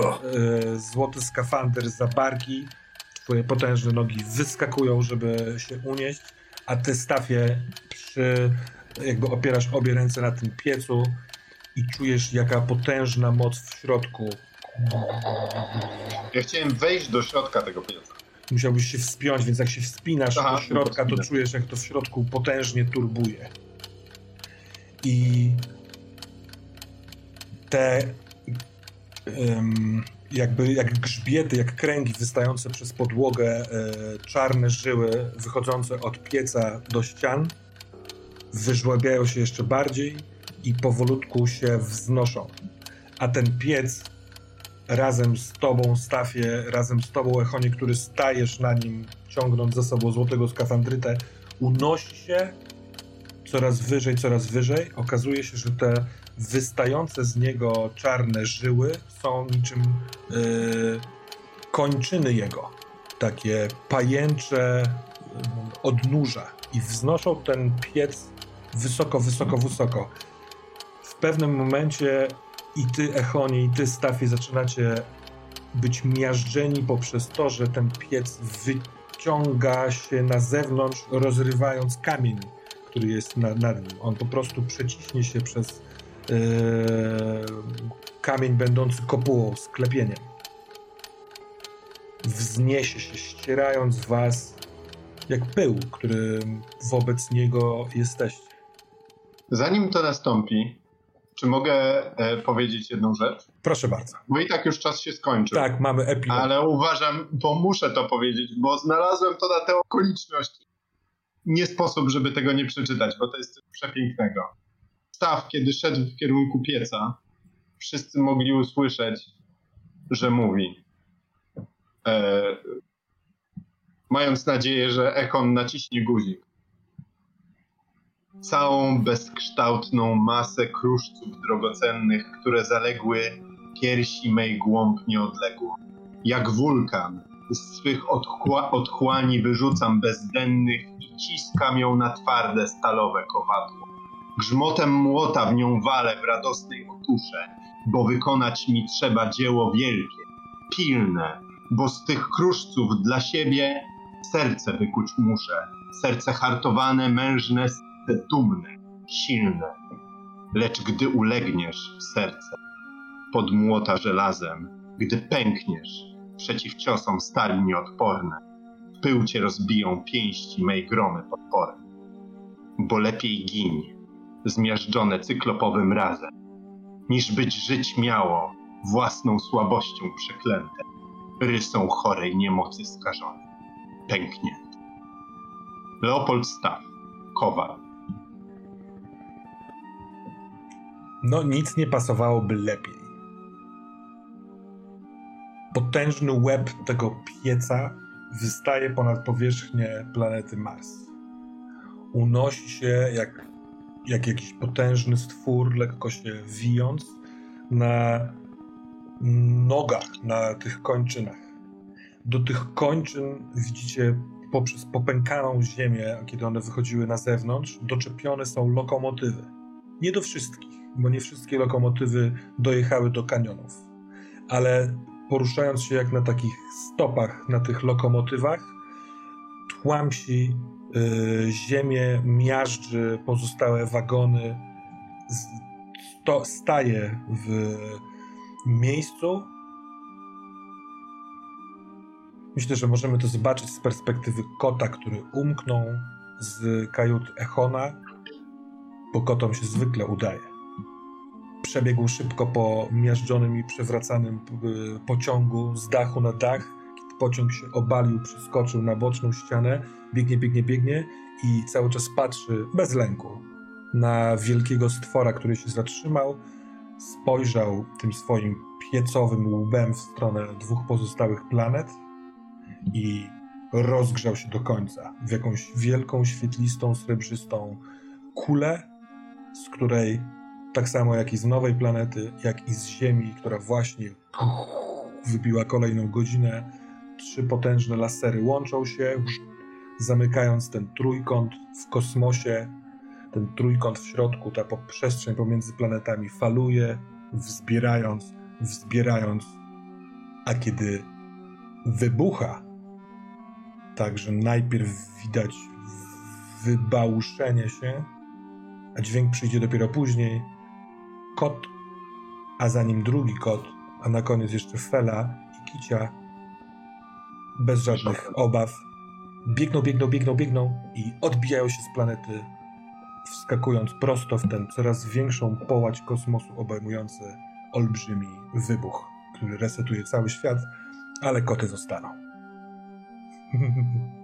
Speaker 1: złoty skafander za barki, twoje potężne nogi wyskakują, żeby się unieść, a ty Stafie przy, jakby opierasz obie ręce na tym piecu i czujesz jaka potężna moc w środku.
Speaker 4: Ja chciałem wejść do środka tego pieca.
Speaker 1: Musiałbyś się wspiąć, więc jak się wspinasz
Speaker 4: Aha,
Speaker 1: do środka, to czujesz jak to w środku potężnie turbuje. I te jakby jak grzbiety, jak kręgi wystające przez podłogę, e, czarne żyły wychodzące od pieca do ścian wyżłabiają się jeszcze bardziej i powolutku się wznoszą. A ten piec razem z tobą, Stafie, razem z tobą, Echonie, który stajesz na nim, ciągnąc za sobą złotego skafandrytę, unosi się coraz wyżej, coraz wyżej. Okazuje się, że te wystające z niego czarne żyły są niczym yy, kończyny jego. Takie pajęcze yy, odnóża i wznoszą ten piec wysoko, wysoko, wysoko. W pewnym momencie i ty, Echonie, i ty, Stafie, zaczynacie być miażdżeni poprzez to, że ten piec wyciąga się na zewnątrz, rozrywając kamień, który jest na, nad nim. On po prostu przeciśnie się przez kamień będący kopułą, sklepieniem. Wzniesie się, ścierając was jak pył, który wobec niego jesteście.
Speaker 4: Zanim to nastąpi, czy mogę e, powiedzieć jedną rzecz?
Speaker 1: Proszę bardzo.
Speaker 4: Bo i tak już czas się skończył.
Speaker 1: Tak, mamy epilog.
Speaker 4: Ale uważam, bo muszę to powiedzieć, bo znalazłem to na tę okoliczność. Nie sposób, żeby tego nie przeczytać, bo to jest coś przepięknego. Staw, kiedy szedł w kierunku pieca, wszyscy mogli usłyszeć, że mówi. E, mając nadzieję, że Echon naciśnie guzik. Całą bezkształtną masę kruszców drogocennych, które zaległy piersi mej głąb nieodległo. Jak wulkan, z swych otchła- otchłani wyrzucam bezdennych i ciskam ją na twarde stalowe kowadło. Grzmotem młota w nią walę w radosnej otusze, bo wykonać mi trzeba dzieło wielkie, pilne, bo z tych kruszców dla siebie serce wykuć muszę. Serce hartowane, mężne, dumne, silne. Lecz gdy ulegniesz w serce, pod młota żelazem, gdy pękniesz, przeciw ciosom stali nieodporne, w pył cię rozbiją pięści mej gromy podporne. Bo lepiej giń, zmiażdżone cyklopowym razem, niż być żyć miało własną słabością przeklęte, rysą chorej niemocy skażone, pęknięte. Leopold Staff, Kowal.
Speaker 1: No, nic nie pasowałoby lepiej. Potężny łeb tego pieca wystaje ponad powierzchnię planety Mars. Unosi się jak jak jakiś potężny stwór, lekko się wijąc na nogach, na tych kończynach. Do tych kończyn widzicie poprzez popękaną ziemię, kiedy one wychodziły na zewnątrz, doczepione są lokomotywy. Nie do wszystkich, bo nie wszystkie lokomotywy dojechały do kanionów, ale poruszając się jak na takich stopach na tych lokomotywach, tłamsi ziemię, miażdży pozostałe wagony, sto, staje w miejscu. Myślę, że możemy to zobaczyć z perspektywy kota, który umknął z kajut Echona, bo kotom się zwykle udaje. Przebiegł szybko po miażdżonym i przewracanym y, pociągu z dachu na dach. Pociąg się obalił, przeskoczył na boczną ścianę, biegnie, biegnie, biegnie i cały czas patrzy bez lęku na wielkiego stwora, który się zatrzymał, spojrzał tym swoim piecowym łbem w stronę dwóch pozostałych planet i rozgrzał się do końca w jakąś wielką, świetlistą, srebrzystą kulę, z której tak samo jak i z nowej planety, jak i z Ziemi, która właśnie wybiła kolejną godzinę, trzy potężne lasery łączą się, zamykając ten trójkąt w kosmosie. Ten trójkąt w środku, ta przestrzeń pomiędzy planetami faluje, wzbierając, wzbierając, a kiedy wybucha, także najpierw widać wybałuszenie się, a dźwięk przyjdzie dopiero później, kot, a za nim drugi kot, a na koniec jeszcze Fela i Kicia, bez żadnych obaw, biegną, biegną, biegną, biegną i odbijają się z planety, wskakując prosto w ten coraz większą połać kosmosu obejmujący olbrzymi wybuch, który resetuje cały świat, ale koty zostaną.